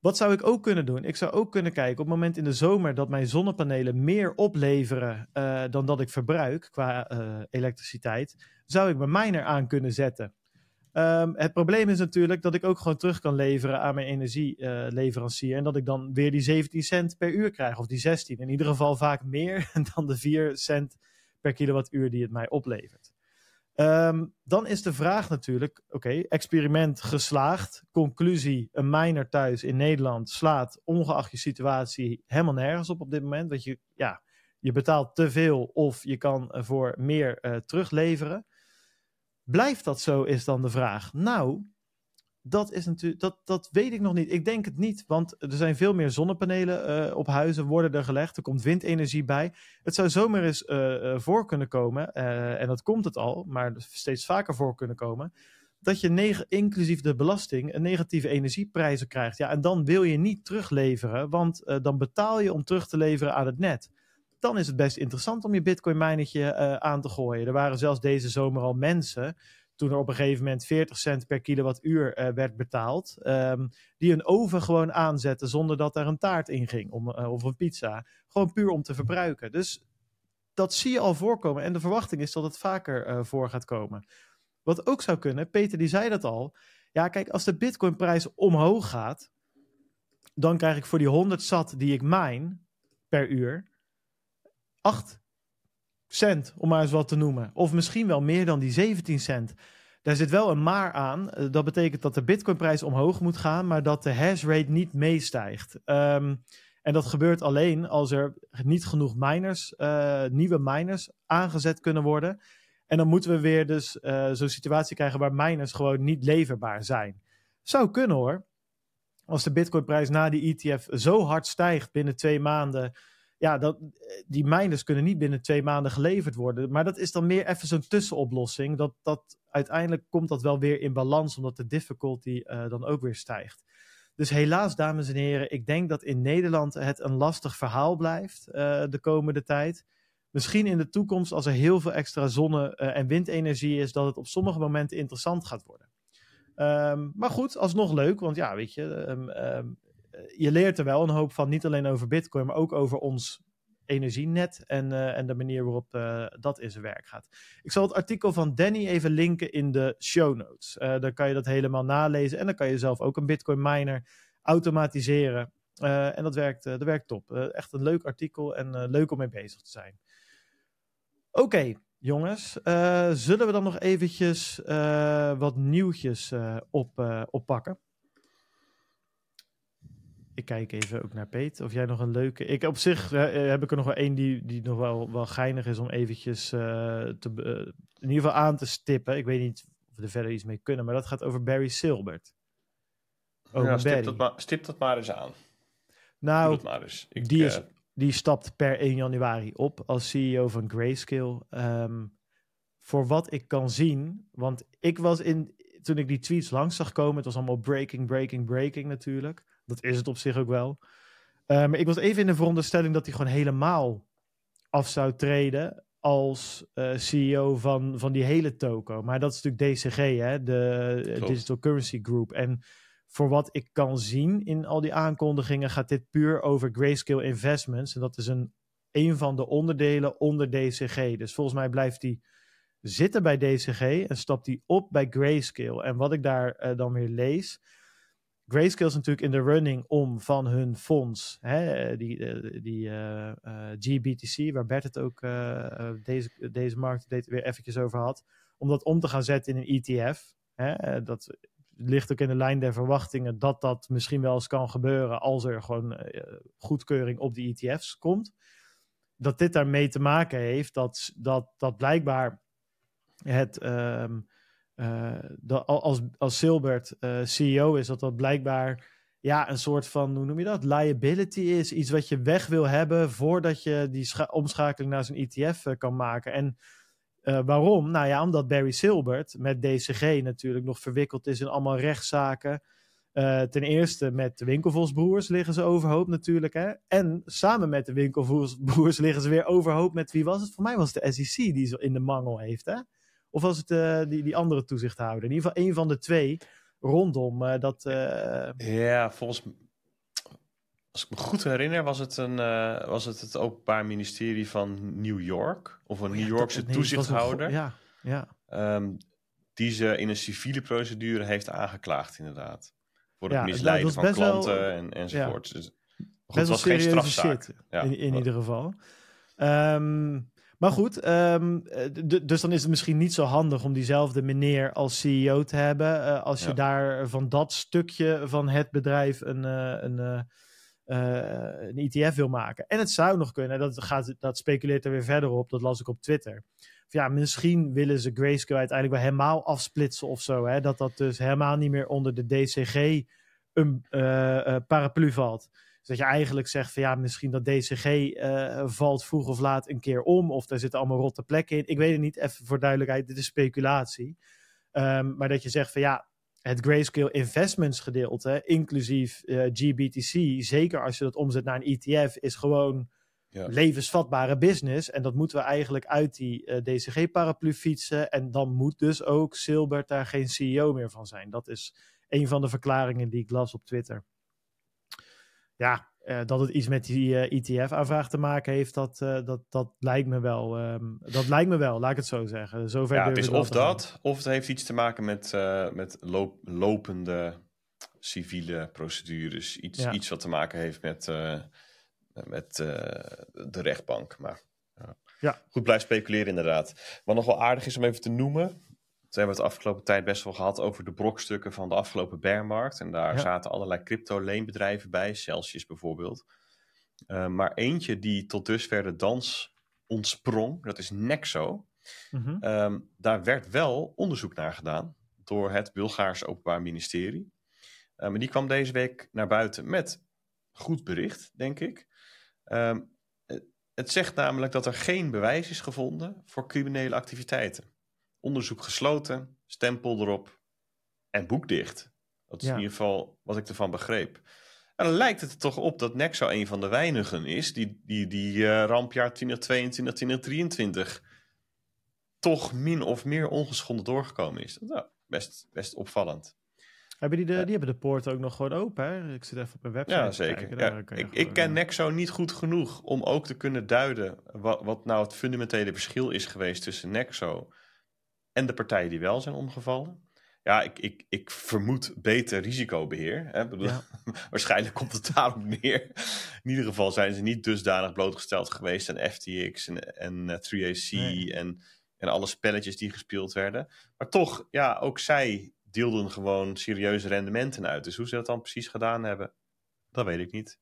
Wat zou ik ook kunnen doen? Ik zou ook kunnen kijken op het moment in de zomer dat mijn zonnepanelen meer opleveren uh, dan dat ik verbruik qua elektriciteit, zou ik mijn miner aan kunnen zetten. Um, het probleem is natuurlijk dat ik ook gewoon terug kan leveren aan mijn energieleverancier. En dat ik dan weer die 17 cent per uur krijg, of die 16. In ieder geval vaak meer dan de 4 cent per kilowattuur die het mij oplevert. Um, dan is de vraag natuurlijk: oké, experiment geslaagd. Conclusie: een miner thuis in Nederland slaat, ongeacht je situatie, helemaal nergens op op dit moment. Want je, ja, je betaalt te veel of je kan voor meer uh, terugleveren. Blijft dat zo, is dan de vraag. Nou, dat, is natuurlijk, dat, dat weet ik nog niet. Ik denk het niet, want er zijn veel meer zonnepanelen uh, op huizen worden er gelegd. Er komt windenergie bij. Het zou zomaar eens uh, uh, voor kunnen komen, en dat komt het al, maar steeds vaker voor kunnen komen, dat je inclusief de belasting een negatieve energieprijzen krijgt. Ja, en dan wil je niet terugleveren, want dan betaal je om terug te leveren aan het net dan is het best interessant om je bitcoin minertje uh, aan te gooien. Er waren zelfs deze zomer al mensen, toen er op een gegeven moment 40 cent per kilowattuur uh, werd betaald, um, die een oven gewoon aanzetten zonder dat er een taart in ging om, uh, of een pizza. Gewoon puur om te verbruiken. Dus dat zie je al voorkomen en de verwachting is dat het vaker voor gaat komen. Wat ook zou kunnen, Peter die zei dat al. Ja, kijk, als de bitcoinprijs omhoog gaat, dan krijg ik voor die 100 sat die ik mine per uur, 8 cent, om maar eens wat te noemen. Of misschien wel meer dan die 17 cent. Daar zit wel een maar aan. Eh, dat betekent dat de bitcoinprijs omhoog moet gaan, maar dat de hash rate niet meestijgt. Um, en dat gebeurt alleen als er niet genoeg miners, uh, nieuwe miners aangezet kunnen worden. En dan moeten we weer dus uh, zo'n situatie krijgen waar miners gewoon niet leverbaar zijn. Zou kunnen hoor. Als de bitcoinprijs na die ETF zo hard stijgt binnen twee maanden ja, dat, die miners kunnen niet binnen twee maanden geleverd worden. Maar dat is dan meer even zo'n tussenoplossing. Dat, dat uiteindelijk komt dat wel weer in balans, omdat de difficulty uh, dan ook weer stijgt. Dus helaas, dames en heren, ik denk dat in Nederland het een lastig verhaal blijft uh, de komende tijd. Misschien in de toekomst, als er heel veel extra zonne- en windenergie is, dat het op sommige momenten interessant gaat worden. Um, maar goed, alsnog leuk, want ja, weet je, um, um, eh, je leert er wel een hoop van, niet alleen over Bitcoin, maar ook over ons energienet en, uh, en de manier waarop uh, dat in zijn werk gaat. Ik zal het artikel van Danny even linken in de show notes. Dan kan je dat helemaal nalezen en dan kan je zelf ook een Bitcoin miner automatiseren. en dat werkt, dat werkt top. echt een leuk artikel en leuk om mee bezig te zijn. Oké, jongens. zullen we dan nog eventjes wat nieuwtjes op, oppakken? Ik kijk even ook naar Peet. Of jij nog een leuke. Ik, op zich uh, heb ik er nog wel één die, die nog wel, wel geinig is om eventjes uh, te, uh, in ieder geval aan te stippen. Ik weet niet of we er verder iets mee kunnen, maar dat gaat over Barry Silbert. Over ja, stip dat, maar, stip dat maar eens aan. Nou, maar eens. Ik, die, is, die stapt per 1 januari op als CEO van Grayscale. Um, voor wat ik kan zien, want ik was in toen ik die tweets langs zag komen, het was allemaal breaking, breaking, breaking natuurlijk. Dat is het op zich ook wel. Uh, maar ik was even in de veronderstelling dat hij gewoon helemaal af zou treden als uh, CEO van, van die hele toko. Maar dat is natuurlijk DCG, hè, de Klopt. Digital Currency Group. En voor wat ik kan zien in al die aankondigingen gaat dit puur over Grayscale Investments. En dat is een, een van de onderdelen onder DCG. Dus volgens mij blijft die zitten bij DCG en stapt die op bij Grayscale. En wat ik daar uh, dan weer lees. Grayscale is natuurlijk in de running om van hun fonds, hè, die, uh, die uh, GBTC, waar Bert het ook deze, deze markt weer eventjes over had, om dat om te gaan zetten in een ETF. Hè, dat ligt ook in de lijn der verwachtingen dat dat misschien wel eens kan gebeuren als er gewoon goedkeuring op die ETF's komt. Dat dit daarmee te maken heeft dat, dat, dat blijkbaar het, uh, dat als, als Silbert uh, CEO is, dat dat blijkbaar ja, een soort van, hoe noem je dat, liability is. Iets wat je weg wil hebben voordat je die omschakeling naar zijn ETF uh, kan maken. En waarom? Nou ja, omdat Barry Silbert met DCG natuurlijk nog verwikkeld is in allemaal rechtszaken. Ten eerste met de Winkelvosbroers liggen ze overhoop natuurlijk. Hè? En samen met de Winkelvosbroers liggen ze weer overhoop met wie was het? Voor mij was het de SEC die ze in de mangel heeft. Hè? Of was het uh, die, die andere toezichthouder? In ieder geval een van de twee rondom uh, dat. Ja, volgens als ik me goed herinner, was het, een, was het het Openbaar Ministerie van New York. Of een oh, New Yorkse nee, toezichthouder. Ja, ja. Um, die ze in een civiele procedure heeft aangeklaagd, inderdaad. Voor het ja, misleiden van klanten wel, en, enzovoort. Ja. Dus, goed, best was geen strafzaak. Shit, ja. in, in ieder geval. Um, maar goed, um, dus dan is het misschien niet zo handig om diezelfde meneer als CEO te hebben. Uh, als je daar van dat stukje van het bedrijf een, uh, een, een ETF wil maken. En het zou nog kunnen, dat, gaat, dat speculeert er weer verder op, dat las ik op Twitter. Of ja, misschien willen ze Grayscale uiteindelijk wel helemaal afsplitsen of zo. Hè? Dat dat dus helemaal niet meer onder de DCG een uh, paraplu valt. Dus dat je eigenlijk zegt van ja, misschien dat DCG uh, valt vroeg of laat een keer om. Of daar zitten allemaal rotte plekken in. Ik weet het niet, even voor duidelijkheid, dit is speculatie. Um, maar dat je zegt van ja, het Grayscale Investments gedeelte, inclusief uh, GBTC, zeker als je dat omzet naar een ETF, is gewoon Ja. levensvatbare business. En dat moeten we eigenlijk uit die uh, DCG-paraplu fietsen. En dan moet dus ook Silbert daar geen CEO meer van zijn. Dat is een van de verklaringen die ik las op Twitter. Ja, uh, dat het iets met die uh, ETF-aanvraag te maken heeft, dat, uh, dat, dat lijkt me wel. Um, dat lijkt me wel, laat ik het zo zeggen. Zover Ja, het is of gaan. dat, of het heeft iets te maken met, eh, met loop- lopende civiele procedures. Iets, Ja. iets wat te maken heeft met, eh, met eh, de rechtbank. Maar ja. Ja. goed, blijf speculeren inderdaad. Wat nog wel aardig is om even te noemen. We hebben het de afgelopen tijd best wel gehad over de brokstukken van de afgelopen bearmarkt. En daar Ja. zaten allerlei crypto-leenbedrijven bij, Celsius bijvoorbeeld. Eh, maar eentje die tot dusver de dans ontsprong, dat is Nexo. Mhm. Ehm, daar werd wel onderzoek naar gedaan door het Bulgaarse Openbaar Ministerie. Um, en die kwam deze week naar buiten met goed bericht, denk ik. Ehm, het zegt namelijk dat er geen bewijs is gevonden voor criminele activiteiten. Onderzoek gesloten, stempel erop en boek dicht. Dat is Ja. in ieder geval wat ik ervan begreep. En dan lijkt het er toch op dat Nexo een van de weinigen is die, die, die eh, rampjaar 2022, 2023 toch min of meer ongeschonden doorgekomen is. Nou, best, best opvallend. Hebben die, de, Ja. die hebben de poorten ook nog gewoon open, hè? Ik zit even op een website Ja, zeker. Ja, ik, gewoon, ik ken eh, Nexo niet goed genoeg om ook te kunnen duiden wat, wat nou het fundamentele verschil is geweest tussen Nexo en de partijen die wel zijn omgevallen. Ja, ik, ik, ik vermoed beter risicobeheer. Hè? Bedoel, Ja. Waarschijnlijk komt het daarop neer. In ieder geval zijn ze niet dusdanig blootgesteld geweest aan FTX en, en eh, 3AC Nee. en, en alle spelletjes die gespeeld werden. Maar toch, ja, ook zij deelden gewoon serieuze rendementen uit. Dus hoe ze dat dan precies gedaan hebben, dat weet ik niet.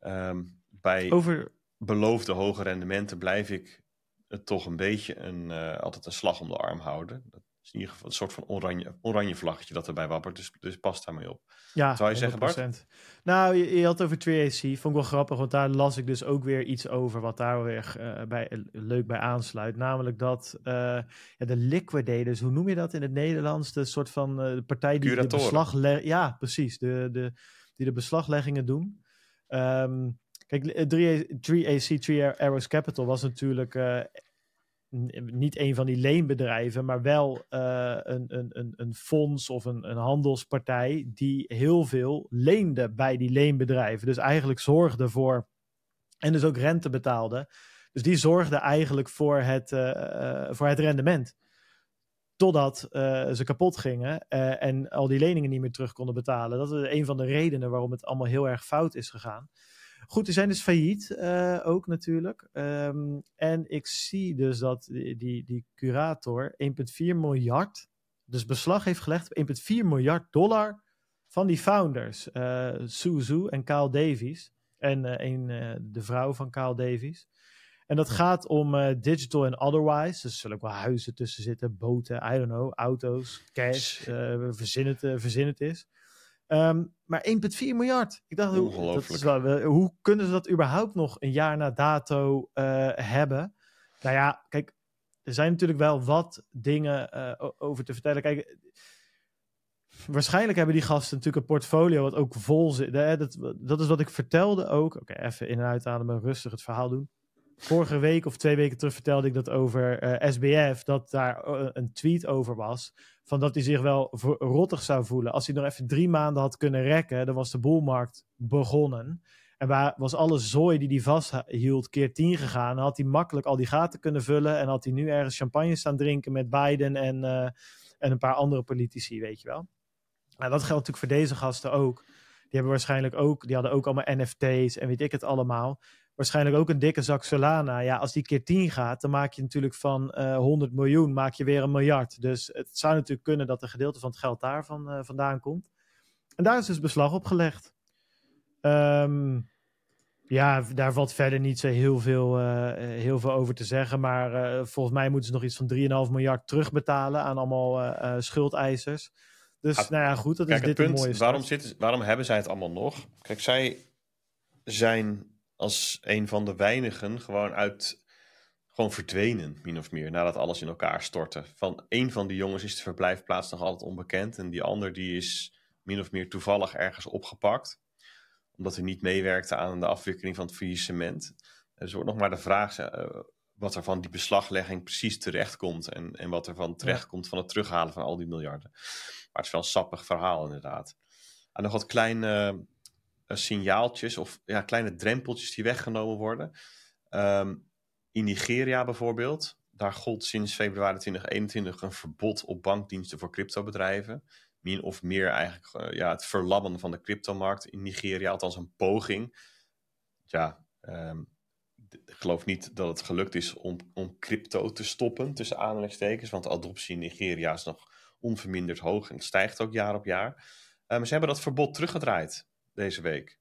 Ehm, bij Over, beloofde hoge rendementen blijf ik het toch een beetje een, eh, altijd een slag om de arm houden. Dat is in ieder geval een soort van oranje, oranje vlaggetje dat erbij wappert. Dus, dus past daarmee op. Ja, Zou je zeggen, Bart? 100%. Nou, je, je had over 3AC. Vond ik wel grappig, want daar las ik dus ook weer iets over wat daar weer eh, bij, leuk bij aansluit. Namelijk dat eh, ja, de liquidators, hoe noem je dat in het Nederlands? De soort van de partij die de beslag... Ja, precies. De, de, die de beslagleggingen doen. Ehm, kijk, 3A, 3AC, 3 Arrows Capital was natuurlijk eh, niet een van die leenbedrijven, maar wel eh, een, een, een, een fonds of een, een handelspartij die heel veel leende bij die leenbedrijven. Dus eigenlijk zorgde voor en dus ook rente betaalde. Dus die zorgde eigenlijk voor het, eh, voor het rendement. Totdat ze kapot gingen en al die leningen niet meer terug konden betalen. Dat is een van de redenen waarom het allemaal heel erg fout is gegaan. Goed, die zijn dus failliet eh, ook natuurlijk. Ehm, en ik zie dus dat die, die, die curator 1,4 miljard, dus beslag heeft gelegd op 1,4 miljard dollar van die founders. eh Sue Zhu en Kyle Davies. En eh, een, eh, de vrouw van Kyle Davies. En dat gaat om eh, digital en otherwise. Dus er zullen ook wel huizen tussen zitten, boten, I don't know, auto's, cash, eh verzin, het, eh, verzin het is. Ehm, maar 1,4 miljard. Ik dacht, hoe, dat is Ongelooflijk. wel, wel- hoe kunnen ze dat überhaupt nog een jaar na dato eh, hebben? Nou ja, kijk, er zijn natuurlijk wel wat dingen eh, over te vertellen. Kijk, waarschijnlijk hebben die gasten natuurlijk een portfolio wat ook vol zit. Hè? Dat, dat is wat ik vertelde ook. Oké, even in- en uitademen, rustig het verhaal doen. Vorige week of twee weken terug vertelde ik dat over eh, SBF, dat daar eh, een tweet over was. Van dat hij zich wel verrottig zou voelen. Als hij nog even drie maanden had kunnen rekken, dan was de boelmarkt begonnen. En waar was alle zooi die hij vasthield keer tien gegaan, dan had hij makkelijk al die gaten kunnen vullen. En had hij nu ergens champagne staan drinken met Biden en, eh, en een paar andere politici, weet je wel. Nou, dat geldt natuurlijk voor deze gasten ook. Die hebben waarschijnlijk ook, die hadden ook allemaal NFT's en weet ik het allemaal. Waarschijnlijk ook een dikke zak Solana. Ja, als die keer 10 gaat, dan maak je natuurlijk van eh 100 miljoen, maak je weer een miljard. Dus het zou natuurlijk kunnen dat een gedeelte van het geld daarvan eh, vandaan komt. En daar is dus beslag op gelegd. Ehm, ja, daar valt verder niet zo heel veel, eh, heel veel over te zeggen. Maar eh, volgens mij moeten ze nog iets van 3,5 miljard terugbetalen aan allemaal eh, eh, schuldeisers. Dus Ah, nou ja, goed, dat Kijk, is het dit een punt, mooie start. waarom, zitten, waarom hebben zij het allemaal nog? Kijk, zij zijn als een van de weinigen gewoon uit, gewoon verdwenen, min of meer, nadat alles in elkaar stortte. Van een van die jongens is de verblijfplaats nog altijd onbekend en die ander die is min of meer toevallig ergens opgepakt, omdat hij niet meewerkte aan de afwikkeling van het faillissement. Dus wordt nog maar de vraag eh, wat er van die beslaglegging precies terechtkomt en, en wat er van terechtkomt van het terughalen van al die miljarden. Maar het is wel een sappig verhaal inderdaad. En nog wat kleine eh, signaaltjes of ja, kleine drempeltjes die weggenomen worden. Ehm, in Nigeria bijvoorbeeld, daar gold sinds februari 2021 een verbod op bankdiensten voor cryptobedrijven. Min of meer eigenlijk eh, ja, het verlammen van de cryptomarkt in Nigeria, althans een poging. Ja, ehm, ik geloof niet dat het gelukt is om, om crypto te stoppen, tussen aanhalingstekens, want de adoptie in Nigeria is nog onverminderd hoog en stijgt ook jaar op jaar. Eh, maar ze hebben dat verbod teruggedraaid deze week.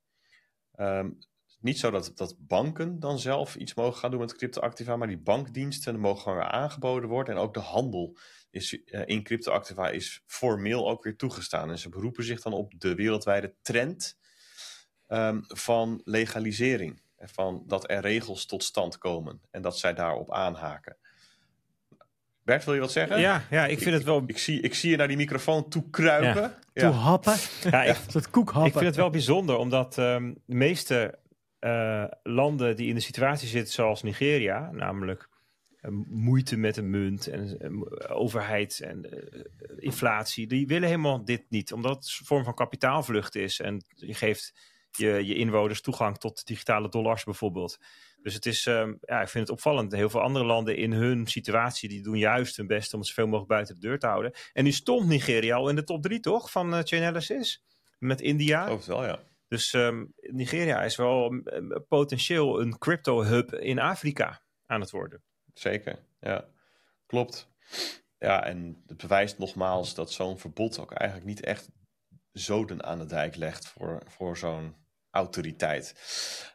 Ehm, niet zo dat, dat banken dan zelf iets mogen gaan doen met cryptoactiva, maar die bankdiensten mogen gewoon weer aangeboden worden. En ook de handel is, eh, in cryptoactiva is formeel ook weer toegestaan. En ze beroepen zich dan op de wereldwijde trend ehm, van legalisering. En Van dat er regels tot stand komen en dat zij daarop aanhaken. Bert, wil je wat zeggen? Ja, ja, ik vind het wel... Ik zie, ik zie je naar die microfoon toe kruipen. Ja. Toe happen, Ja, ik, soort koekhappen. ik vind het wel bijzonder, omdat ehm, de meeste eh, landen die in de situatie zitten zoals Nigeria, namelijk eh, moeite met een munt en eh, overheid en inflatie, die willen helemaal dit niet, omdat het een vorm van kapitaalvlucht is. En je geeft je, je inwoners toegang tot digitale dollars bijvoorbeeld. Dus het is, ehm, ja, ik vind het opvallend. Heel veel andere landen in hun situatie, die doen juist hun best om het zoveel mogelijk buiten de deur te houden. En nu stond Nigeria al in de top drie, toch? Van uh, Chainalysis. Met India. Ik geloof het wel, ja. Dus ehm, Nigeria is wel um, potentieel een crypto-hub in Afrika aan het worden. Zeker, ja. Klopt. Ja, en het bewijst nogmaals dat zo'n verbod ook eigenlijk niet echt zoden aan de dijk legt voor, voor zo'n autoriteit.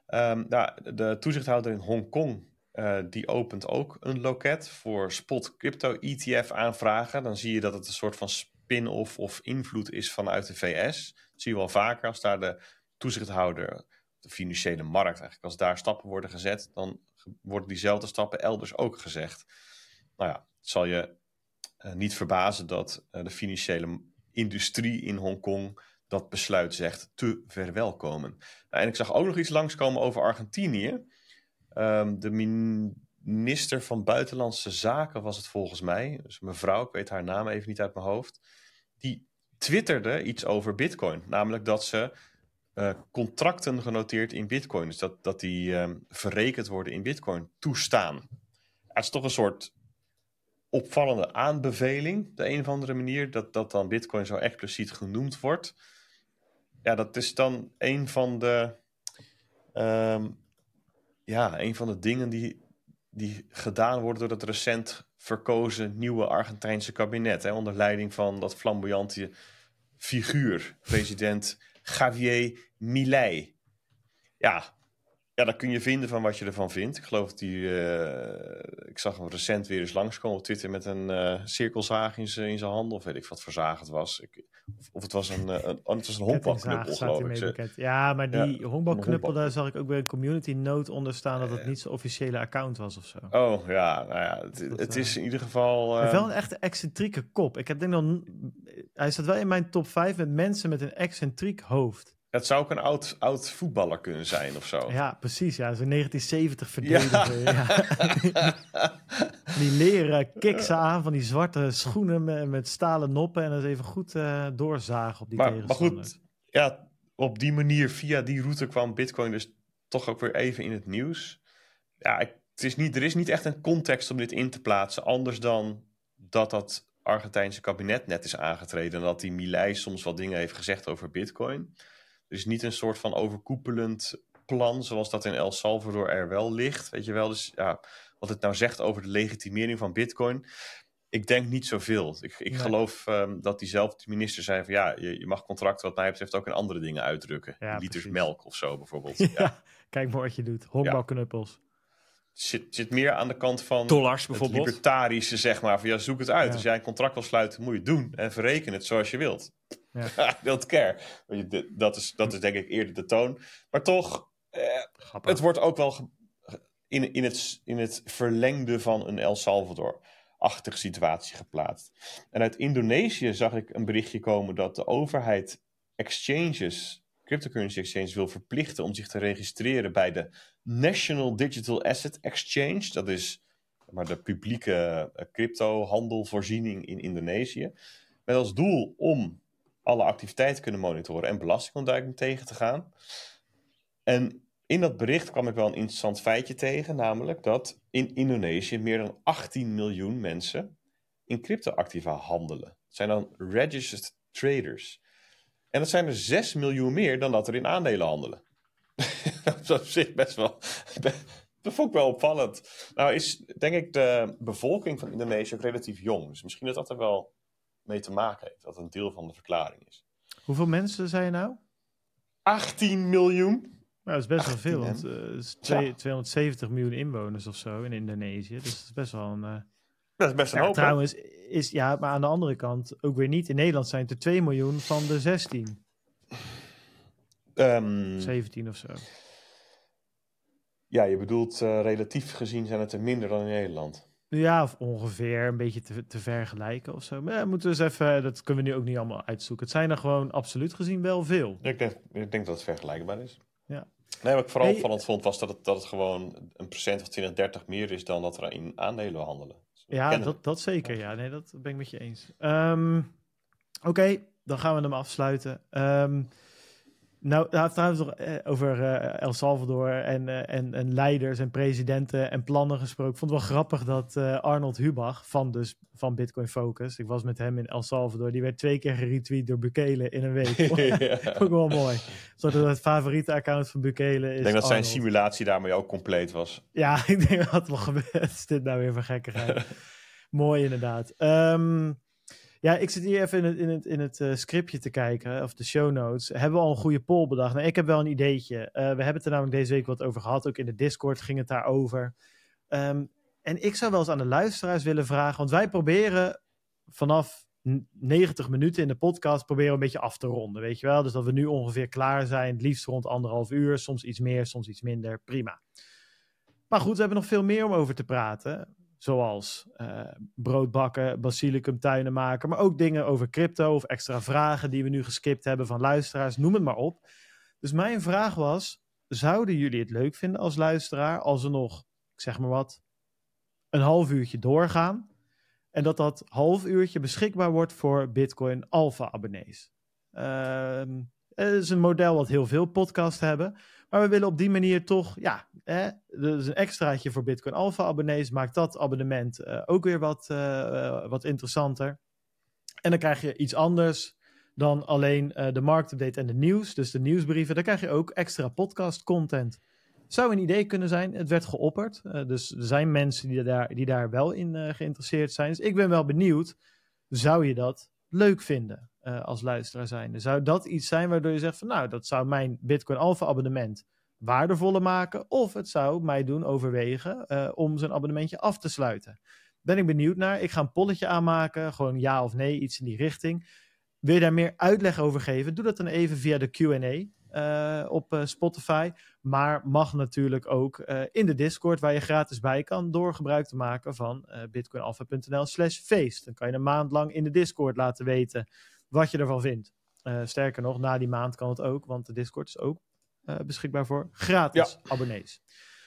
Um, nou, de toezichthouder in Hongkong eh, die opent ook een loket voor spot crypto ETF aanvragen. Dan zie je dat het een soort van spin-off of invloed is vanuit de VS. Zie je wel vaker als daar de toezichthouder, de financiële markt eigenlijk, als daar stappen worden gezet, dan worden diezelfde stappen elders ook gezegd. Nou ja, het zal je uh, niet verbazen dat uh, de financiële industrie in Hongkong dat besluit zegt te verwelkomen. Nou, en ik zag ook nog iets langskomen over Argentinië. Um, de minister van Buitenlandse Zaken was het volgens mij, dus mevrouw, ik weet haar naam even niet uit mijn hoofd, die twitterde iets over Bitcoin. Namelijk dat ze uh, contracten genoteerd in Bitcoin, dus dat, dat die um, verrekend worden in Bitcoin, toestaan. Het is toch een soort opvallende aanbeveling, de een of andere manier, dat, dat dan Bitcoin zo expliciet genoemd wordt. Ja, dat is dan een van de, um, ja, een van de dingen die, die gedaan worden door het recent verkozen nieuwe Argentijnse kabinet. Hè, onder leiding van dat flamboyante figuur, president Javier Milei. Ja, ja, daar kun je vinden van wat je ervan vindt. Ik geloof dat die. Uh, ik zag hem recent weer eens langskomen op Twitter met een uh, cirkelzaag in zijn hand. Of weet ik wat voor zaag het was. Ik, of, of, het was een, uh, een, oh, het was een honkbalknuppel, geloof ik. Ja, maar die ja, honkbalknuppel, daar zag ik ook weer een community note onder staan. dat het niet zijn officiële account was of zo. Oh ja, nou ja. Het, dat, het is in ieder geval. Hij wel een echte excentrieke kop. Ik heb denk dan. Hij staat wel in mijn top 5 met mensen met een excentriek hoofd. Het zou ook een oud, oud voetballer kunnen zijn of zo. Ja, precies. Ja, zo'n 1970 verdediger. Ja. Ja. die leren kiksen aan van die zwarte schoenen met, met stalen noppen. En dat even goed uh, doorzagen op die maar, maar goed, ja, op die manier, via die route kwam Bitcoin dus toch ook weer even in het nieuws. Ja, ik, het is niet, er is niet echt een context om dit in te plaatsen. Anders dan dat dat Argentijnse kabinet net is aangetreden. En dat die Milei soms wat dingen heeft gezegd over Bitcoin. Dus niet een soort van overkoepelend plan, zoals dat in El Salvador er wel ligt. Weet je wel, dus ja, wat het nou zegt over de legitimering van Bitcoin. Ik denk niet zoveel. Ik, ik nee. geloof um, dat diezelfde minister zei van ja, je, je, mag contracten wat mij betreft ook in andere dingen uitdrukken. Ja, Liters precies. melk of zo bijvoorbeeld. ja, ja. kijk maar wat je doet. Honkbalknuppels. Zit, zit meer aan de kant van Dollars bijvoorbeeld. libertarische, zeg maar. Van, ja, zoek het uit. Ja. Als jij een contract wil sluiten, moet je het doen. En verreken het zoals je wilt. Ja. don't care. Dat is, dat is denk ik eerder de toon. Maar toch, eh, het wordt ook wel in, in, het, in het verlengde van een El Salvador-achtige situatie geplaatst. En uit Indonesië zag ik een berichtje komen dat de overheid exchanges, cryptocurrency exchanges, wil verplichten om zich te registreren bij de National Digital Asset Exchange. Dat is maar de publieke crypto-handelvoorziening in Indonesië. Met als doel om alle activiteiten kunnen monitoren en belastingontduiking tegen te gaan. En in dat bericht kwam ik wel een interessant feitje tegen, namelijk dat in Indonesië meer dan 18 miljoen mensen in cryptoactiva handelen. Dat zijn dan registered traders. En dat zijn er 6 miljoen meer dan dat er in aandelen handelen. dat is op zich best wel. Dat vond ik wel opvallend. Nou, is denk ik de bevolking van Indonesië ook relatief jong. Dus misschien dat dat er wel mee te maken heeft. Dat een deel van de verklaring is. Hoeveel mensen zijn er nou? 18 miljoen. Nou, dat is best wel veel, want uh, is twee, ja. 270 miljoen inwoners of zo in Indonesië. Dus dat is best wel een... Uh... Dat is best een ja, hoop. Trouwens, is, ja, maar aan de andere kant ook weer niet. In Nederland zijn het er 2 miljoen van de 16. Um, 17 of zo. Ja, je bedoelt uh, relatief gezien zijn het er minder dan in Nederland. Ja, of ongeveer een beetje te, te vergelijken of zo. Maar ja, moeten we eens even, dat kunnen we nu ook niet allemaal uitzoeken. Het zijn er gewoon absoluut gezien wel veel. Ik denk, ik denk dat het vergelijkbaar is. Ja. Nee, wat ik vooral hey, opvallend vond was dat het, dat het gewoon een procent of 20, 30 meer is dan dat er in aandelen handelen. Dus ja, dat, dat zeker. Ja, nee, dat ben ik met je eens. Um, Oké, okay, dan gaan we hem afsluiten. Um, nou, trouwens nog eh, over uh, El Salvador en, uh, en, en leiders en presidenten en plannen gesproken. Ik vond het wel grappig dat uh, Arnold Hubach van, dus, van Bitcoin Focus, ik was met hem in El Salvador, die werd twee keer geretweet door Bukele in een week. ja. Vond ik wel mooi. Zodat het favoriete account van Bukele is Ik denk dat Arnold. zijn simulatie daarmee ook compleet was. Ja, ik denk dat het wel gebeurd is. dit nou weer voor gekkigheid? mooi inderdaad. Um, ja, ik zit hier even in het, in het, in het uh, scriptje te kijken, of de show notes. Hebben we al een goede poll bedacht? Nou, ik heb wel een ideetje. Uh, we hebben het er namelijk deze week wat over gehad. Ook in de Discord ging het daarover. Ehm, en ik zou wel eens aan de luisteraars willen vragen, want wij proberen vanaf 90 minuten in de podcast proberen een beetje af te ronden, weet je wel? Dus dat we nu ongeveer klaar zijn, het liefst rond anderhalf uur, soms iets meer, soms iets minder, prima. Maar goed, we hebben nog veel meer om over te praten. Zoals uh, brood bakken, basilicum tuinen maken, maar ook dingen over crypto of extra vragen die we nu geskipt hebben van luisteraars, noem het maar op. Dus mijn vraag was, zouden jullie het leuk vinden als luisteraar als we nog, ik zeg maar wat, een half uurtje doorgaan en dat dat half uurtje beschikbaar wordt voor Bitcoin Alpha abonnees? Uh, het is een model wat heel veel podcasts hebben. Maar we willen op die manier toch, ja, hè, is een extraatje voor Bitcoin Alpha abonnees. Maakt dat abonnement uh, ook weer wat, uh, wat interessanter. En dan krijg je iets anders dan alleen uh, de marktupdate en de nieuws. Dus de nieuwsbrieven, dan krijg je ook extra podcast content. Zou een idee kunnen zijn. Het werd geopperd. dus er zijn mensen die daar, die daar wel in geïnteresseerd zijn. Dus ik ben wel benieuwd. Zou je dat leuk vinden? Uh, als luisteraar zijn. Zou dat iets zijn waardoor je zegt van nou, dat zou mijn Bitcoin Alpha abonnement waardevoller maken. Of het zou mij doen overwegen uh, om zijn abonnementje af te sluiten. Ben ik benieuwd naar. Ik ga een polletje aanmaken. Gewoon ja of nee, iets in die richting. Wil je daar meer uitleg over geven? Doe dat dan even via de QA. Uh, op Spotify. Maar mag natuurlijk ook in de Discord, waar je gratis bij kan, door gebruik te maken van bitcoinalpha.nl slash feest. Dan kan je een maand lang in de Discord laten weten wat je ervan vindt. Uh, sterker nog, na die maand kan het ook, want de Discord is ook uh, beschikbaar voor gratis ja. abonnees.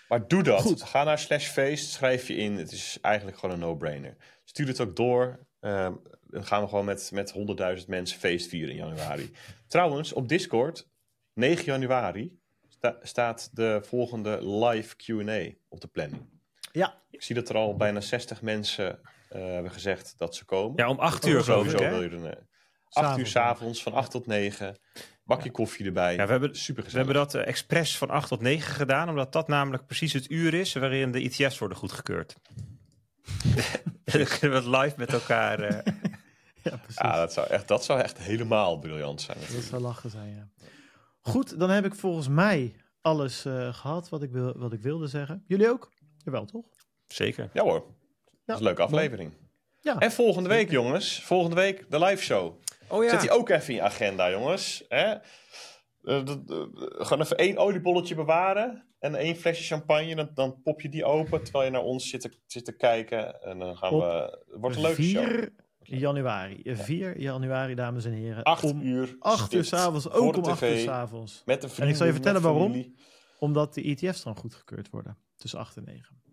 Maar doe dat. Goed. Ga naar slash feest, schrijf je in. Het is eigenlijk gewoon een no-brainer. Stuur het ook door. Uh, dan gaan we gewoon met, met 100.000 mensen feest vieren in januari. Trouwens, op Discord, 9 januari, sta, staat de volgende live Q&A op de planning. Ja. Ik zie dat er al bijna 60 mensen uh, hebben gezegd dat ze komen. Ja, om 8 uur geloof ik, wil je er, 8 uur s'avonds, van 8 tot 9. Bakje koffie erbij. Ja, we hebben, Super we hebben dat uh, expres van 8 tot 9 gedaan, omdat dat namelijk precies het uur is waarin de ETF's worden goedgekeurd. dan kunnen we het live met elkaar. Uh... ja, precies. Ja, dat zou, echt, dat zou echt helemaal briljant zijn. Dat zou lachen zijn, ja. Goed, dan heb ik volgens mij alles uh, gehad wat ik, wil, wat ik wilde zeggen. Jullie ook? Jawel, toch? Zeker. Ja hoor. Dat is een leuke aflevering. Ja. En volgende week, jongens. Volgende week de live show. Oh, ja. Zet die ook even in je agenda, jongens. Hè? Uh, gewoon even één oliebolletje bewaren en één flesje champagne. Dan, dan pop je die open terwijl je naar ons zit te, zit te kijken. En dan gaan we. Het wordt een leuke 4 show. januari. 4 januari, dames en heren. 8 uur. 8 uur s'avonds. Ook om 8 uur s'avonds. Met een vriend. En ik zal je vertellen waarom. Omdat de ETF's dan goedgekeurd worden. Tussen 8 en 9.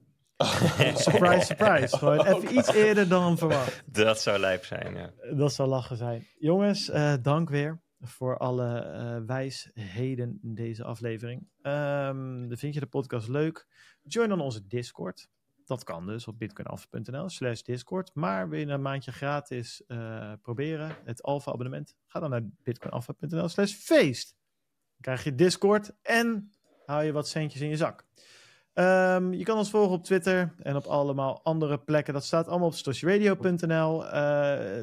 surprise, surprise. Gewoon even iets eerder dan verwacht. Dat zou lijp zijn, ja. Dat zou lachen zijn. Jongens, uh, dank weer voor alle uh, wijsheden in deze aflevering. Um, vind je de podcast leuk? Join dan onze Discord. Dat kan dus op bitcoinalpha.nl slash discord. Maar wil je een maandje gratis uh, proberen, het alpha abonnement, ga dan naar bitcoinalpha.nl slash feest. Dan krijg je Discord en hou je wat centjes in je zak. Um, je kan ons volgen op Twitter en op allemaal andere plekken. Dat staat allemaal op stosjeradio.nl. Uh,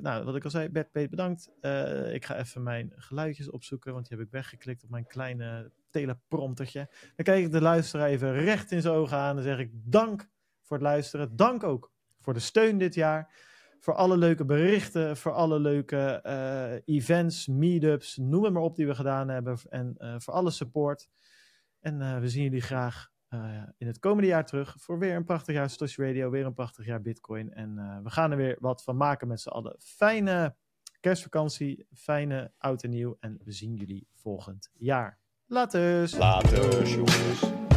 nou, wat ik al zei, Bert bedankt. Uh, ik ga even mijn geluidjes opzoeken, want die heb ik weggeklikt op mijn kleine telepromptertje. Dan kijk ik de luisteraar even recht in zijn ogen aan en zeg ik dank voor het luisteren. Dank ook voor de steun dit jaar. Voor alle leuke berichten, voor alle leuke uh, events, meetups, noem het maar op die we gedaan hebben. En voor alle support. En we zien jullie graag uh, in het komende jaar terug voor weer een prachtig jaar Stosh Radio, weer een prachtig jaar Bitcoin. En uh, we gaan er weer wat van maken met z'n allen. Fijne kerstvakantie, fijne oud en nieuw en we zien jullie volgend jaar. Laters! Laters, jongens!